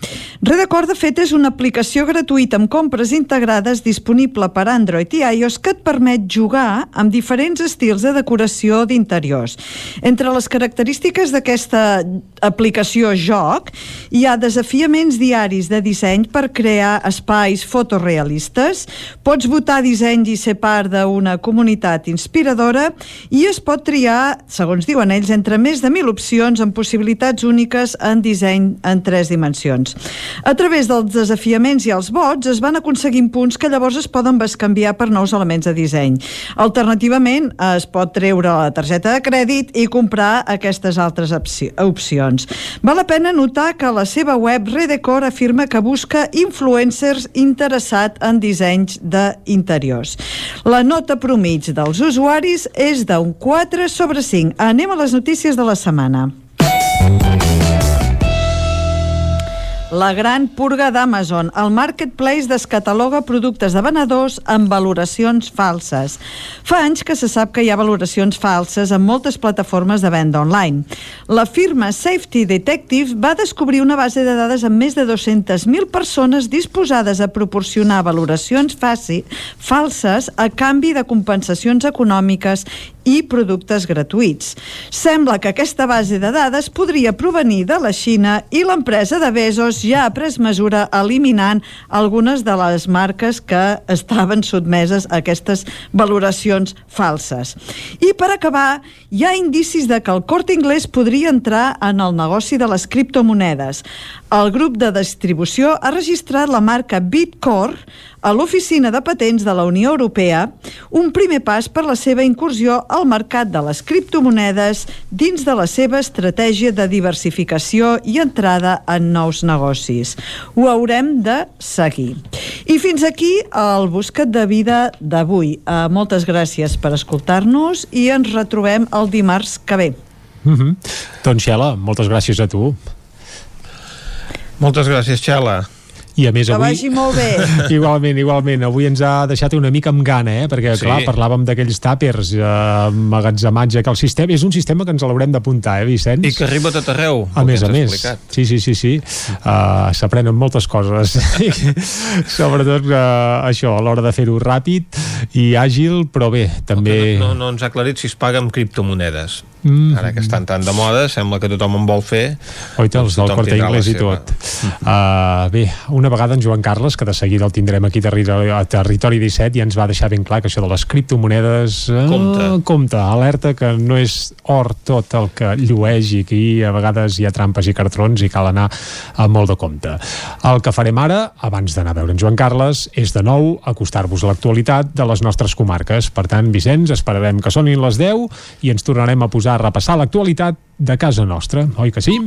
Redecor, de fet, és una aplicació gratuïta amb compres integrades disponible per Android i iOS que et permet jugar amb diferents estils de decoració d'interiors. Entre les característiques d'aquesta aplicació joc hi ha desafiaments diaris de disseny per crear espais fotorealistes, pots votar dissenys i ser part d'una comunitat inspiradora i es pot triar, segons diuen ells, entre més de mil opcions amb possibilitats úniques en disseny en tres dimensions. A través dels desafiaments i els vots es van aconseguint punts que llavors es poden bescanviar per nous elements de disseny. Alternativament, es pot treure la targeta de crèdit i comprar aquestes altres opcions. Val la pena notar que la seva web Redecor afirma que busca influencers interessats en dissenys d'interiors. La nota promig dels usuaris és d'un 4 sobre 5. Anem a les notícies de la setmana. La gran purga d'Amazon. El Marketplace descataloga productes de venedors amb valoracions falses. Fa anys que se sap que hi ha valoracions falses en moltes plataformes de venda online. La firma Safety Detective va descobrir una base de dades amb més de 200.000 persones disposades a proporcionar valoracions faci, falses a canvi de compensacions econòmiques i productes gratuïts. Sembla que aquesta base de dades podria provenir de la Xina i l'empresa de Bezos ja ha pres mesura eliminant algunes de les marques que estaven sotmeses a aquestes valoracions falses. I per acabar, hi ha indicis de que el Corte Inglés podria entrar en el negoci de les criptomonedes. El grup de distribució ha registrat la marca Bitcore a l'Oficina de Patents de la Unió Europea un primer pas per la seva incursió al mercat de les criptomonedes dins de la seva estratègia de diversificació i entrada en nous negocis. Ho haurem de seguir. I fins aquí el Buscat de Vida d'avui. Uh, moltes gràcies per escoltar-nos i ens retrobem el dimarts que ve. Mm -hmm. Doncs, Xela, moltes gràcies a tu. Moltes gràcies, Xela. I a més que avui... vagi molt bé. igualment, igualment. Avui ens ha deixat una mica amb gana, eh? Perquè, Sí. clar, parlàvem d'aquells tàpers, eh, magatzematge, que el sistema... És un sistema que ens l'haurem d'apuntar, eh, Vicenç? I que arriba a tot arreu. A més a més. explicat. Sí, sí, sí, sí. Uh, S'aprenen moltes coses. Sobretot uh, això, a l'hora de fer-ho ràpid i àgil, però bé, també... No, no ens ha aclarit si es paga amb criptomonedes. Mm. Ara que estan tan de moda, sembla que tothom en vol fer. Oi, els del Corte Inglés i tot. Uh, bé, una vegada en Joan Carles, que de seguida el tindrem aquí a Territori, a Territori 17, ja ens va deixar ben clar que això de les criptomonedes... Uh, Compte. Compte, alerta que no és or tot el que llueix i aquí a vegades hi ha trampes i cartrons i cal anar amb molt de compte. El que farem ara, abans d'anar a veure en Joan Carles, és de nou acostar-vos a l'actualitat de les nostres comarques. Per tant, Vicenç, esperarem que sonin les 10 i ens tornarem a posar a repassar l'actualitat de casa nostra, oi que sí?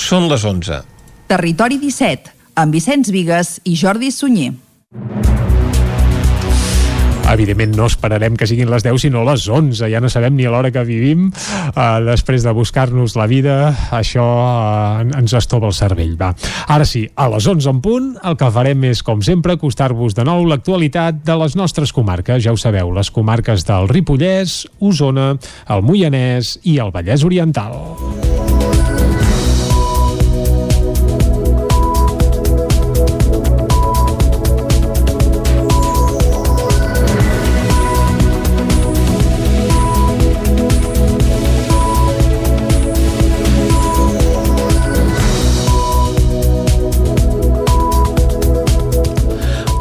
Són les 11. Territori 17, amb Vicenç Vigues i Jordi Sunyer. Evidentment no esperarem que siguin les 10 sinó les 11, ja no sabem ni a l'hora que vivim uh, després de buscar-nos la vida. Això uh, ens estova el cervell va. Ara sí, a les 11 en punt el que farem és com sempre acostar-vos de nou l'actualitat de les nostres comarques. Ja ho sabeu, les comarques del Ripollès Osona, el Moianès i el Vallès Oriental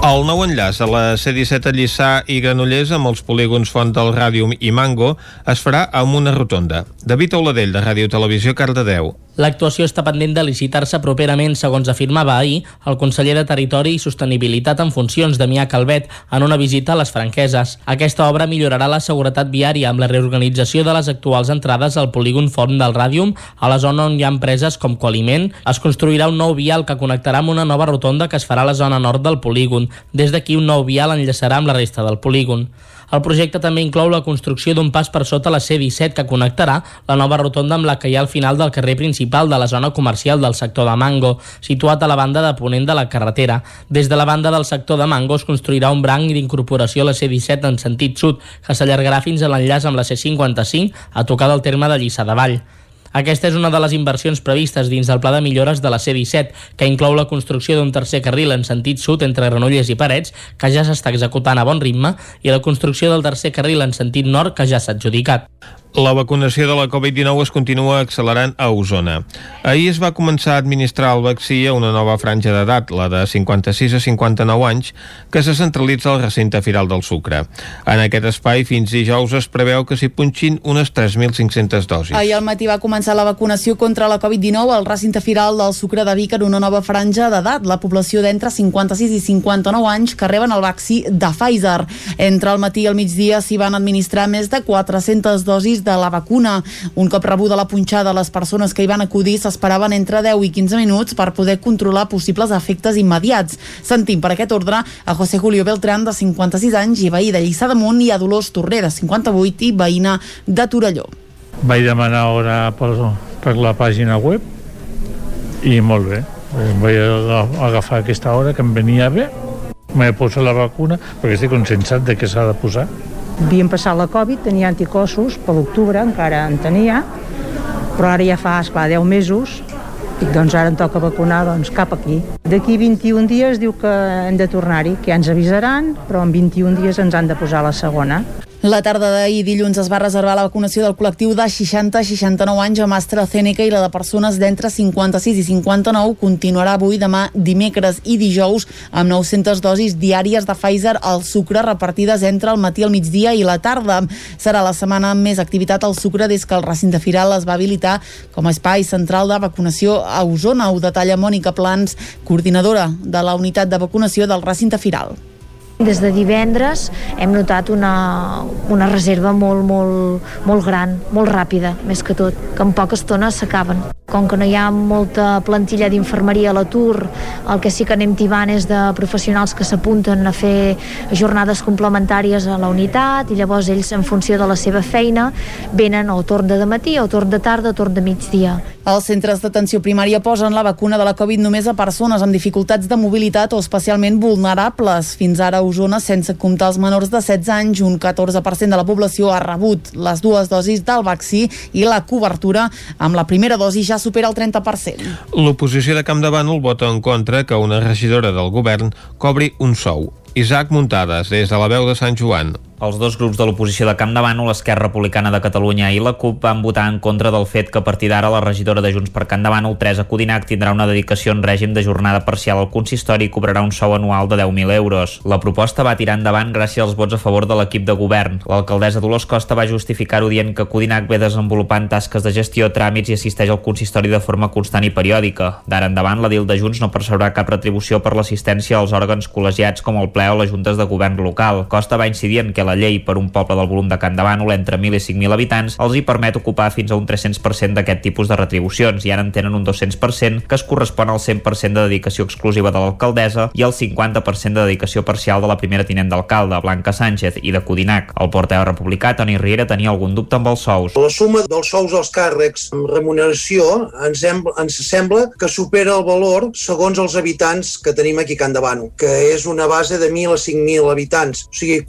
El nou enllaç a la C-17 a Lliçà i Granollers amb els polígons Font del Ràdium i Mango es farà amb una rotonda. David Auladell, de Ràdio Televisió, Cardedeu. L'actuació està pendent de licitar-se properament, segons afirmava ahir el conseller de Territori i Sostenibilitat en funcions, Damià Calvet, en una visita a les Franqueses. Aquesta obra millorarà la seguretat viària amb la reorganització de les actuals entrades al polígon Font del Ràdium, a la zona on hi ha empreses com Coaliment. Es construirà un nou vial que connectarà amb una nova rotonda que es farà a la zona nord del polígon. Des d'aquí un nou vial enllaçarà amb la resta del polígon. El projecte també inclou la construcció d'un pas per sota la C-17 que connectarà la nova rotonda amb la que hi ha al final del carrer principal de la zona comercial del sector de Mango, situat a la banda de ponent de la carretera. Des de la banda del sector de Mango es construirà un branc d'incorporació a la C-17 en sentit sud, que s'allargarà fins a l'enllaç amb la C-55 a tocar del terme de Lliçà de Vall. Aquesta és una de les inversions previstes dins del pla de millores de la C-17, que inclou la construcció d'un tercer carril en sentit sud entre Granollers i Parets, que ja s'està executant a bon ritme, i la construcció del tercer carril en sentit nord, que ja s'ha adjudicat. La vacunació de la Covid-19 es continua accelerant a Osona. Ahir es va començar a administrar el vaccí a una nova franja d'edat, la de 56 a 59 anys, que se centralitza al recinte firal del Sucre. En aquest espai, fins dijous es preveu que s'hi punxin unes 3.500 dosis. Ahir al matí va començar la vacunació contra la Covid-19 al recinte firal del Sucre de Vic en una nova franja d'edat, la població d'entre 56 i 59 anys que reben el vaccí de Pfizer. Entre el matí i el migdia s'hi van administrar més de 400 dosis de la vacuna. Un cop rebuda la punxada, les persones que hi van acudir s'esperaven entre 10 i 15 minuts per poder controlar possibles efectes immediats. Sentim per aquest ordre a José Julio Beltrán, de 56 anys i veí de Lliçà d'Amunt, i a Dolors Torrer, de 58 i veïna de Torelló. Vaig demanar hora per, per la pàgina web i molt bé. Vaig agafar aquesta hora que em venia bé, m'he posat la vacuna perquè estic conscienciat de que s'ha de posar Havíem passat la Covid, tenia anticossos, per l'octubre encara en tenia, però ara ja fa, esclar, 10 mesos, i doncs ara em toca vacunar doncs, cap aquí. D'aquí 21 dies diu que hem de tornar-hi, que ja ens avisaran, però en 21 dies ens han de posar la segona. La tarda d'ahir dilluns es va reservar la vacunació del col·lectiu de 60 a 69 anys amb AstraZeneca i la de persones d'entre 56 i 59 continuarà avui, demà, dimecres i dijous amb 900 dosis diàries de Pfizer al sucre repartides entre el matí, el migdia i la tarda. Serà la setmana amb més activitat al sucre des que el recinte firal es va habilitar com a espai central de vacunació a Osona. Ho detalla Mònica Plans, coordinadora de la unitat de vacunació del recinte firal. Des de divendres hem notat una, una reserva molt, molt, molt gran, molt ràpida, més que tot, que en poca estona s'acaben. Com que no hi ha molta plantilla d'infermeria a l'atur, el que sí que anem tibant és de professionals que s'apunten a fer jornades complementàries a la unitat i llavors ells, en funció de la seva feina, venen o torn de matí o torn de tarda o torn de migdia. Els centres d'atenció primària posen la vacuna de la Covid només a persones amb dificultats de mobilitat o especialment vulnerables. Fins ara Osona, sense comptar els menors de 16 anys, un 14% de la població ha rebut les dues dosis del vaccí i la cobertura amb la primera dosi ja supera el 30%. L'oposició de Camp de Bànol vota en contra que una regidora del govern cobri un sou. Isaac Muntades, des de la veu de Sant Joan. Els dos grups de l'oposició de Camp de Bànol, l'Esquerra Republicana de Catalunya i la CUP van votar en contra del fet que a partir d'ara la regidora de Junts per Camp de Bànol, Teresa Codinac, tindrà una dedicació en règim de jornada parcial al consistori i cobrarà un sou anual de 10.000 euros. La proposta va tirar endavant gràcies als vots a favor de l'equip de govern. L'alcaldessa Dolors Costa va justificar-ho dient que Codinac ve desenvolupant tasques de gestió, tràmits i assisteix al consistori de forma constant i periòdica. D'ara endavant, la DIL de Junts no percebrà cap retribució per l'assistència als òrgans col·legiats com el ple o les juntes de govern local. Costa va incidir en que la llei per un poble del volum de Can Davànol entre 1.000 i 5.000 habitants els hi permet ocupar fins a un 300% d'aquest tipus de retribucions i ara en tenen un 200% que es correspon al 100% de dedicació exclusiva de l'alcaldessa i al 50% de dedicació parcial de la primera tinent d'alcalde, Blanca Sánchez, i de Codinac. El portaveu republicà, Toni Riera, tenia algun dubte amb els sous. La suma dels sous als càrrecs amb remuneració ens, hem, ens sembla que supera el valor segons els habitants que tenim aquí a Can Davano, que és una base de 1.000 a 5.000 habitants, o sigui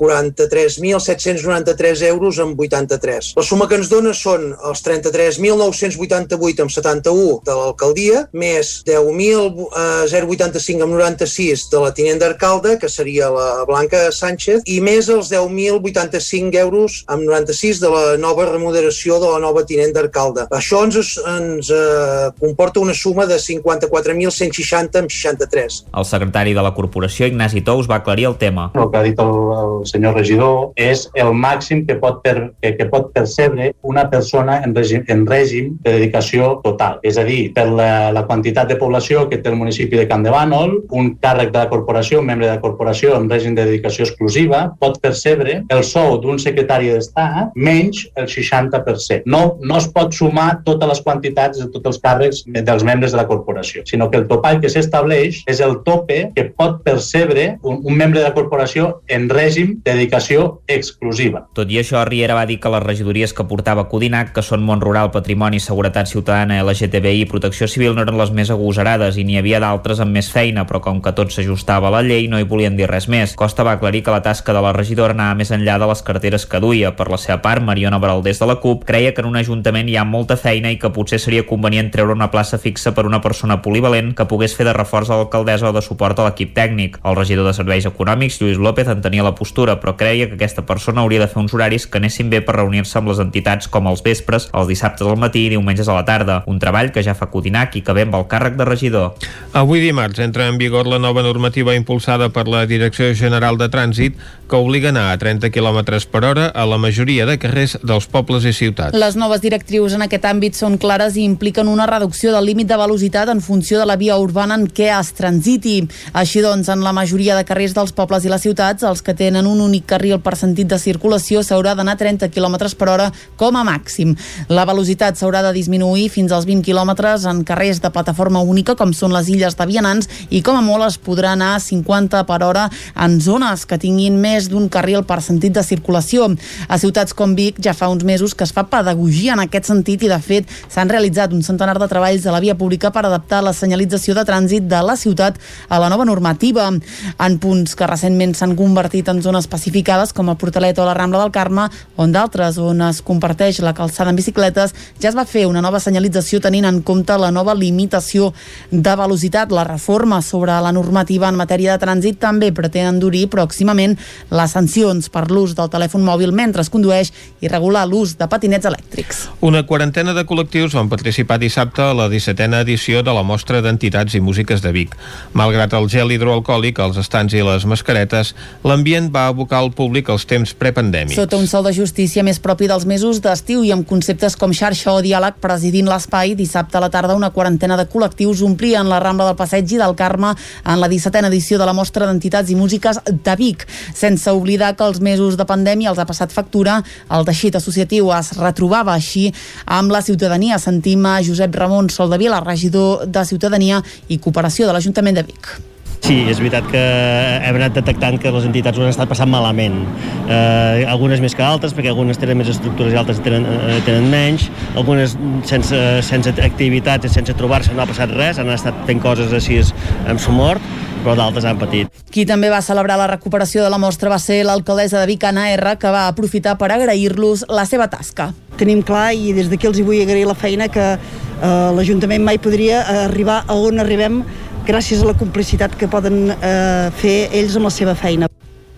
43.793 euros amb 83. La suma que ens dona són els 33.988 amb 71 de l'alcaldia, més 10.085 amb 96 de la tinent d'alcalde, que seria la Blanca Sánchez, i més els 10.085 euros amb 96 de la nova remuneració de la nova tinent d'alcalde. Això ens, ens eh, comporta una suma de 54.160 amb 63. El secretari de la corporació, Ignasi Tous, va aclarir el tema. El que ha dit el, el senyor regidor és el màxim que pot, per, que, que pot percebre una persona en règim, en règim de dedicació total. És a dir, per la, la quantitat de població que té el municipi de Camp de Bànol, un càrrec de la corporació, un membre de la corporació en règim de dedicació exclusiva, pot percebre el sou d'un secretari d'Estat menys el 60%. No, no es pot sumar totes les quantitats de tots els càrrecs dels membres de la corporació, sinó que el topall que s'estableix és el tope que pot percebre un, un membre de la corporació en règim de dedicació exclusiva. Tot i això, Riera va dir que les regidories que portava Codinac, que són Mont Rural, Patrimoni, Seguretat Ciutadana, LGTBI i Protecció Civil, no eren les més agosarades i n'hi havia d'altres amb més feina, però com que tot s'ajustava a la llei no hi volien dir res més. Costa va aclarir que la tasca de la regidora anava més enllà de les carteres que duia. Per la seva part, Mariona Baraldés de la CUP creia que en un ajuntament hi ha molta feina i que potser seria convenient treure una plaça fixa per una persona polivalent que pogués fer de reforç a l'alcaldessa o de suport a l'equip tècnic. El regidor de Serveis Econòmics, Lluís López, en tenia la postura, però creia que aquesta persona hauria de fer uns horaris que anessin bé per reunir-se amb les entitats com els vespres, els dissabtes al matí i diumenges a la tarda, un treball que ja fa Codinac i que ve amb el càrrec de regidor. Avui dimarts entra en vigor la nova normativa impulsada per la Direcció General de Trànsit que obliga a anar a 30 km per hora a la majoria de carrers dels pobles i ciutats. Les noves directrius en aquest àmbit són clares i impliquen una reducció del límit de velocitat en funció de la via urbana en què es transiti. Així doncs, en la majoria de carrers dels pobles i les ciutats, els que tenen un únic carril per sentit de circulació s'haurà d'anar a 30 km per hora com a màxim. La velocitat s'haurà de disminuir fins als 20 km en carrers de plataforma única, com són les illes de Vianants, i com a molt es podrà anar a 50 per hora en zones que tinguin més d'un carril per sentit de circulació. A ciutats com Vic ja fa uns mesos que es fa pedagogia en aquest sentit i, de fet, s'han realitzat un centenar de treballs a la via pública per adaptar la senyalització de trànsit de la ciutat a la nova normativa. En punts que recentment s'han convertit en zones pacificades, com el Portalet o la Rambla del Carme, on d'altres on es comparteix la calçada en bicicletes, ja es va fer una nova senyalització tenint en compte la nova limitació de velocitat. La reforma sobre la normativa en matèria de trànsit també pretén endurir pròximament les sancions per l'ús del telèfon mòbil mentre es condueix i regular l'ús de patinets elèctrics. Una quarantena de col·lectius van participar dissabte a la 17a edició de la mostra d'entitats i músiques de Vic. Malgrat el gel hidroalcohòlic, els estants i les mascaretes, l'ambient va abocar al públic als temps prepandèmics. Sota un sol de justícia més propi dels mesos d'estiu i amb conceptes com xarxa o diàleg presidint l'espai, dissabte a la tarda una quarantena de col·lectius omplien la Rambla del Passeig i del Carme en la 17a edició de la mostra d'entitats i músiques de Vic, sense oblidar que els mesos de pandèmia els ha passat factura, el teixit associatiu es retrobava així amb la ciutadania. Sentim a Josep Ramon Soldavila, regidor de Ciutadania i Cooperació de l'Ajuntament de Vic. Sí, és veritat que hem anat detectant que les entitats ho han estat passant malament. Eh, algunes més que altres, perquè algunes tenen més estructures i altres tenen, eh, tenen menys. Algunes sense, sense activitats i sense trobar-se no ha passat res, han estat fent coses així amb sumort, però d'altres han patit. Qui també va celebrar la recuperació de la mostra va ser l'alcaldessa de Vic, Anna R, que va aprofitar per agrair-los la seva tasca. Tenim clar i des d'aquí els hi vull agrair la feina que eh, l'Ajuntament mai podria arribar a on arribem gràcies a la complicitat que poden eh, fer ells amb la seva feina.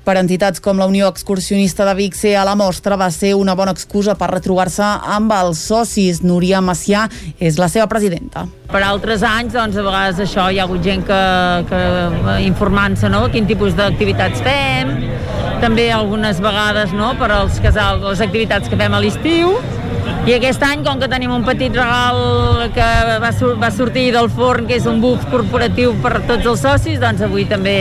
Per entitats com la Unió Excursionista de Vic ser a la mostra va ser una bona excusa per retrobar-se amb els socis. Núria Macià és la seva presidenta. Per altres anys, doncs, a vegades això hi ha hagut gent que, que informant-se, no?, quin tipus d'activitats fem, també algunes vegades, no?, per als casals, les activitats que fem a l'estiu, i aquest any, com que tenim un petit regal que va, va sortir del forn, que és un buf corporatiu per tots els socis, doncs avui també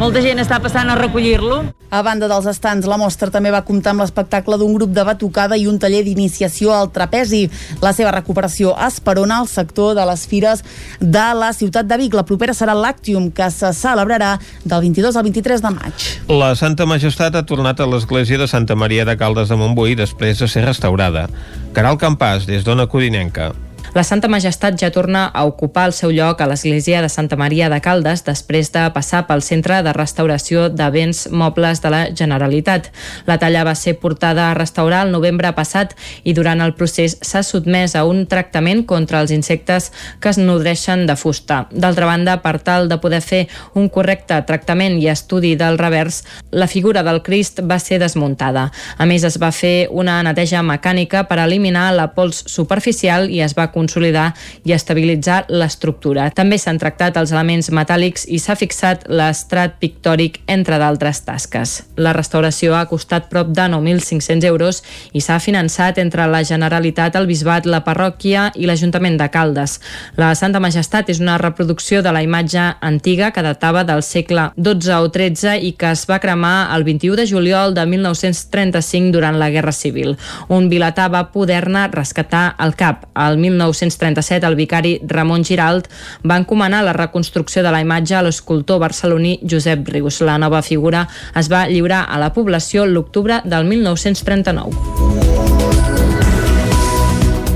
molta gent està passant a recollir-lo. A banda dels estants, la mostra també va comptar amb l'espectacle d'un grup de batucada i un taller d'iniciació al trapezi. La seva recuperació esperona al sector de les fires de la ciutat de Vic. La propera serà l'Actium, que se celebrarà del 22 al 23 de maig. La Santa Majestat ha tornat a l'església de Santa Maria de Caldes de Montbui després de ser restaurada. Caral Campàs, des d'Ona Codinenca. La Santa Majestat ja torna a ocupar el seu lloc a l'església de Santa Maria de Caldes després de passar pel Centre de Restauració de Béns Mobles de la Generalitat. La talla va ser portada a restaurar el novembre passat i durant el procés s'ha sotmès a un tractament contra els insectes que es nodreixen de fusta. D'altra banda, per tal de poder fer un correcte tractament i estudi del revers, la figura del Crist va ser desmuntada. A més, es va fer una neteja mecànica per eliminar la pols superficial i es va consolidar i estabilitzar l'estructura. També s'han tractat els elements metàl·lics i s'ha fixat l'estrat pictòric, entre d'altres tasques. La restauració ha costat prop de 9.500 euros i s'ha finançat entre la Generalitat, el Bisbat, la Parròquia i l'Ajuntament de Caldes. La Santa Majestat és una reproducció de la imatge antiga que datava del segle XII o XIII i que es va cremar el 21 de juliol de 1935 durant la Guerra Civil. Un vilatà va poder-ne rescatar el cap. El 1937 el vicari Ramon Giralt va encomanar la reconstrucció de la imatge a l'escultor barceloní Josep Rius. La nova figura es va lliurar a la població l'octubre del 1939.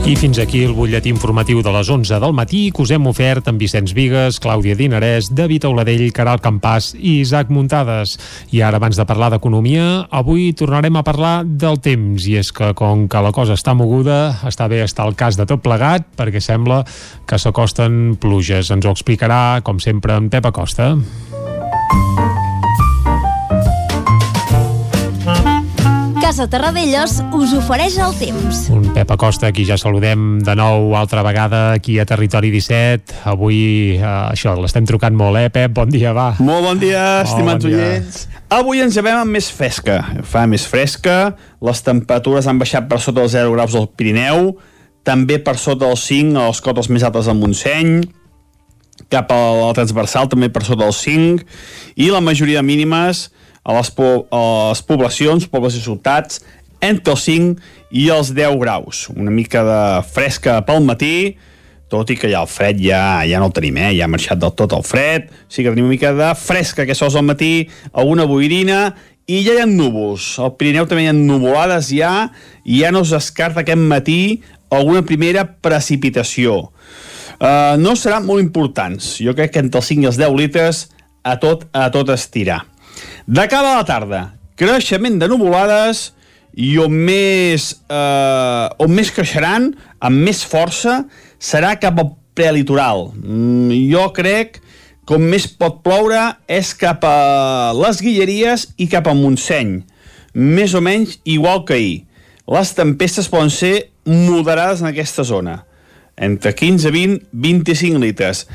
I fins aquí el butlletí informatiu de les 11 del matí que us hem ofert amb Vicenç Vigues, Clàudia Dinarès, David Auladell, Caral Campàs i Isaac Muntades. I ara, abans de parlar d'economia, avui tornarem a parlar del temps. I és que, com que la cosa està moguda, està bé estar al cas de tot plegat, perquè sembla que s'acosten pluges. Ens ho explicarà, com sempre, en Pep Acosta. Casa Terradellos us ofereix el temps. Un Pep Acosta, aquí ja saludem de nou altra vegada aquí a Territori 17. Avui, eh, això, l'estem trucant molt, eh, Pep? Bon dia, va. Molt bon dia, estimats bon dia. oients. Avui ens llevem amb més fresca. Fa més fresca, les temperatures han baixat per sota dels 0 graus al Pirineu, també per sota dels 5 a les cotes més altes del Montseny, cap a la transversal també per sota dels 5, i la majoria mínimes a les, po a les poblacions, pobles i ciutats, entre els 5 i els 10 graus. Una mica de fresca pel matí, tot i que ja el fred ja, ja no el tenim, eh? ja ha marxat del tot el fred, sí que tenim una mica de fresca que sols al matí, alguna boirina, i ja hi ha núvols. Al Pirineu també hi ha nuvolades ja, i ja no es descarta aquest matí alguna primera precipitació. Uh, no seran molt importants. Jo crec que entre els 5 i els 10 litres a tot, a tot estirar. De cara a la tarda, creixement de nuvolades i on més, eh, on més creixeran, amb més força, serà cap al prelitoral. Mm, jo crec on més pot ploure és cap a les Guilleries i cap a Montseny. Més o menys igual que ahir. Les tempestes poden ser moderades en aquesta zona. Entre 15, 20, 25 litres.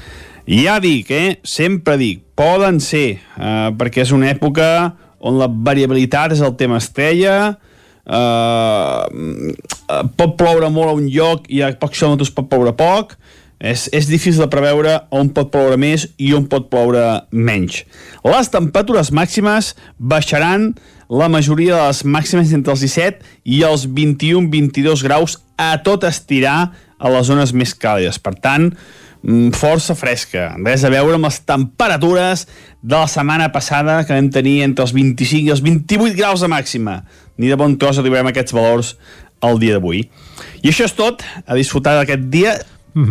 Ja dic, eh? Sempre dic, poden ser, eh, perquè és una època on la variabilitat és el tema estrella, eh, pot ploure molt a un lloc i a pocs quilòmetres pot ploure poc, és, és difícil de preveure on pot ploure més i on pot ploure menys. Les temperatures màximes baixaran la majoria de les màximes entre els 17 i els 21-22 graus a tot estirar a les zones més càlides. Per tant, mm, força fresca. Res a veure amb les temperatures de la setmana passada que vam tenir entre els 25 i els 28 graus de màxima. Ni de bon tros arribarem a aquests valors el dia d'avui. I això és tot, a disfrutar d'aquest dia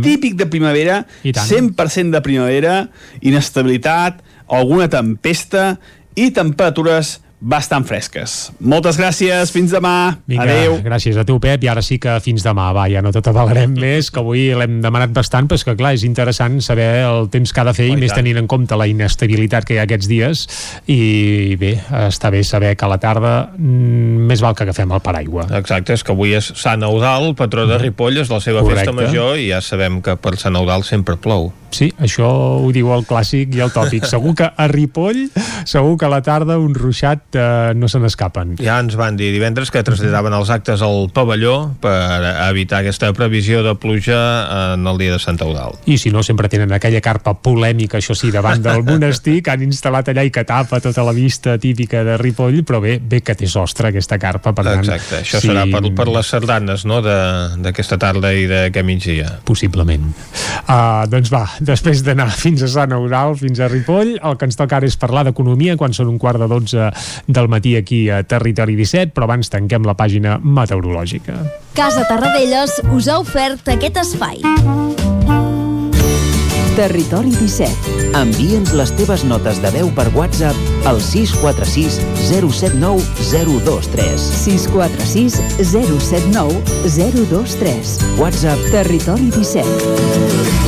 típic de primavera, I tant. 100% de primavera, inestabilitat, alguna tempesta i temperatures bastant fresques. Moltes gràcies, fins demà. Vinga, Adeu. gràcies a tu, Pep, i ara sí que fins demà, va, ja no tot avalarem més, que avui l'hem demanat bastant, però és que clar, és interessant saber el temps que ha de fer, Oh, i més tant. tenint en compte la inestabilitat que hi ha aquests dies, i bé, està bé saber que a la tarda mm, més val que agafem el paraigua. Exacte, és que avui és Sant Eudal, patró de Ripoll, és la seva Correcte. festa major i ja sabem que per Sant Eudal sempre plou. Sí, això ho diu el clàssic i el tòpic. Segur que a Ripoll, segur que a la tarda un ruixat eh, no se n'escapen. Ja ens van dir divendres que traslladaven els actes al pavelló per evitar aquesta previsió de pluja en el dia de Sant Eudal. I si no, sempre tenen aquella carpa polèmica, això sí, davant del monestir, que han instal·lat allà i que tapa tota la vista típica de Ripoll, però bé, bé que té sostre aquesta carpa, per tant... Exacte, això serà per, per les sardanes no? de- d'aquesta tarda i d'aquest migdia. Possiblement. Uh, doncs va, després d'anar fins a Sant Eudal, fins a Ripoll, el que ens toca ara és parlar d'economia quan són un quart de 12 del matí aquí a Territori 17, però abans tanquem la pàgina meteorològica. Casa Tarradellas us ha ofert aquest espai. Territori 17. Envia'ns les teves notes de veu per WhatsApp al 646 079 023. 646 079 023. WhatsApp Territori 17.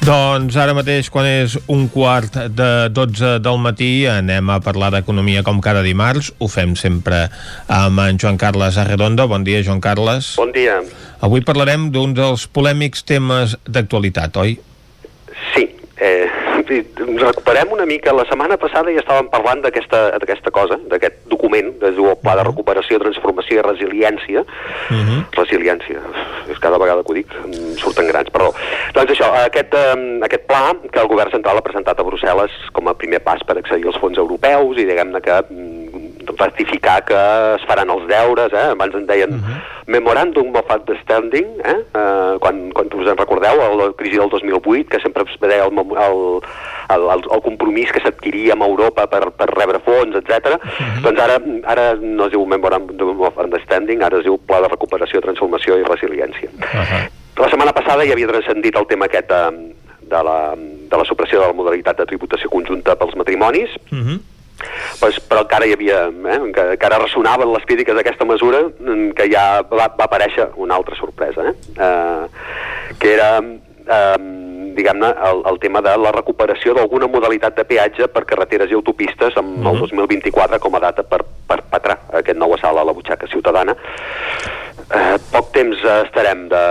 Doncs ara mateix, quan és un quart de 12 del matí, anem a parlar d'economia com cada dimarts. Ho fem sempre amb en Joan Carles Arredondo. Bon dia, Joan Carles. Bon dia. Avui parlarem d'un dels polèmics temes d'actualitat, oi? Sí, eh, recuperem una mica. La setmana passada ja estàvem parlant d'aquesta cosa, d'aquest document, es diu el Pla de Recuperació, Transformació i Resiliència. Uh -huh. Resiliència, és cada vegada que ho dic, em surten grans, perdó. Doncs això, aquest, eh, aquest pla que el govern central ha presentat a Brussel·les com a primer pas per accedir als fons europeus i diguem-ne que ratificar que es faran els deures, eh? abans en deien uh -huh. Memorandum of Understanding, eh? eh quan, quan us en recordeu, a la crisi del 2008, que sempre es deia el, el, el, el, el compromís que s'adquiria amb Europa per, per rebre fons, etc. Uh -huh. Doncs ara, ara no es diu Memorandum of Understanding, ara es diu Pla de Recuperació, Transformació i Resiliència. Uh -huh. La setmana passada ja havia transcendit el tema aquest de, de, la, de la supressió de la modalitat de tributació conjunta pels matrimonis, Uh -huh. Pues, però encara hi havia, eh, enca- encara ressonaven les crítiques d'aquesta mesura, mm, que ja va, va aparèixer una altra sorpresa, eh? Eh, que era, eh, diguem-ne, el, el tema de la recuperació d'alguna modalitat de peatge per carreteres i autopistes amb el 2024 com a data per perpetrar aquest nou assalt a la butxaca ciutadana. Eh, poc temps eh, estarem de,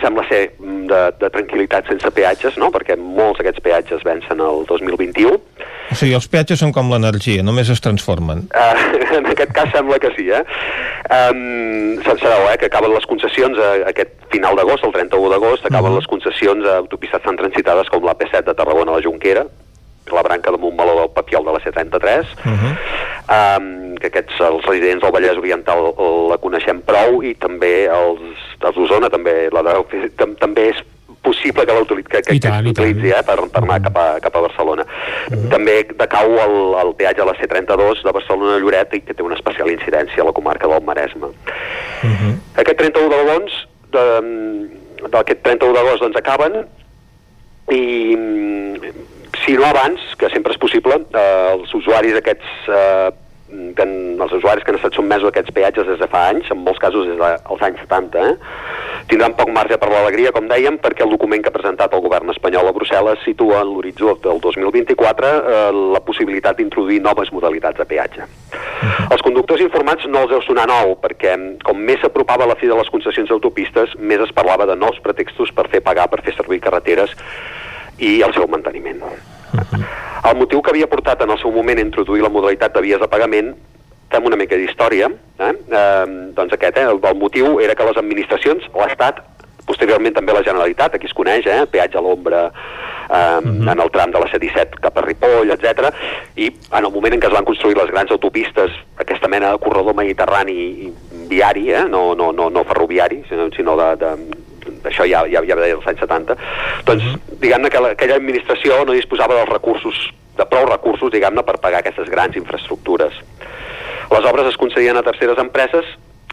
sembla ser, mm, de, de tranquil·litat sense peatges, no? perquè molts d'aquests peatges vencen el 2021. O sigui, els peatges són com l'energia, només es transformen. Uh, en aquest cas sembla que sí, eh? Um, sabeu, eh, que acaben les concessions uh, aquest final d'agost, el 31 d'agost, acaben les concessions a autopistes tan transitades com la P7 de Tarragona a la Jonquera, la branca de Montmeló del Papiol de la C33, Uh -huh. um, que aquests, els residents del Vallès Oriental la coneixem prou i també els, els d'Osona també, la de, tam, també és possible que l'utilitzi que, que, que eh, per, per anar cap a, cap a Barcelona. També decau el, el peatge a la C32 de Barcelona a Lloret i que té una especial incidència a la comarca del Maresme. Aquest 31 d'agost, de, d'aquest 31 d'agost doncs acaben i mm, si no abans, que sempre és possible, eh, els usuaris aquests eh, que han, els usuaris que han estat sotmesos a aquests peatges des de fa anys, en molts casos des dels anys 70, eh, tindran poc marge per l'alegria, com dèiem, perquè el document que ha presentat el govern espanyol a Brussel·les situa en l'horitzó del 2024 eh, la possibilitat d'introduir noves modalitats de peatge. Els conductors informats no els deu sonar nou, perquè com més s'apropava la fi de les concessions d'autopistes, més es parlava de nous pretextos per fer pagar per fer servir carreteres i el seu manteniment. El motiu que havia portat en el seu moment a introduir la modalitat de vies de pagament fem una mica d'història, eh? eh? doncs aquest, eh? el, el motiu era que les administracions, l'Estat, posteriorment també la Generalitat, aquí es coneix, eh? peatge a l'ombra eh, en el tram de la C-17 cap a Ripoll, etc. i en el moment en què es van construir les grans autopistes, aquesta mena de corredor mediterrani i viari, eh? no, no, no, no ferroviari, sinó, sinó de, de, això ja, ja, ja ve dels anys 70, doncs diguem-ne que la, aquella administració no disposava dels recursos, de prou recursos, diguem-ne, per pagar aquestes grans infraestructures. Les obres es concedien a terceres empreses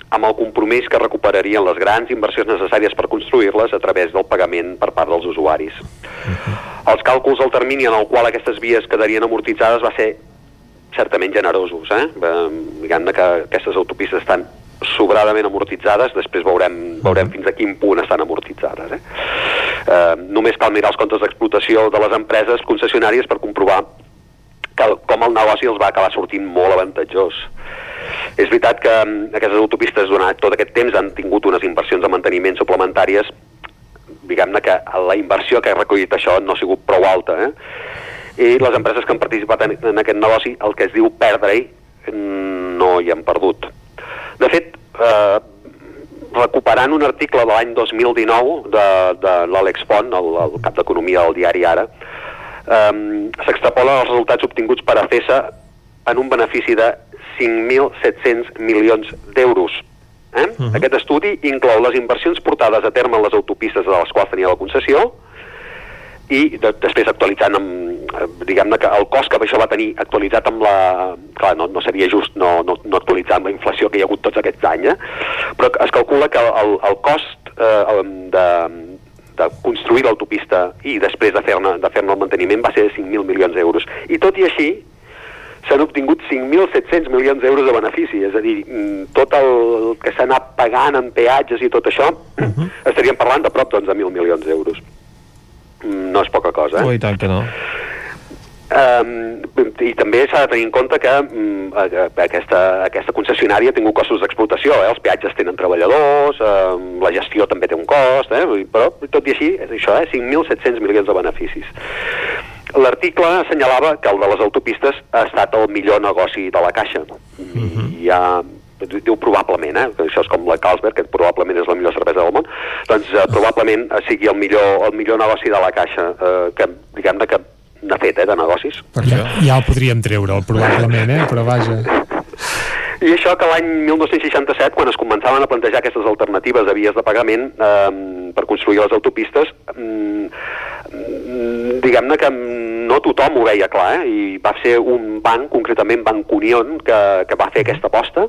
amb el compromís que recuperarien les grans inversions necessàries per construir-les a través del pagament per part dels usuaris. Els càlculs del termini en el qual aquestes vies quedarien amortitzades va ser certament generosos. Eh? Eh, Diguem-ne que aquestes autopistes estan sobradament amortitzades, després veurem, veurem fins a quin punt estan amortitzades. Eh? Eh, només cal mirar els comptes d'explotació de les empreses concessionàries per comprovar que, com el negoci els va acabar sortint molt avantatjós. És veritat que mm, aquestes autopistes durant tot aquest temps han tingut unes inversions de manteniment suplementàries diguem-ne que la inversió que ha recollit això no ha sigut prou alta, eh? I les empreses que han participat en, en aquest negoci, el que es diu perdre-hi, mm, no hi han perdut. De fet, eh, recuperant un article de l'any 2019 de, de l'Àlex Font, el, el cap d'Economia del diari Ara, eh, s'extrapolen els resultats obtinguts per ACESA en un benefici de 5.700 milions d'euros. Eh? Uh -huh. Aquest estudi inclou les inversions portades a terme en les autopistes de les quals tenia la concessió i de, després actualitzant amb, eh, diguem-ne que el cost que això va tenir actualitzat amb la... Clar, no, no seria just no, no, no actualitzar amb la inflació que hi ha hagut tots aquests anys, eh? però es calcula que el, el cost eh, de, de construir l'autopista i després de fer-ne de fer el manteniment va ser de 5.000 milions d'euros. I tot i així, s'han obtingut 5.700 milions d'euros de benefici, és a dir, mm, tot el que s'ha anat pagant en peatges i tot això, uh -huh. estaríem parlant de prop d'11.000 milions d'euros. Mm, No és poca cosa, eh? Oh, i tant que no. Um, I també s'ha de tenir en compte que um, aquesta, aquesta concessionària ha tingut costos d'explotació, eh? els peatges tenen treballadors, um, la gestió també té un cost, eh? Però tot i així, és això, eh? 5.700 milions de beneficis. L'article assenyalava que el de les autopistes ha estat el millor negoci de la Caixa. I ja diu probablement, eh? que això és com la Carlsberg, que probablement és la millor cervesa del món, doncs eh, probablement eh, sigui el millor, el millor negoci de la Caixa, eh, que diguem-ne que n'ha fet, eh, de negocis. Ja, ja el podríem treure, probablement, eh? però vaja. I això que l'any 1967, quan es començaven a plantejar aquestes alternatives de vies de pagament eh, per construir les autopistes, mm, diguem-ne que no tothom ho veia clar, eh? i va ser un banc, concretament Banc Unión, que, que va fer aquesta aposta,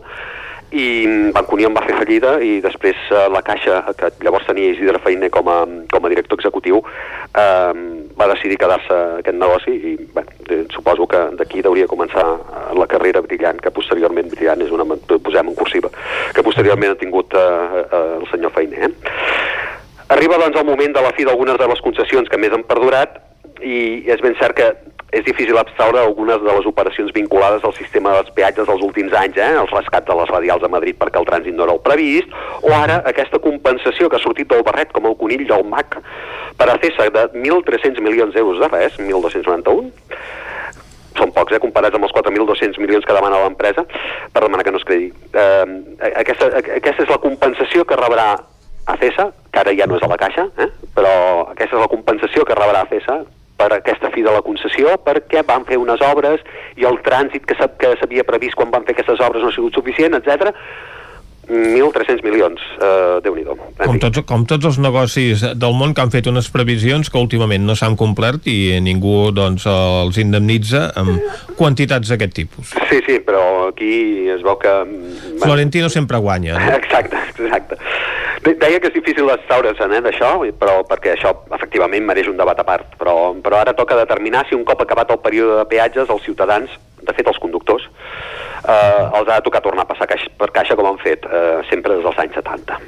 i Banc Unió em va fer fallida i després eh, la Caixa, que llavors tenia Isidre Feiner com a, com a director executiu, eh, va decidir quedar-se aquest negoci i bé, suposo que d'aquí hauria començar eh, la carrera brillant, que posteriorment brillant és una, posem en cursiva, que posteriorment ha tingut eh, eh, el senyor Feiner. Eh? Arriba doncs el moment de la fi d'algunes de les concessions que més han perdurat i és ben cert que és difícil abstraure algunes de les operacions vinculades al sistema dels peatges dels últims anys, eh? els rescats de les radials a Madrid perquè el trànsit no era el previst, o ara aquesta compensació que ha sortit del barret com el conill del MAC per a CESA de 1.300 milions d'euros de res, 1.291, són pocs, eh, comparats amb els 4.200 milions que demana l'empresa, per demanar que no es cregui. Eh, aquesta, aquesta és la compensació que rebrà a CESA, que ara ja no és a la caixa, eh? però aquesta és la compensació que rebrà a CESA per aquesta fi de la concessió perquè van fer unes obres i el trànsit que s'havia previst quan van fer aquestes obres no ha sigut suficient, etc. 1.300 milions, eh, déu nhi com, tots, com tots els negocis del món que han fet unes previsions que últimament no s'han complert i ningú doncs, els indemnitza amb quantitats d'aquest tipus. Sí, sí, però aquí es veu que... Florentino sempre guanya. No? Exacte, exacte. Deia que és difícil estaure's eh, d'això, però perquè això efectivament mereix un debat a part, però, però ara toca determinar si un cop acabat el període de peatges els ciutadans, de fet els conductors, eh, els ha de tocar tornar a passar caixa, per caixa com han fet eh, sempre des dels anys 70.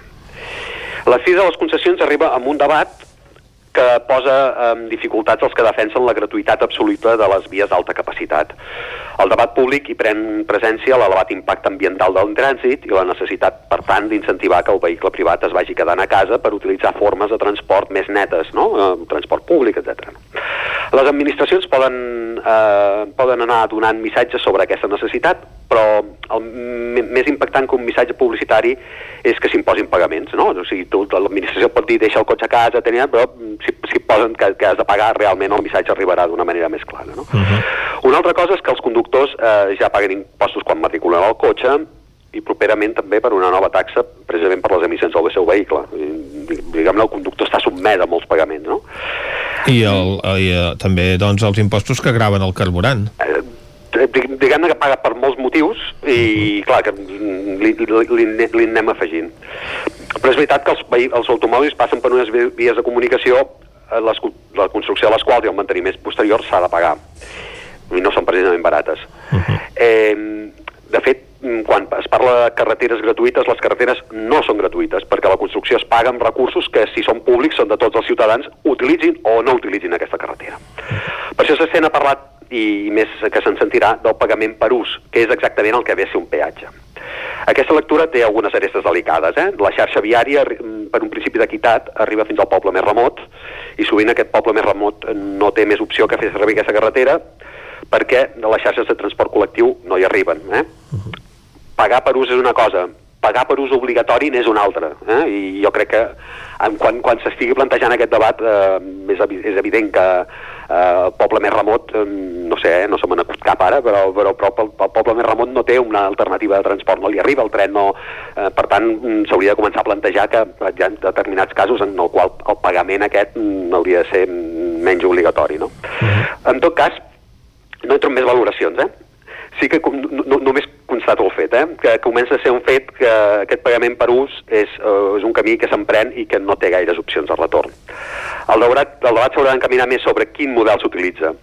La fi de les concessions arriba amb un debat que posa en dificultats els que defensen la gratuïtat absoluta de les vies d'alta capacitat. El debat públic hi pren presència l'elevat impacte ambiental del trànsit i la necessitat, per tant, d'incentivar que el vehicle privat es vagi quedant a casa per utilitzar formes de transport més netes, no? Eh, transport públic, etc. Les administracions poden, eh, poden anar donant missatges sobre aquesta necessitat, però el més impactant que un missatge publicitari és que s'imposin pagaments, no? O sigui, tu, l'administració pot dir deixa el cotxe a casa, tenia, però si, si posen que, que has de pagar, realment el missatge arribarà d'una manera més clara, no? Uh -huh. Una altra cosa és que els conductors eh, ja paguen impostos quan matriculen el cotxe i properament també per una nova taxa precisament per les emissions del seu vehicle. Diguem-ne, el conductor està submès a molts pagaments, no? I, el, i eh, també doncs, els impostos que graven el carburant. Eh, diguem-ne que paga per molts motius i clar, que li, li, li, anem afegint però és veritat que els, els automòbils passen per unes vies de comunicació eh, les, la construcció de les quals i el manteniment posterior s'ha de pagar i no són precisament barates uh -huh. eh, de fet quan es parla de carreteres gratuïtes, les carreteres no són gratuïtes, perquè la construcció es paga amb recursos que, si són públics, són de tots els ciutadans, utilitzin o no utilitzin aquesta carretera. Per això s'estén a parlat i més que se'n sentirà del pagament per ús, que és exactament el que ve a ser un peatge. Aquesta lectura té algunes arestes delicades. Eh? La xarxa viària, per un principi d'equitat, arriba fins al poble més remot i sovint aquest poble més remot no té més opció que fer servir aquesta carretera perquè les xarxes de transport col·lectiu no hi arriben. Eh? Pagar per ús és una cosa, pagar per ús obligatori n'és una altra. Eh? I jo crec que quan, quan s'estigui plantejant aquest debat eh, és, és evident que eh, el poble més remot, eh, no sé, eh, no se me n'acut cap ara, però, però, però el, el poble més remot no té una alternativa de transport, no li arriba el tren, no, eh, per tant mm, s'hauria de començar a plantejar que hi ha determinats casos en el qual el pagament aquest mm, hauria de ser menys obligatori. No? -huh. En tot cas, no entro en més valoracions, eh? Sí que no, només constato el fet, eh? que comença a ser un fet que aquest pagament per ús és, uh, és un camí que s'emprèn i que no té gaires opcions de retorn. El debat, el debat s'haurà d'encaminar més sobre quin model s'utilitza.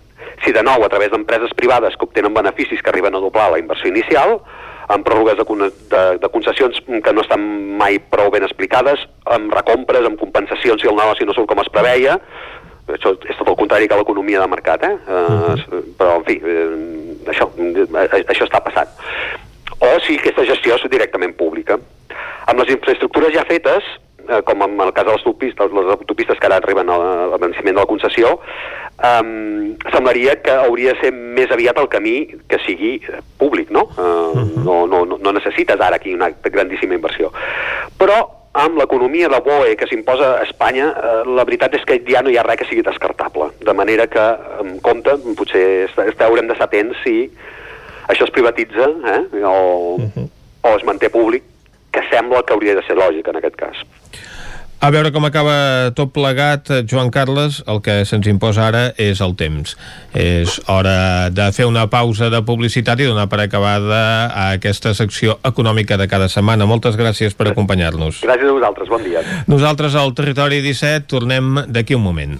Si de nou a través d'empreses privades que obtenen beneficis que arriben a doblar la inversió inicial, amb pròrrogues de, de, de concessions que no estan mai prou ben explicades, amb recompres, amb compensacions si el negoci no surt com es preveia, això és tot el contrari que l'economia de mercat, eh? Uh -huh. però, en fi, eh, això, eh, això està passant. O si aquesta gestió és directament pública. Amb les infraestructures ja fetes, eh, com en el cas de les autopistes, les autopistes que ara arriben al venciment de la concessió, um, semblaria que hauria de ser més aviat el camí que sigui públic, no? Uh, uh -huh. no, no, no necessites ara aquí una grandíssima inversió. Però amb l'economia de BOE que s'imposa a Espanya, eh, la veritat és que ja no hi ha res que sigui descartable. De manera que, en compte, potser haurem d'estar atents si això es privatitza eh, o, uh -huh. o es manté públic, que sembla que hauria de ser lògic en aquest cas. A veure com acaba tot plegat, Joan Carles, el que se'ns imposa ara és el temps. És hora de fer una pausa de publicitat i donar per acabada a aquesta secció econòmica de cada setmana. Moltes gràcies per acompanyar-nos. Gràcies a vosaltres, bon dia. Nosaltres al Territori 17 tornem d'aquí un moment.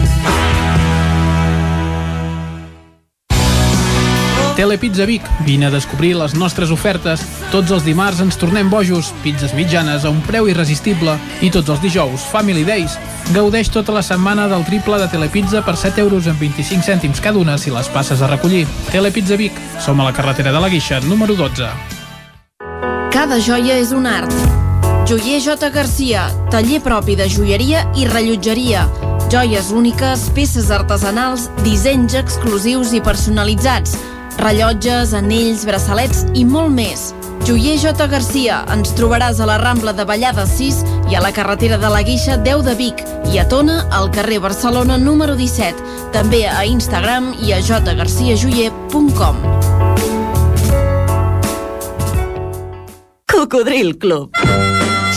Telepizza Vic. Vine a descobrir les nostres ofertes. Tots els dimarts ens tornem bojos, pizzas mitjanes a un preu irresistible i tots els dijous, Family Days. Gaudeix tota la setmana del triple de Telepizza per 7 euros amb 25 cèntims cada una si les passes a recollir. Telepizza Vic. Som a la carretera de la Guixa, número 12. Cada joia és un art. Joier J. Garcia, taller propi de joieria i rellotgeria. Joies úniques, peces artesanals, dissenys exclusius i personalitzats. Rellotges, anells, braçalets i molt més. Joier J. Garcia, ens trobaràs a la Rambla de Vallada 6 i a la carretera de la Guixa 10 de Vic i a Tona, al carrer Barcelona número 17. També a Instagram i a jgarciajoyer.com. Cocodril Club.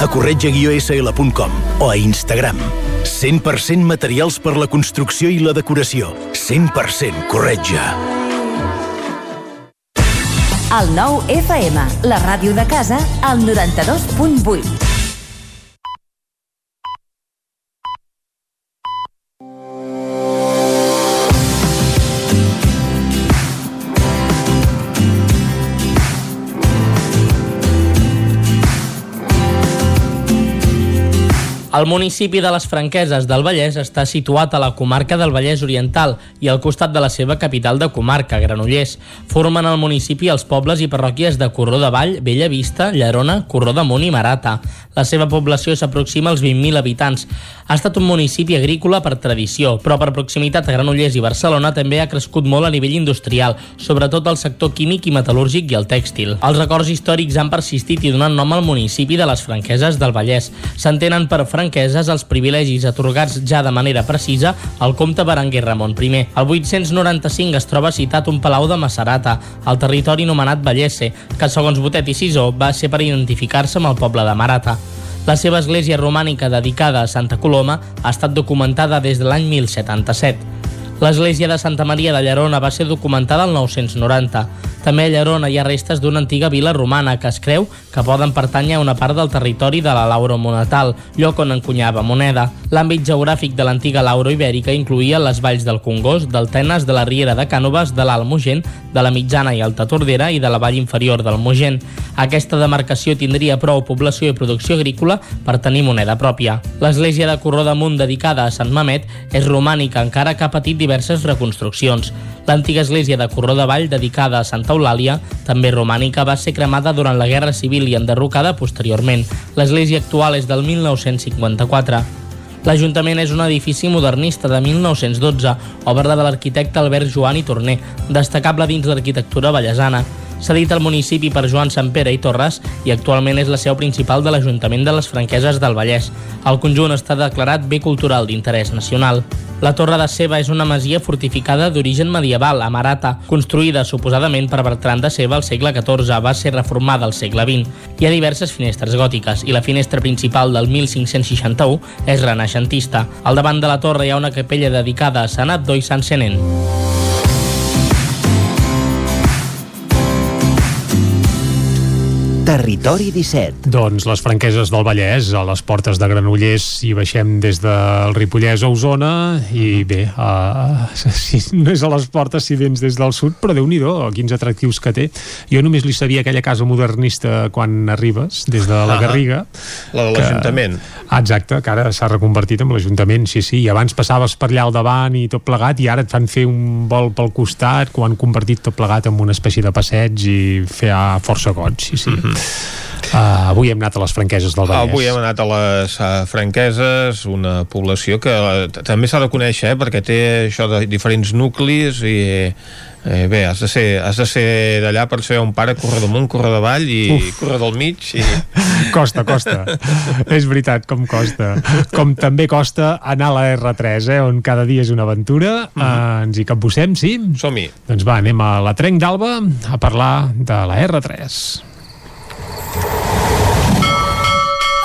a corretja-sl.com o a Instagram. 100% materials per la construcció i la decoració. 100% corretja. El nou FM, la ràdio de casa, al 92.8. El municipi de les Franqueses del Vallès està situat a la comarca del Vallès Oriental i al costat de la seva capital de comarca, Granollers. Formen el municipi els pobles i parròquies de Corró de Vall, Bella Vista, Llerona, Corró d'Amunt i Marata. La seva població s'aproxima als 20.000 habitants. Ha estat un municipi agrícola per tradició, però per proximitat a Granollers i Barcelona també ha crescut molt a nivell industrial, sobretot el sector químic i metal·lúrgic i el tèxtil. Els records històrics han persistit i donat nom al municipi de les Franqueses del Vallès. S'entenen per franqueses els privilegis atorgats ja de manera precisa al comte Berenguer Ramon I. Al 895 es troba citat un palau de Macerata, al territori anomenat Vallese, que segons Botet i Sisó va ser per identificar-se amb el poble de Marata. La seva església romànica dedicada a Santa Coloma ha estat documentada des de l'any 1077. L'església de Santa Maria de Llerona va ser documentada el 990. També a Llerona hi ha restes d'una antiga vila romana que es creu que poden pertànyer a una part del territori de la Lauro Monatal, lloc on encunyava moneda. L'àmbit geogràfic de l'antiga Lauro Ibèrica incluïa les valls del Congost, del Tenes, de la Riera de Cànoves, de l'Alt Mogent, de la Mitjana i Alta Tordera i de la vall inferior del Mogent. Aquesta demarcació tindria prou població i producció agrícola per tenir moneda pròpia. L'església de Corró damunt dedicada a Sant Mamet és romànica, encara que ha patit diverses reconstruccions. L'antiga església de Corró de Vall, dedicada a Santa Eulàlia, també romànica, va ser cremada durant la Guerra Civil i enderrocada posteriorment. L'església actual és del 1954. L'Ajuntament és un edifici modernista de 1912, obra de l'arquitecte Albert Joan i Torner, destacable dins l'arquitectura ballesana. Cedit al municipi per Joan Sant Pere i Torres i actualment és la seu principal de l'Ajuntament de les Franqueses del Vallès. El conjunt està declarat bé cultural d'interès nacional. La Torre de Ceba és una masia fortificada d'origen medieval, a Marata, construïda suposadament per Bertran de Ceba al segle XIV, va ser reformada al segle XX. Hi ha diverses finestres gòtiques i la finestra principal del 1561 és renaixentista. Al davant de la torre hi ha una capella dedicada a Sant Abdó i Sant Senent. Territori 17. Doncs les franqueses del Vallès, a les portes de Granollers, i baixem des del Ripollès a Osona, i bé, uh, si no és a les portes, si vens des del sud, però déu nhi quins atractius que té. Jo només li sabia aquella casa modernista quan arribes, des de la Ah, Garriga. la de que- l'Ajuntament. Ah, exacte, que ara s'ha reconvertit en l'Ajuntament, sí, sí, i abans passaves per allà al davant i tot plegat, i ara et fan fer un vol pel costat, ho han convertit tot plegat en una espècie de passeig i fer a força goig, sí, sí. Mm -hmm. Uh, avui hem anat a les franqueses del Vallès. Avui hem anat a les uh, Franqueses, una població que uh, també s'ha de conèixer, eh, perquè té això de diferents nuclis i eh, bé, has de ser, has de ser d'allà per saber on para corredor amunt, corredor avall i Uf. corredor al mig i... Costa, costa. és veritat, com costa. Com també costa anar a la R3, eh, on cada dia és una aventura. Mm -hmm. uh, ens hi capbussem, sí? Som-hi. Doncs va, anem a la Trenc d'Alba a parlar de la R3.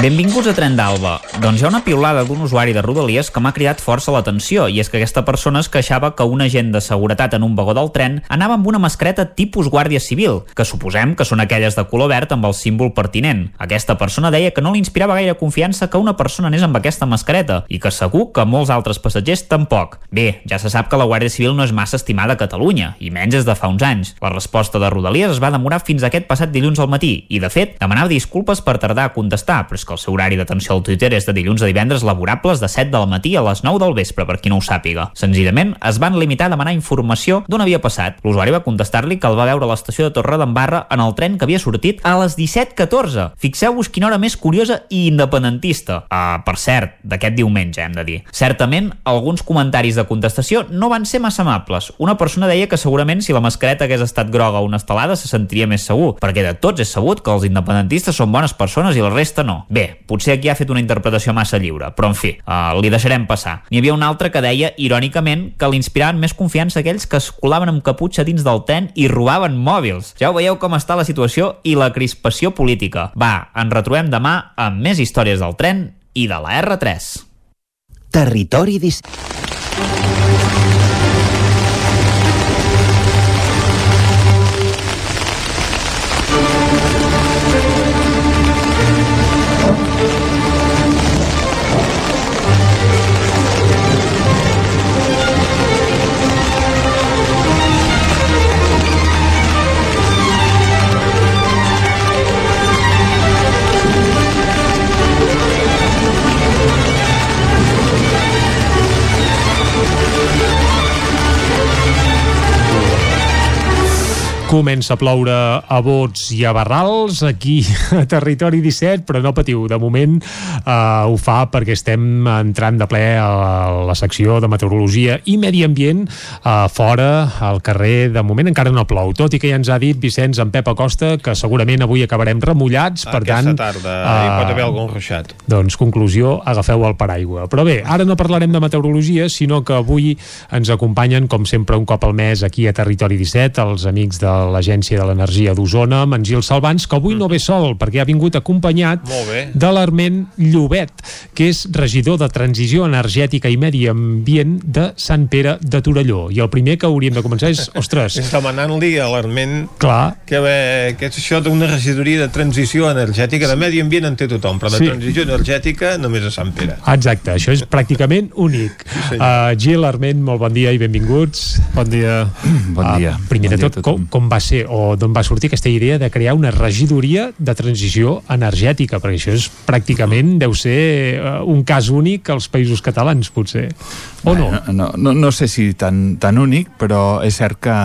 Benvinguts a Tren d'Alba. Doncs hi ha una piulada d'un usuari de Rodalies que m'ha cridat força l'atenció i és que aquesta persona es queixava que un agent de seguretat en un vagó del tren anava amb una mascareta tipus Guàrdia Civil, que suposem que són aquelles de color verd amb el símbol pertinent. Aquesta persona deia que no li inspirava gaire confiança que una persona anés amb aquesta mascareta i que segur que molts altres passatgers tampoc. Bé, ja se sap que la Guàrdia Civil no és massa estimada a Catalunya, i menys des de fa uns anys. La resposta de Rodalies es va demorar fins aquest passat dilluns al matí i, de fet, demanava disculpes per tardar a contestar, però és que el seu horari d'atenció al Twitter és de dilluns a divendres laborables de 7 del matí a les 9 del vespre, per qui no ho sàpiga. Senzillament, es van limitar a demanar informació d'on havia passat. L'usuari va contestar-li que el va veure a l'estació de Torredembarra en el tren que havia sortit a les 17.14. Fixeu-vos quina hora més curiosa i independentista. Uh, per cert, d'aquest diumenge, hem de dir. Certament, alguns comentaris de contestació no van ser massa amables. Una persona deia que segurament si la mascareta hagués estat groga o una estelada se sentiria més segur, perquè de tots és sabut que els independentistes són bones persones i la resta no. Bé, potser aquí ha fet una interpretació massa lliure, però en fi, uh, li deixarem passar. N'hi havia un altre que deia, irònicament, que li inspiraven més confiança aquells que es colaven amb caputxa dins del tren i robaven mòbils. Ja ho veieu com està la situació i la crispació política. Va, ens retrobem demà amb més històries del tren i de la R3. Territori 17. Comença a ploure a bots i a barrals aquí a Territori 17, però no patiu, de moment eh, ho fa perquè estem entrant de ple a la, secció de meteorologia i medi ambient eh, fora, al carrer, de moment encara no plou, tot i que ja ens ha dit Vicenç en Pep Acosta que segurament avui acabarem remullats, per Aquesta tant... tarda eh, hi pot haver algun ruixat. doncs, conclusió, agafeu el paraigua. Però bé, ara no parlarem de meteorologia, sinó que avui ens acompanyen, com sempre, un cop al mes aquí a Territori 17, els amics del l'Agència de l'Energia d'Osona, amb en Gil Salvans, que avui no ve sol, perquè ha vingut acompanyat de l'Arment Llobet, que és regidor de Transició Energètica i Medi Ambient de Sant Pere de Torelló. I el primer que hauríem de començar és, ostres... És demanant-li a l'Arment que, bé, que és això d'una regidoria de transició energètica, de medi ambient en té tothom, però de Sí. transició energètica només a Sant Pere. Exacte, això és pràcticament únic. Uh, Gil, Arment, molt bon dia i benvinguts. Bon dia. Bon dia. Uh, primer Bon de tot, com, com va ser o d'on va sortir aquesta idea de crear una regidoria de transició energètica? Perquè això és pràcticament, deu ser uh, un cas únic als països catalans, potser. O no? Bueno, no, no, no sé si tan, tan únic, però és cert que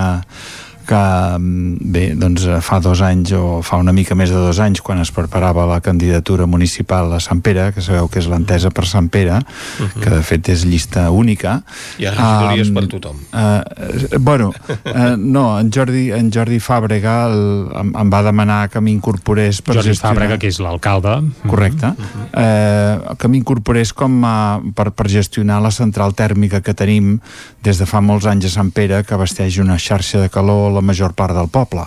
que mm, bé, doncs fa dos anys o fa una mica més de dos anys quan es preparava la candidatura municipal a Sant Pere, que sabeu que és l'entesa per Sant Pere, que de fet és llista única Hi ha regidories Am, per tothom. Uh, bueno, uh, no, en Jordi, en Jordi Fàbrega el, em, em va demanar que m'incorporés per Jordi gestionar... Fàbrega, que és l'alcalde. Correcte. eh, que m'incorporés com a, per, per gestionar la central tèrmica que tenim des de fa molts anys a Sant Pere, que abasteix una xarxa de calor la major part del poble.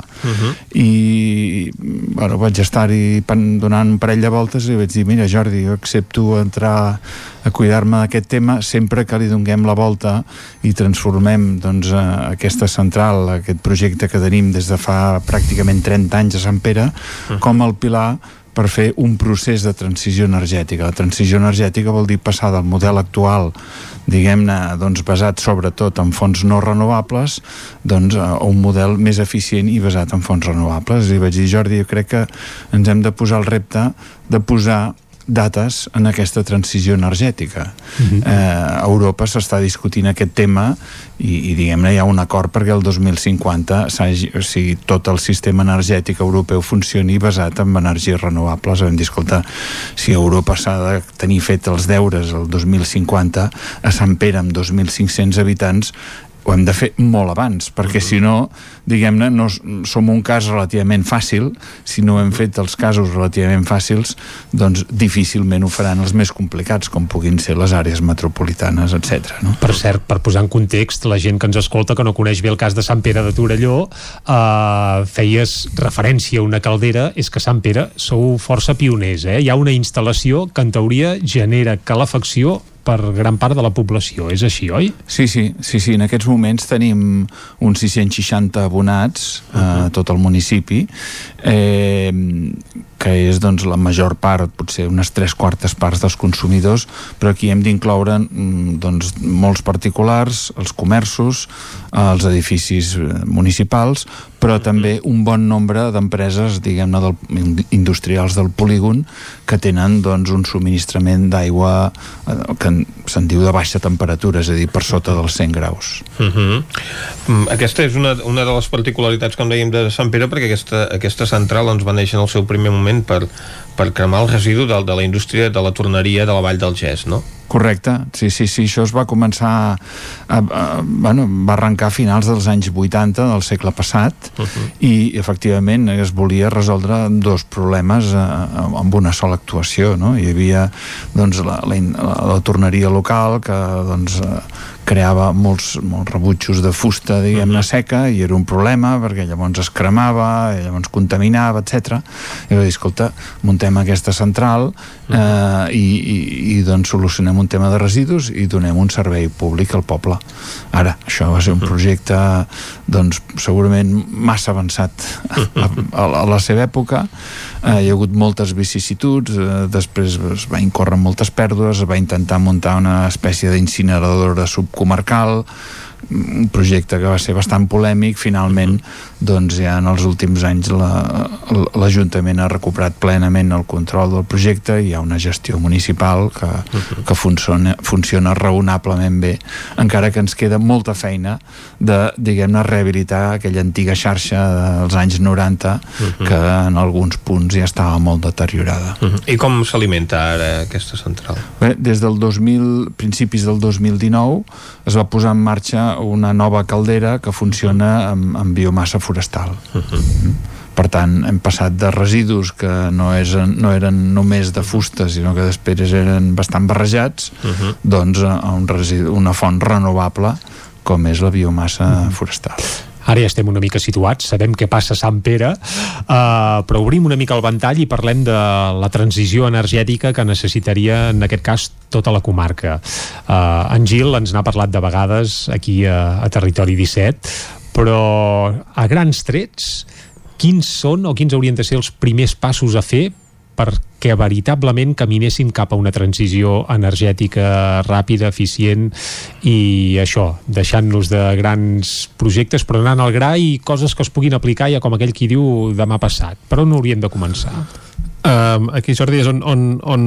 I bueno, vaig estar-hi donant un parell de voltes i vaig dir, mira Jordi, jo accepto entrar a cuidar-me d'aquest tema sempre que li donguem la volta i transformem doncs, eh, aquesta central, aquest projecte que tenim des de fa pràcticament 30 anys a Sant Pere, com el pilar per fer un procés de transició energètica. La transició energètica vol dir passar del model actual diguem-ne, doncs, basat sobretot en fonts no renovables doncs, a un model més eficient i basat en fonts renovables. I vaig dir, Jordi, jo crec que ens hem de posar el repte de posar dates en aquesta transició energètica. Mhm. eh, a Europa s'està discutint aquest tema i, i diguem-ne hi ha un acord perquè el 2050 s'hagi- o sigui, tot el sistema energètic europeu funcioni basat en energies renovables. Hem dit, escolta, si Europa s'ha de tenir fet els deures el 2050, a Sant Pere amb 2.500 habitants ho hem de fer molt abans, perquè si no, diguem-ne, no som un cas relativament fàcil, si no hem fet els casos relativament fàcils, doncs difícilment ho faran els més complicats, com puguin ser les àrees metropolitanes, etc. No? Per cert, per posar en context, la gent que ens escolta, que no coneix bé el cas de Sant Pere de Torelló, eh, feies referència a una caldera, és que Sant Pere sou força pioners, eh? Hi ha una instal·lació que en teoria genera calefacció per gran part de la població, és així, oi? Sí, sí, sí, sí. En aquests moments tenim uns 660 abonats a tot el municipi, eh, que és doncs, la major part, potser unes tres quartes parts dels consumidors, però aquí hem d'incloure mm, doncs, molts particulars, els comerços, eh, els edificis eh, municipals, però també un bon nombre d'empreses, diguem-ne, del, ind- industrials del polígon, que tenen doncs, un subministrament d'aigua eh, que en- se'n diu de baixa temperatura, és a dir, per sota dels 100 graus. Uh -huh. Mm, Aquesta és una, una de les particularitats, com dèiem, de Sant Pere, perquè aquesta, aquesta central doncs, va néixer en el seu primer moment per, per cremar el residu de, de la indústria de la torneria de la Vall del Gès, no? Correcte, sí, sí, sí, això es va començar, a, a, bueno, va arrencar a finals dels anys 80 del segle passat Uh -huh. i efectivament es volia resoldre dos problemes eh, amb una sola actuació, no? Hi havia doncs, la, la, la, la torneria local que doncs, eh, creava molts, molts rebutjos de fusta, diguem-ne, seca, i era un problema perquè llavors es cremava, llavors contaminava, etc. I va dir, escolta, muntem aquesta central eh, i, i, i doncs solucionem un tema de residus i donem un servei públic al poble. Ara, això va ser un projecte doncs segurament massa avançat a, a, a la seva època eh, hi ha hagut moltes vicissituds eh, després es va incórrer moltes pèrdues es va intentar muntar una espècie d'incineradora subcomarcal un projecte que va ser bastant polèmic finalment doncs ja en els últims anys la- l'Ajuntament ha recuperat plenament el control del projecte. I hi ha una gestió municipal que, que funciona, funciona raonablement bé encara que ens queda molta feina de, diguem-ne, rehabilitar aquella antiga xarxa dels anys 90 que en alguns punts ja estava molt deteriorada. Uh -huh. I com s'alimenta ara aquesta central? Bé, des del 2000, principis del 2019 es va posar en marxa una nova caldera que funciona amb, amb biomassa forestal. Uh -huh. Per tant, hem passat de residus que no, és, no eren només de fusta, sinó que després eren bastant barrejats, uh -huh. doncs a un residu, una font renovable com és la biomassa uh -huh. forestal. Ara ja estem una mica situats, sabem què passa a Sant Pere, uh, però obrim una mica el ventall i parlem de la transició energètica que necessitaria, en aquest cas, tota la comarca. Uh, en Gil ens n'ha parlat de vegades aquí a, a Territori 17, però a grans trets, quins són o quins haurien de ser els primers passos a fer perquè veritablement caminessin cap a una transició energètica ràpida, eficient i això, deixant-nos de grans projectes però anant al gra i coses que es puguin aplicar ja com aquell qui diu demà passat. Per on hauríem de començar? Um, aquí, Jordi, és on, on, on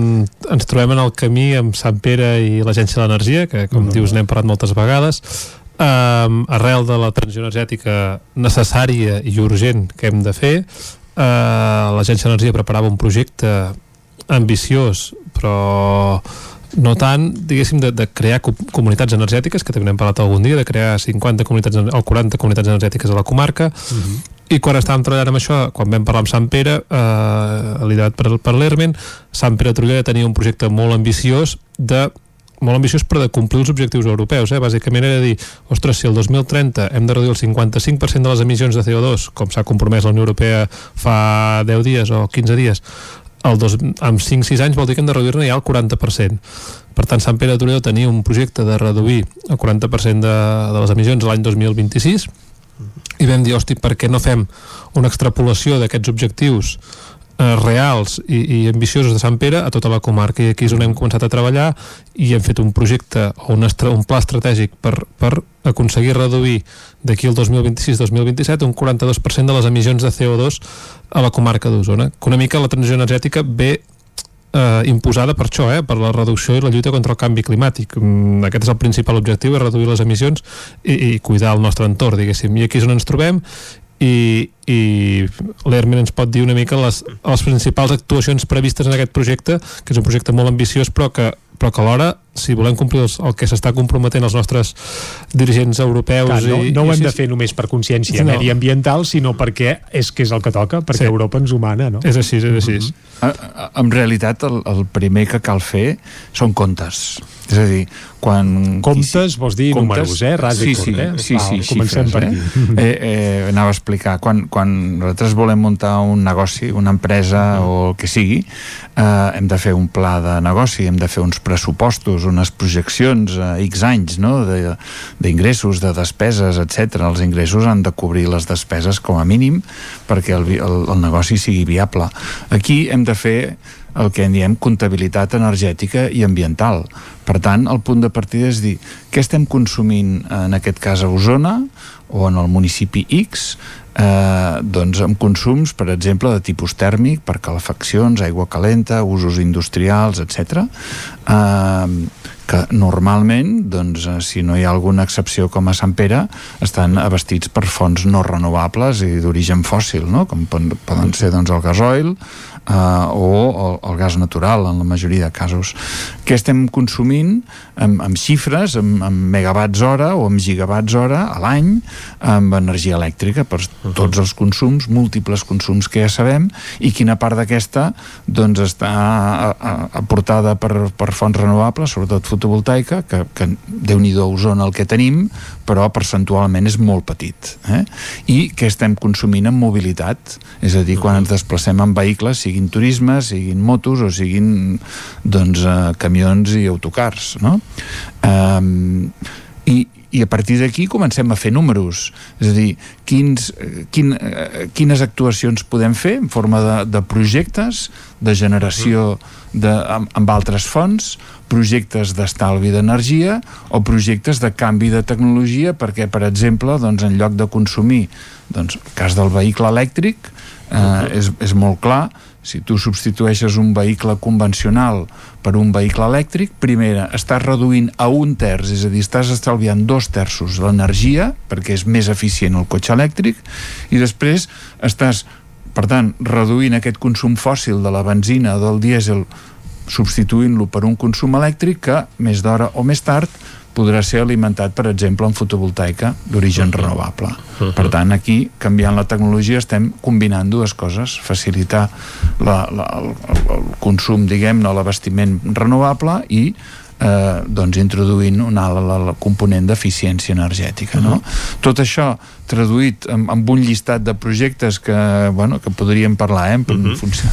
ens trobem en el camí amb Sant Pere i l'Agència de l'Energia, que, com uh -huh. dius, n'hem parlat moltes vegades. Um, arrel de la transició energètica necessària i urgent que hem de fer, eh, l'Agència d'Energia preparava un projecte ambiciós però no tant, diguéssim, de, de crear comunitats energètiques, que també n'hem parlat algun dia, de crear 50 comunitats o 40 comunitats energètiques a la comarca, uh -huh. i quan estàvem treballant amb això, quan vam parlar amb Sant Pere, eh, liderat per, per l'Hermen, Sant Pere Trullera tenia un projecte molt ambiciós de molt ambiciós per de complir els objectius europeus. Eh? Bàsicament era dir, ostres, si el 2030 hem de reduir el 55% de les emissions de CO2, com s'ha compromès la Unió Europea fa 10 dies o 15 dies, el dos, amb 5-6 anys vol dir que hem de reduir-ne ja el 40%. Per tant, Sant Pere de Torelló tenia un projecte de reduir el 40% de, de les emissions l'any 2026 i vam dir, hosti, per què no fem una extrapolació d'aquests objectius reals i, i ambiciosos de Sant Pere a tota la comarca i aquí és on hem començat a treballar i hem fet un projecte o un, un pla estratègic per, per aconseguir reduir d'aquí al 2026-2027 un 42% de les emissions de CO2 a la comarca d'Osona que una mica la transició energètica ve eh, imposada per això, eh, per la reducció i la lluita contra el canvi climàtic. Mm, aquest és el principal objectiu, és reduir les emissions i, i cuidar el nostre entorn, diguéssim. I aquí és on ens trobem i, i l'Hermin ens pot dir una mica les, les principals actuacions previstes en aquest projecte, que és un projecte molt ambiciós però que, però que alhora si volem complir els, el que s'està comprometent els nostres dirigents europeus Clar, no, i, no ho i hem de fer només per consciència no. mediambiental, sinó perquè és que és el que toca, perquè sí. Europa ens humana no? és així, és així mm -hmm. en realitat el, el primer que cal fer són comptes és a dir, quan... Comptes, vols dir comptes, números, eh? Ras sí, sí, eh? sí, sí, sí, comencem xifres, per eh? aquí. Eh, eh, anava a explicar, quan, quan nosaltres volem muntar un negoci, una empresa mm. o el que sigui, eh, hem de fer un pla de negoci, hem de fer uns pressupostos, unes projeccions a X anys no? d'ingressos, de, de despeses, etc. Els ingressos han de cobrir les despeses com a mínim perquè el, el, el negoci sigui viable. Aquí hem de fer el que en diem comptabilitat energètica i ambiental. Per tant, el punt de partida és dir què estem consumint en aquest cas a Osona o en el municipi X eh, doncs amb consums, per exemple, de tipus tèrmic, per calefaccions, aigua calenta, usos industrials, etc. Eh, que normalment, doncs, eh, si no hi ha alguna excepció com a Sant Pere, estan abastits per fonts no renovables i d'origen fòssil, no? com poden ser doncs, el gasoil, eh, o el, el gas natural en la majoria de casos. Què estem consumint amb, amb xifres, amb, amb megawatts hora o amb gigawatts hora a l'any amb energia elèctrica per tots els consums, múltiples consums que ja sabem i quina part d'aquesta doncs està aportada per, per fonts renovables, sobretot fotovoltaica, que, que déu-n'hi-do Osona el que tenim, però percentualment és molt petit. Eh? I què estem consumint en mobilitat, és a dir, quan ens desplacem en vehicles, siguin turismes, siguin motos o siguin doncs, eh, camions i autocars, no? Um, i, i a partir d'aquí comencem a fer números és a dir, quins, eh, quin, eh, quines actuacions podem fer en forma de, de projectes de generació de, amb, amb altres fonts projectes d'estalvi d'energia o projectes de canvi de tecnologia perquè, per exemple, doncs, en lloc de consumir doncs, el cas del vehicle elèctric eh, és, és molt clar si tu substitueixes un vehicle convencional per un vehicle elèctric, primera, estàs reduint a un terç, és a dir, estàs estalviant dos terços l'energia, perquè és més eficient el cotxe elèctric, i després estàs, per tant, reduint aquest consum fòssil de la benzina o del dièsel, substituint-lo per un consum elèctric que, més d'hora o més tard, podrà ser alimentat, per exemple, en fotovoltaica d'origen uh -huh. renovable. Uh -huh. Per tant, aquí, canviant la tecnologia, estem combinant dues coses. Facilitar la, la, el, el consum, diguem-ne, l'abastiment renovable i eh, doncs introduint un alt la, la component d'eficiència energètica no? Uh -huh. tot això traduït amb, amb un llistat de projectes que, bueno, que podríem parlar eh, en uh -huh. funció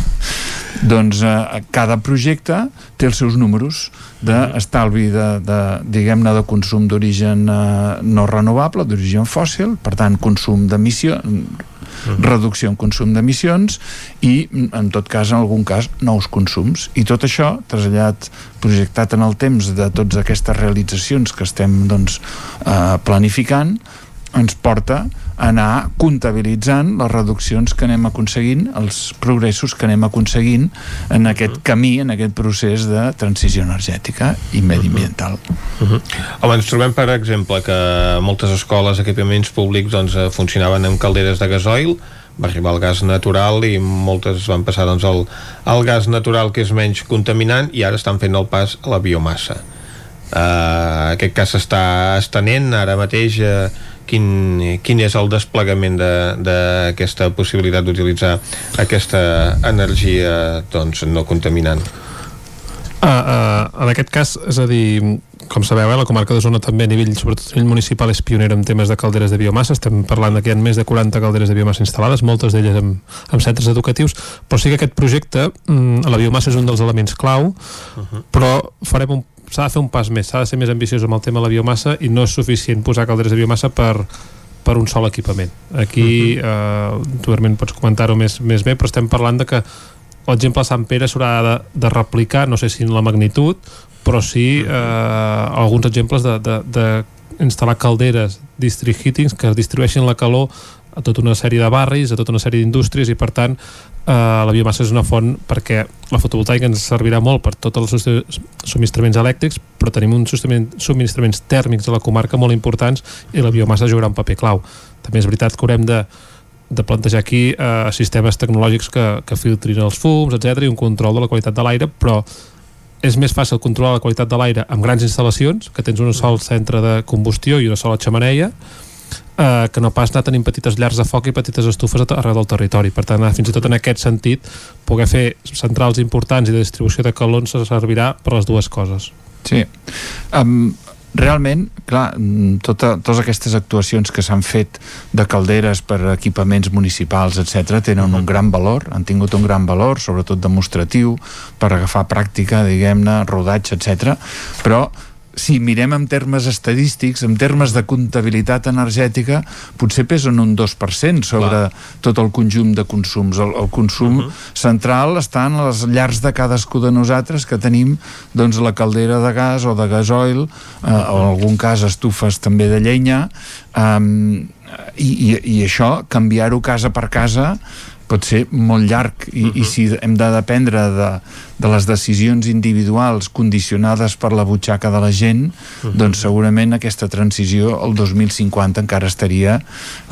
doncs eh, cada projecte té els seus números d'estalvi de, de, diguem-ne de consum d'origen eh, no renovable, d'origen fòssil per tant consum d'emissió reducció en consum d'emissions i en tot cas, en algun cas nous consums. I tot això traslladat projectat en el temps de totes aquestes realitzacions que estem doncs, eh, planificant ens porta a anar comptabilitzant les reduccions que anem aconseguint, els progressos que anem aconseguint en aquest camí, en aquest procés de transició energètica i mediambiental. Uh -huh. Home, ens trobem, per exemple, que moltes escoles, equipaments públics doncs, eh, funcionaven amb calderes de gasoil, va arribar el gas natural i moltes van passar doncs, al, al gas natural que és menys contaminant i ara estan fent el pas a la biomassa. Uh, aquest cas s'està estenent ara mateix uh, quin, quin és el desplegament d'aquesta de, possibilitat d'utilitzar aquesta energia doncs, no contaminant? Uh, uh, en aquest cas, és a dir, com sabeu, eh, la comarca de Zona també a nivell, sobretot a nivell municipal, és pionera en temes de calderes de biomassa. Estem parlant que hi ha més de 40 calderes de biomassa instal·lades, moltes d'elles amb, amb centres educatius, però sí que aquest projecte, mm, la biomassa és un dels elements clau, uh -huh. però farem un s'ha de fer un pas més, s'ha de ser més ambiciós amb el tema de la biomassa i no és suficient posar calderes de biomassa per, per un sol equipament. Aquí, uh -huh. eh, tu Hermen pots comentar-ho més, més bé, però estem parlant de que l'exemple Sant Pere s'haurà de, de replicar, no sé si en la magnitud, però sí eh, alguns exemples de, de, de instal·lar calderes district heatings que distribueixin la calor a tota una sèrie de barris, a tota una sèrie d'indústries i per tant eh, la biomassa és una font perquè la fotovoltaica ens servirà molt per tots els subministraments elèctrics però tenim uns subministraments tèrmics a la comarca molt importants i la biomassa jugarà un paper clau. També és veritat que haurem de de plantejar aquí eh, sistemes tecnològics que, que filtrin els fums, etc i un control de la qualitat de l'aire, però és més fàcil controlar la qualitat de l'aire amb grans instal·lacions, que tens un sol centre de combustió i una sola xamaneia, eh, que no pas anar tenint petites llars de foc i petites estufes arreu del territori. Per tant, fins i tot en aquest sentit, poder fer centrals importants i de distribució de calor servirà per les dues coses. Sí. Um, realment, clar, mm, tota, totes aquestes actuacions que s'han fet de calderes per equipaments municipals, etc tenen un gran valor, han tingut un gran valor, sobretot demostratiu, per agafar pràctica, diguem-ne, rodatge, etc. però si mirem en termes estadístics, en termes de comptabilitat energètica, potser pesen un 2% sobre Clar. tot el conjunt de consums. El, el consum uh -huh. central està en les llars de cadascú de nosaltres que tenim doncs, la caldera de gas o de gasoil, eh, uh -huh. o en algun cas estufes també de llenya, eh, i, i, i això, canviar-ho casa per casa, pot ser molt llarg i, uh -huh. i si hem de dependre de, de les decisions individuals condicionades per la butxaca de la gent uh -huh. doncs segurament aquesta transició el 2050 encara estaria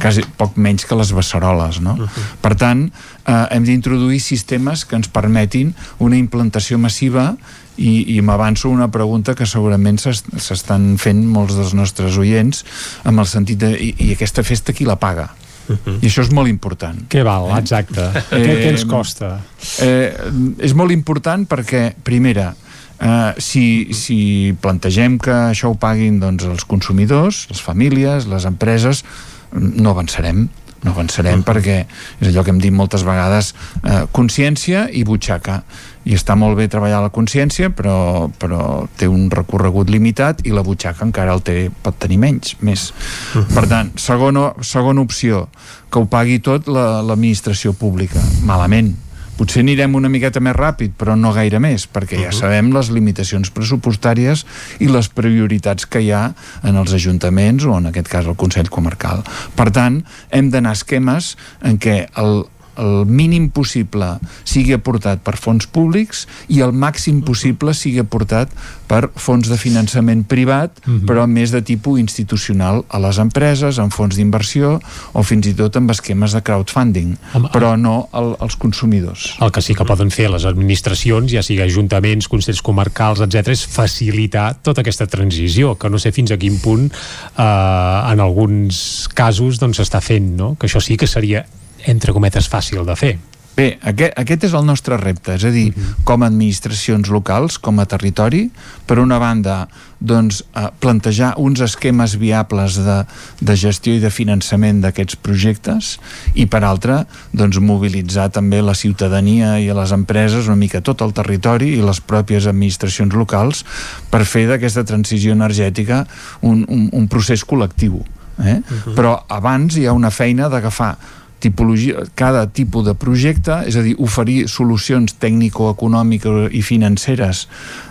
quasi poc menys que les beceroles no? Uh -huh. per tant eh, hem d'introduir sistemes que ens permetin una implantació massiva i, i m'avanço una pregunta que segurament s'estan fent molts dels nostres oients amb el sentit de i, i aquesta festa qui la paga? -huh. I això és molt important. Què val, eh? exacte. Eh, què, què ens costa? Eh, és molt important perquè, primera, eh, si, si plantegem que això ho paguin doncs, els consumidors, les famílies, les empreses, no avançarem no avançarem uh -huh. perquè és allò que hem dit moltes vegades eh, consciència i butxaca i està molt bé treballar la consciència però, però té un recorregut limitat i la butxaca encara el té, pot tenir menys més. Uh -huh. Per tant, segona, segona opció que ho pagui tot l'administració la, pública. Malament, potser anirem una miqueta més ràpid, però no gaire més, perquè ja sabem les limitacions pressupostàries i les prioritats que hi ha en els ajuntaments o en aquest cas el Consell Comarcal. Per tant, hem d'anar a esquemes en què el, el mínim possible sigui aportat per fons públics i el màxim possible sigui aportat per fons de finançament privat, uh mhm. -huh. però més de tipus institucional a les empreses, en fons d'inversió o fins i tot amb esquemes de crowdfunding, Home, però no al, als consumidors. El que sí que poden fer les administracions, ja sigui ajuntaments, consells comarcals, etc, és facilitar tota aquesta transició, que no sé fins a quin punt eh, en alguns casos doncs s'està fent, no? que això sí que seria entre cometes fàcil de fer Bé, aquest, aquest és el nostre repte, és a dir, uh -huh. com a administracions locals, com a territori, per una banda, doncs, eh, plantejar uns esquemes viables de, de gestió i de finançament d'aquests projectes i, per altra, doncs, mobilitzar també la ciutadania i les empreses, una mica tot el territori i les pròpies administracions locals per fer d'aquesta transició energètica un, un, un procés col·lectiu. Eh? Uh -huh. Però abans hi ha una feina d'agafar tipologia, cada tipus de projecte, és a dir, oferir solucions tècnico-econòmiques i financeres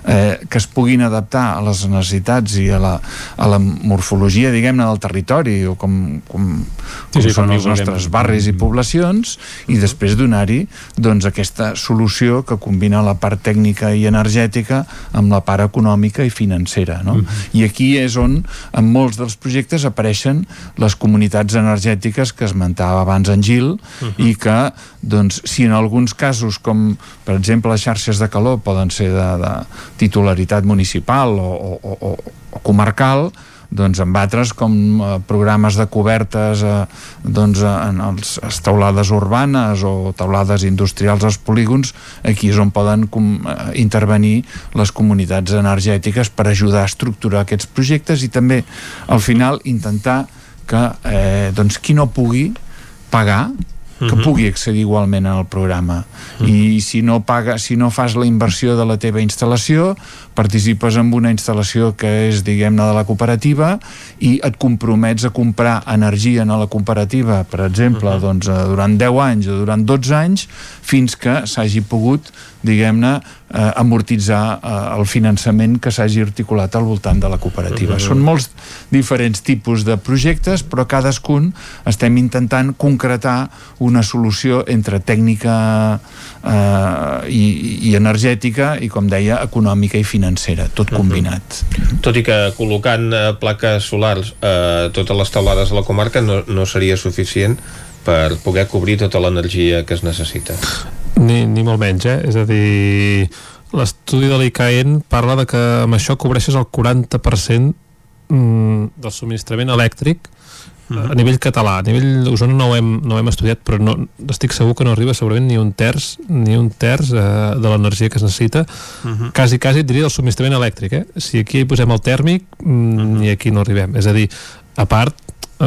eh, que es puguin adaptar a les necessitats i a la, a la morfologia, diguem-ne, del territori o com, com, com sí, sí, són com els nostres barris i mm. poblacions i després donar-hi doncs, aquesta solució que combina la part tècnica i energètica amb la part econòmica i financera. No? Mm -hmm. I aquí és on en molts dels projectes apareixen les comunitats energètiques que esmentava abans en Gil uh -huh. i que doncs, si en alguns casos com per exemple les xarxes de calor poden ser de, de titularitat municipal o, o, o, o comarcal doncs amb altres com eh, programes de cobertes eh, doncs en els, les taulades urbanes o taulades industrials als polígons aquí és on poden com, eh, intervenir les comunitats energètiques per ajudar a estructurar aquests projectes i també al final intentar que eh, doncs qui no pugui pagar que uh mhm. -huh. pugui accedir igualment al programa uh -huh. i si no paga, si no fas la inversió de la teva instal·lació participes en una instal·lació que és diguem-ne de la cooperativa i et compromets a comprar energia en la cooperativa per exemple uh -huh. doncs, eh, durant 10 anys o durant 12 anys fins que s'hagi pogut diguem-ne eh, amortitzar eh, el finançament que s'hagi articulat al voltant de la cooperativa. Són molts diferents tipus de projectes però cadascun estem intentant concretar una solució entre tècnica eh, i, i energètica i, com deia, econòmica i financera, tot combinat. Tot i que col·locant eh, plaques solars a eh, totes les taulades de la comarca no, no seria suficient per poder cobrir tota l'energia que es necessita. Ni, ni molt menys, eh? És a dir, l'estudi de l'ICAEN parla de que amb això cobreixes el 40% mm, del subministrament elèctric -huh. a nivell català, a nivell Osona no ho hem, no ho hem estudiat, però no, estic segur que no arriba segurament ni un terç ni un terç eh, de l'energia que es necessita uh -huh. quasi, quasi diria del subministrament elèctric eh? si aquí hi posem el tèrmic mm, uh -huh. ni aquí no arribem, és a dir a part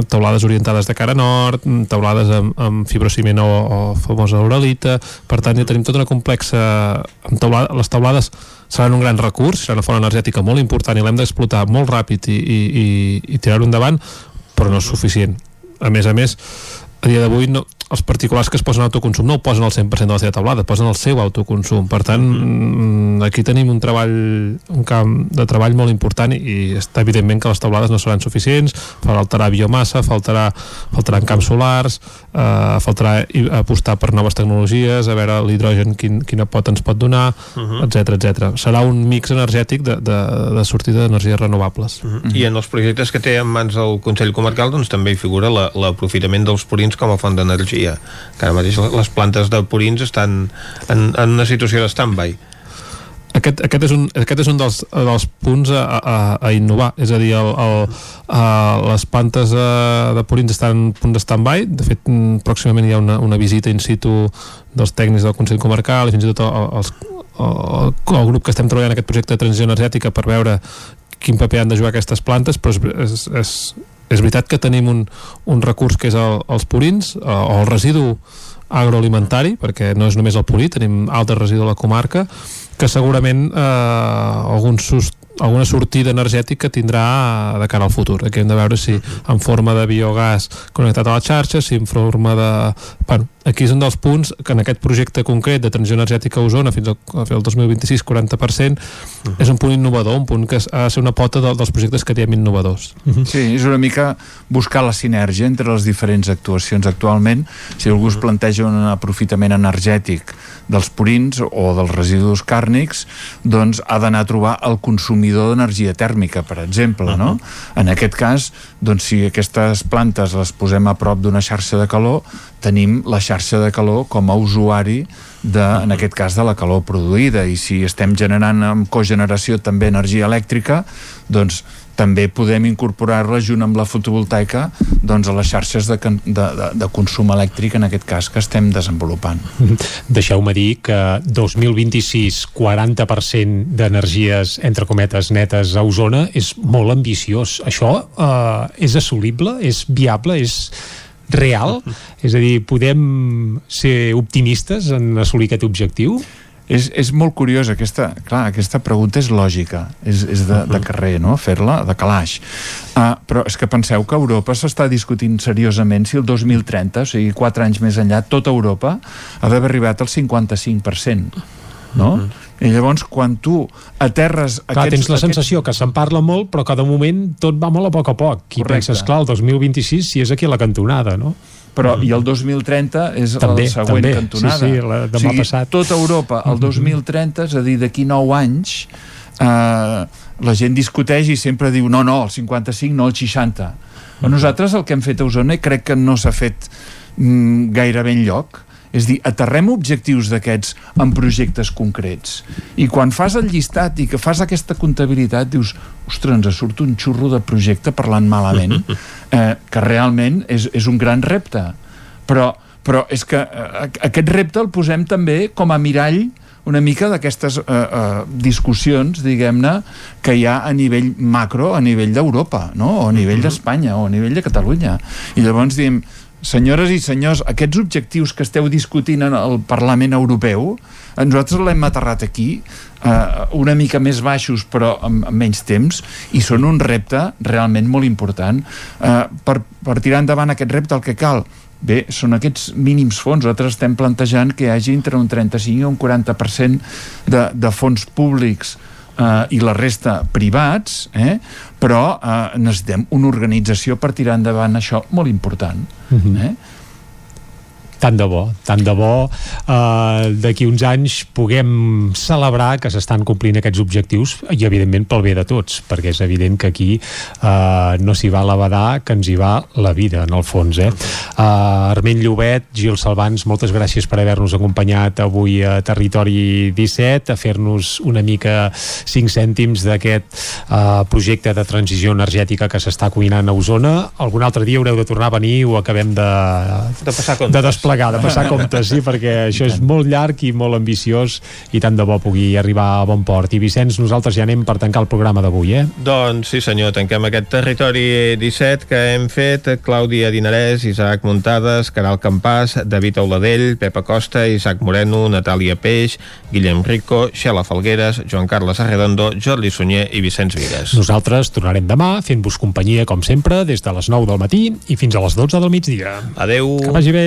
taulades orientades de cara nord, taulades amb, amb fibrociment o, o famosa uralita, per tant ja tenim tota una complexa amb taulada, les taulades seran un gran recurs, serà una font energètica molt important i l'hem d'explotar molt ràpid i, i, i, i tirar-ho endavant, però no és suficient. A més a més, a dia d'avui no, els particulars que es posen autoconsum no ho posen al 100% de la seva taulada, posen el seu autoconsum. Per tant, mm. aquí tenim un treball, un camp de treball molt important i, està evidentment que les taulades no seran suficients, faltarà biomassa, faltarà, faltaran camps solars, eh, faltarà apostar per noves tecnologies, a veure l'hidrogen quin, quina pot ens pot donar, etc uh -huh. etc. Serà un mix energètic de, de, de sortida d'energies renovables. Uh -huh. I en els projectes que té en mans el Consell Comarcal doncs també hi figura l'aprofitament dels purins com a font d'energia energia que ara mateix les plantes de purins estan en, en una situació d'stand-by. Aquest, aquest, és un, aquest és un dels, dels punts a, a, a innovar, és a dir, el, el, a, les plantes de, de purins estan en punt de stand-by, de fet mm, pròximament hi ha una, una visita in situ dels tècnics del Consell Comarcal i fins i tot els, el, el grup que estem treballant en aquest projecte de transició energètica per veure quin paper han de jugar aquestes plantes, però és, és, és, és veritat que tenim un, un recurs que és el, els purins eh, o el residu agroalimentari, perquè no és només el purí, tenim altre residu a la comarca, que segurament eh, alguns alguna sortida energètica tindrà de cara al futur. Aquí hem de veure si en forma de biogàs connectat a la xarxa, si en forma de... Bueno, aquí és un dels punts que en aquest projecte concret de transició energètica a Osona fins al, al 2026, 40%, uh -huh. és un punt innovador, un punt que ha de ser una pota de, dels projectes que diem innovadors. Uh -huh. Sí, és una mica buscar la sinergia entre les diferents actuacions. Actualment, si algú es planteja un aprofitament energètic dels purins o dels residus càrnics, doncs ha d'anar a trobar el consumidor d'energia tèrmica, per exemple, uh -huh. no? En aquest cas, doncs, si aquestes plantes les posem a prop d'una xarxa de calor, tenim la xarxa de calor com a usuari de, en aquest cas de la calor produïda i si estem generant amb cogeneració també energia elèctrica doncs també podem incorporar-la junt amb la fotovoltaica doncs, a les xarxes de, de, de, de consum elèctric en aquest cas que estem desenvolupant. Deixeu-me dir que 2026 40% d'energies entre cometes netes a Osona és molt ambiciós. Això eh, és assolible? És viable? És real? És a dir, podem ser optimistes en assolir aquest objectiu? És, és molt curiós, aquesta, clar, aquesta pregunta és lògica, és, és de, de carrer, no?, fer-la de calaix. Uh, però és que penseu que Europa s'està discutint seriosament si el 2030, o sigui, 4 anys més enllà, tota Europa ha d'haver arribat al 55%, no? Uh -huh. I llavors, quan tu aterres... Clar, aquests, tens la sensació que se'n parla molt, però que de moment tot va molt a poc a poc. I Correcte. penses, clar, el 2026 si és aquí a la cantonada, no? Però i el 2030 és també, la següent també. cantonada. Sí, sí, la, demà o sigui, passat. Tota Europa, el 2030, és a dir, d'aquí 9 anys, eh, la gent discuteix i sempre diu no, no, el 55, no el 60. Però nosaltres el que hem fet a Osona crec que no s'ha fet mm, gairebé en lloc és dir, aterrem objectius d'aquests en projectes concrets. I quan fas el llistat i que fas aquesta comptabilitat, dius, ostres, ens surt un xurro de projecte parlant malament, eh, que realment és, és un gran repte. Però, però és que eh, aquest repte el posem també com a mirall una mica d'aquestes eh, eh, discussions, diguem-ne, que hi ha a nivell macro, a nivell d'Europa, no? o a nivell d'Espanya, o a nivell de Catalunya. I llavors diem, senyores i senyors, aquests objectius que esteu discutint en el Parlament Europeu, nosaltres l'hem aterrat aquí, eh, una mica més baixos però amb, amb menys temps, i són un repte realment molt important. Eh, per, per tirar endavant aquest repte el que cal Bé, són aquests mínims fons. Nosaltres estem plantejant que hi hagi entre un 35 i un 40% de, de fons públics i la resta privats, eh? però eh, necessitem una organització per tirar endavant això molt important. Uh mhm. -huh. eh? Tant de bo, tant de bo eh, d'aquí uns anys puguem celebrar que s'estan complint aquests objectius i evidentment pel bé de tots, perquè és evident que aquí eh, no s'hi va la badar que ens hi va la vida en el fons eh? Uh, Arment Llobet, Gil Salvans moltes gràcies per haver-nos acompanyat avui a Territori 17 a fer-nos una mica 5 cèntims d'aquest uh, projecte de transició energètica que s'està cuinant a Osona algun altre dia haureu de tornar a venir o acabem de, de passar comptes. de desplegar, de passar comptes, sí, perquè això és molt llarg i molt ambiciós i tant de bo pugui arribar a bon port. I Vicenç, nosaltres ja anem per tancar el programa d'avui, eh? Doncs sí senyor, tanquem aquest territori 17 que hem fet Clàudia Dinarès, Isaac Muntades, Caral Campàs, David Auladell, Pepa Costa, Isaac Moreno, Natàlia Peix, Guillem Rico, Xela Falgueres, Joan Carles Arredondo, Jordi Sunyer i Vicenç Vigues. Nosaltres tornarem demà fent-vos companyia, com sempre, des de les 9 del matí i fins a les 12 del migdia. Adeu. Que vagi bé.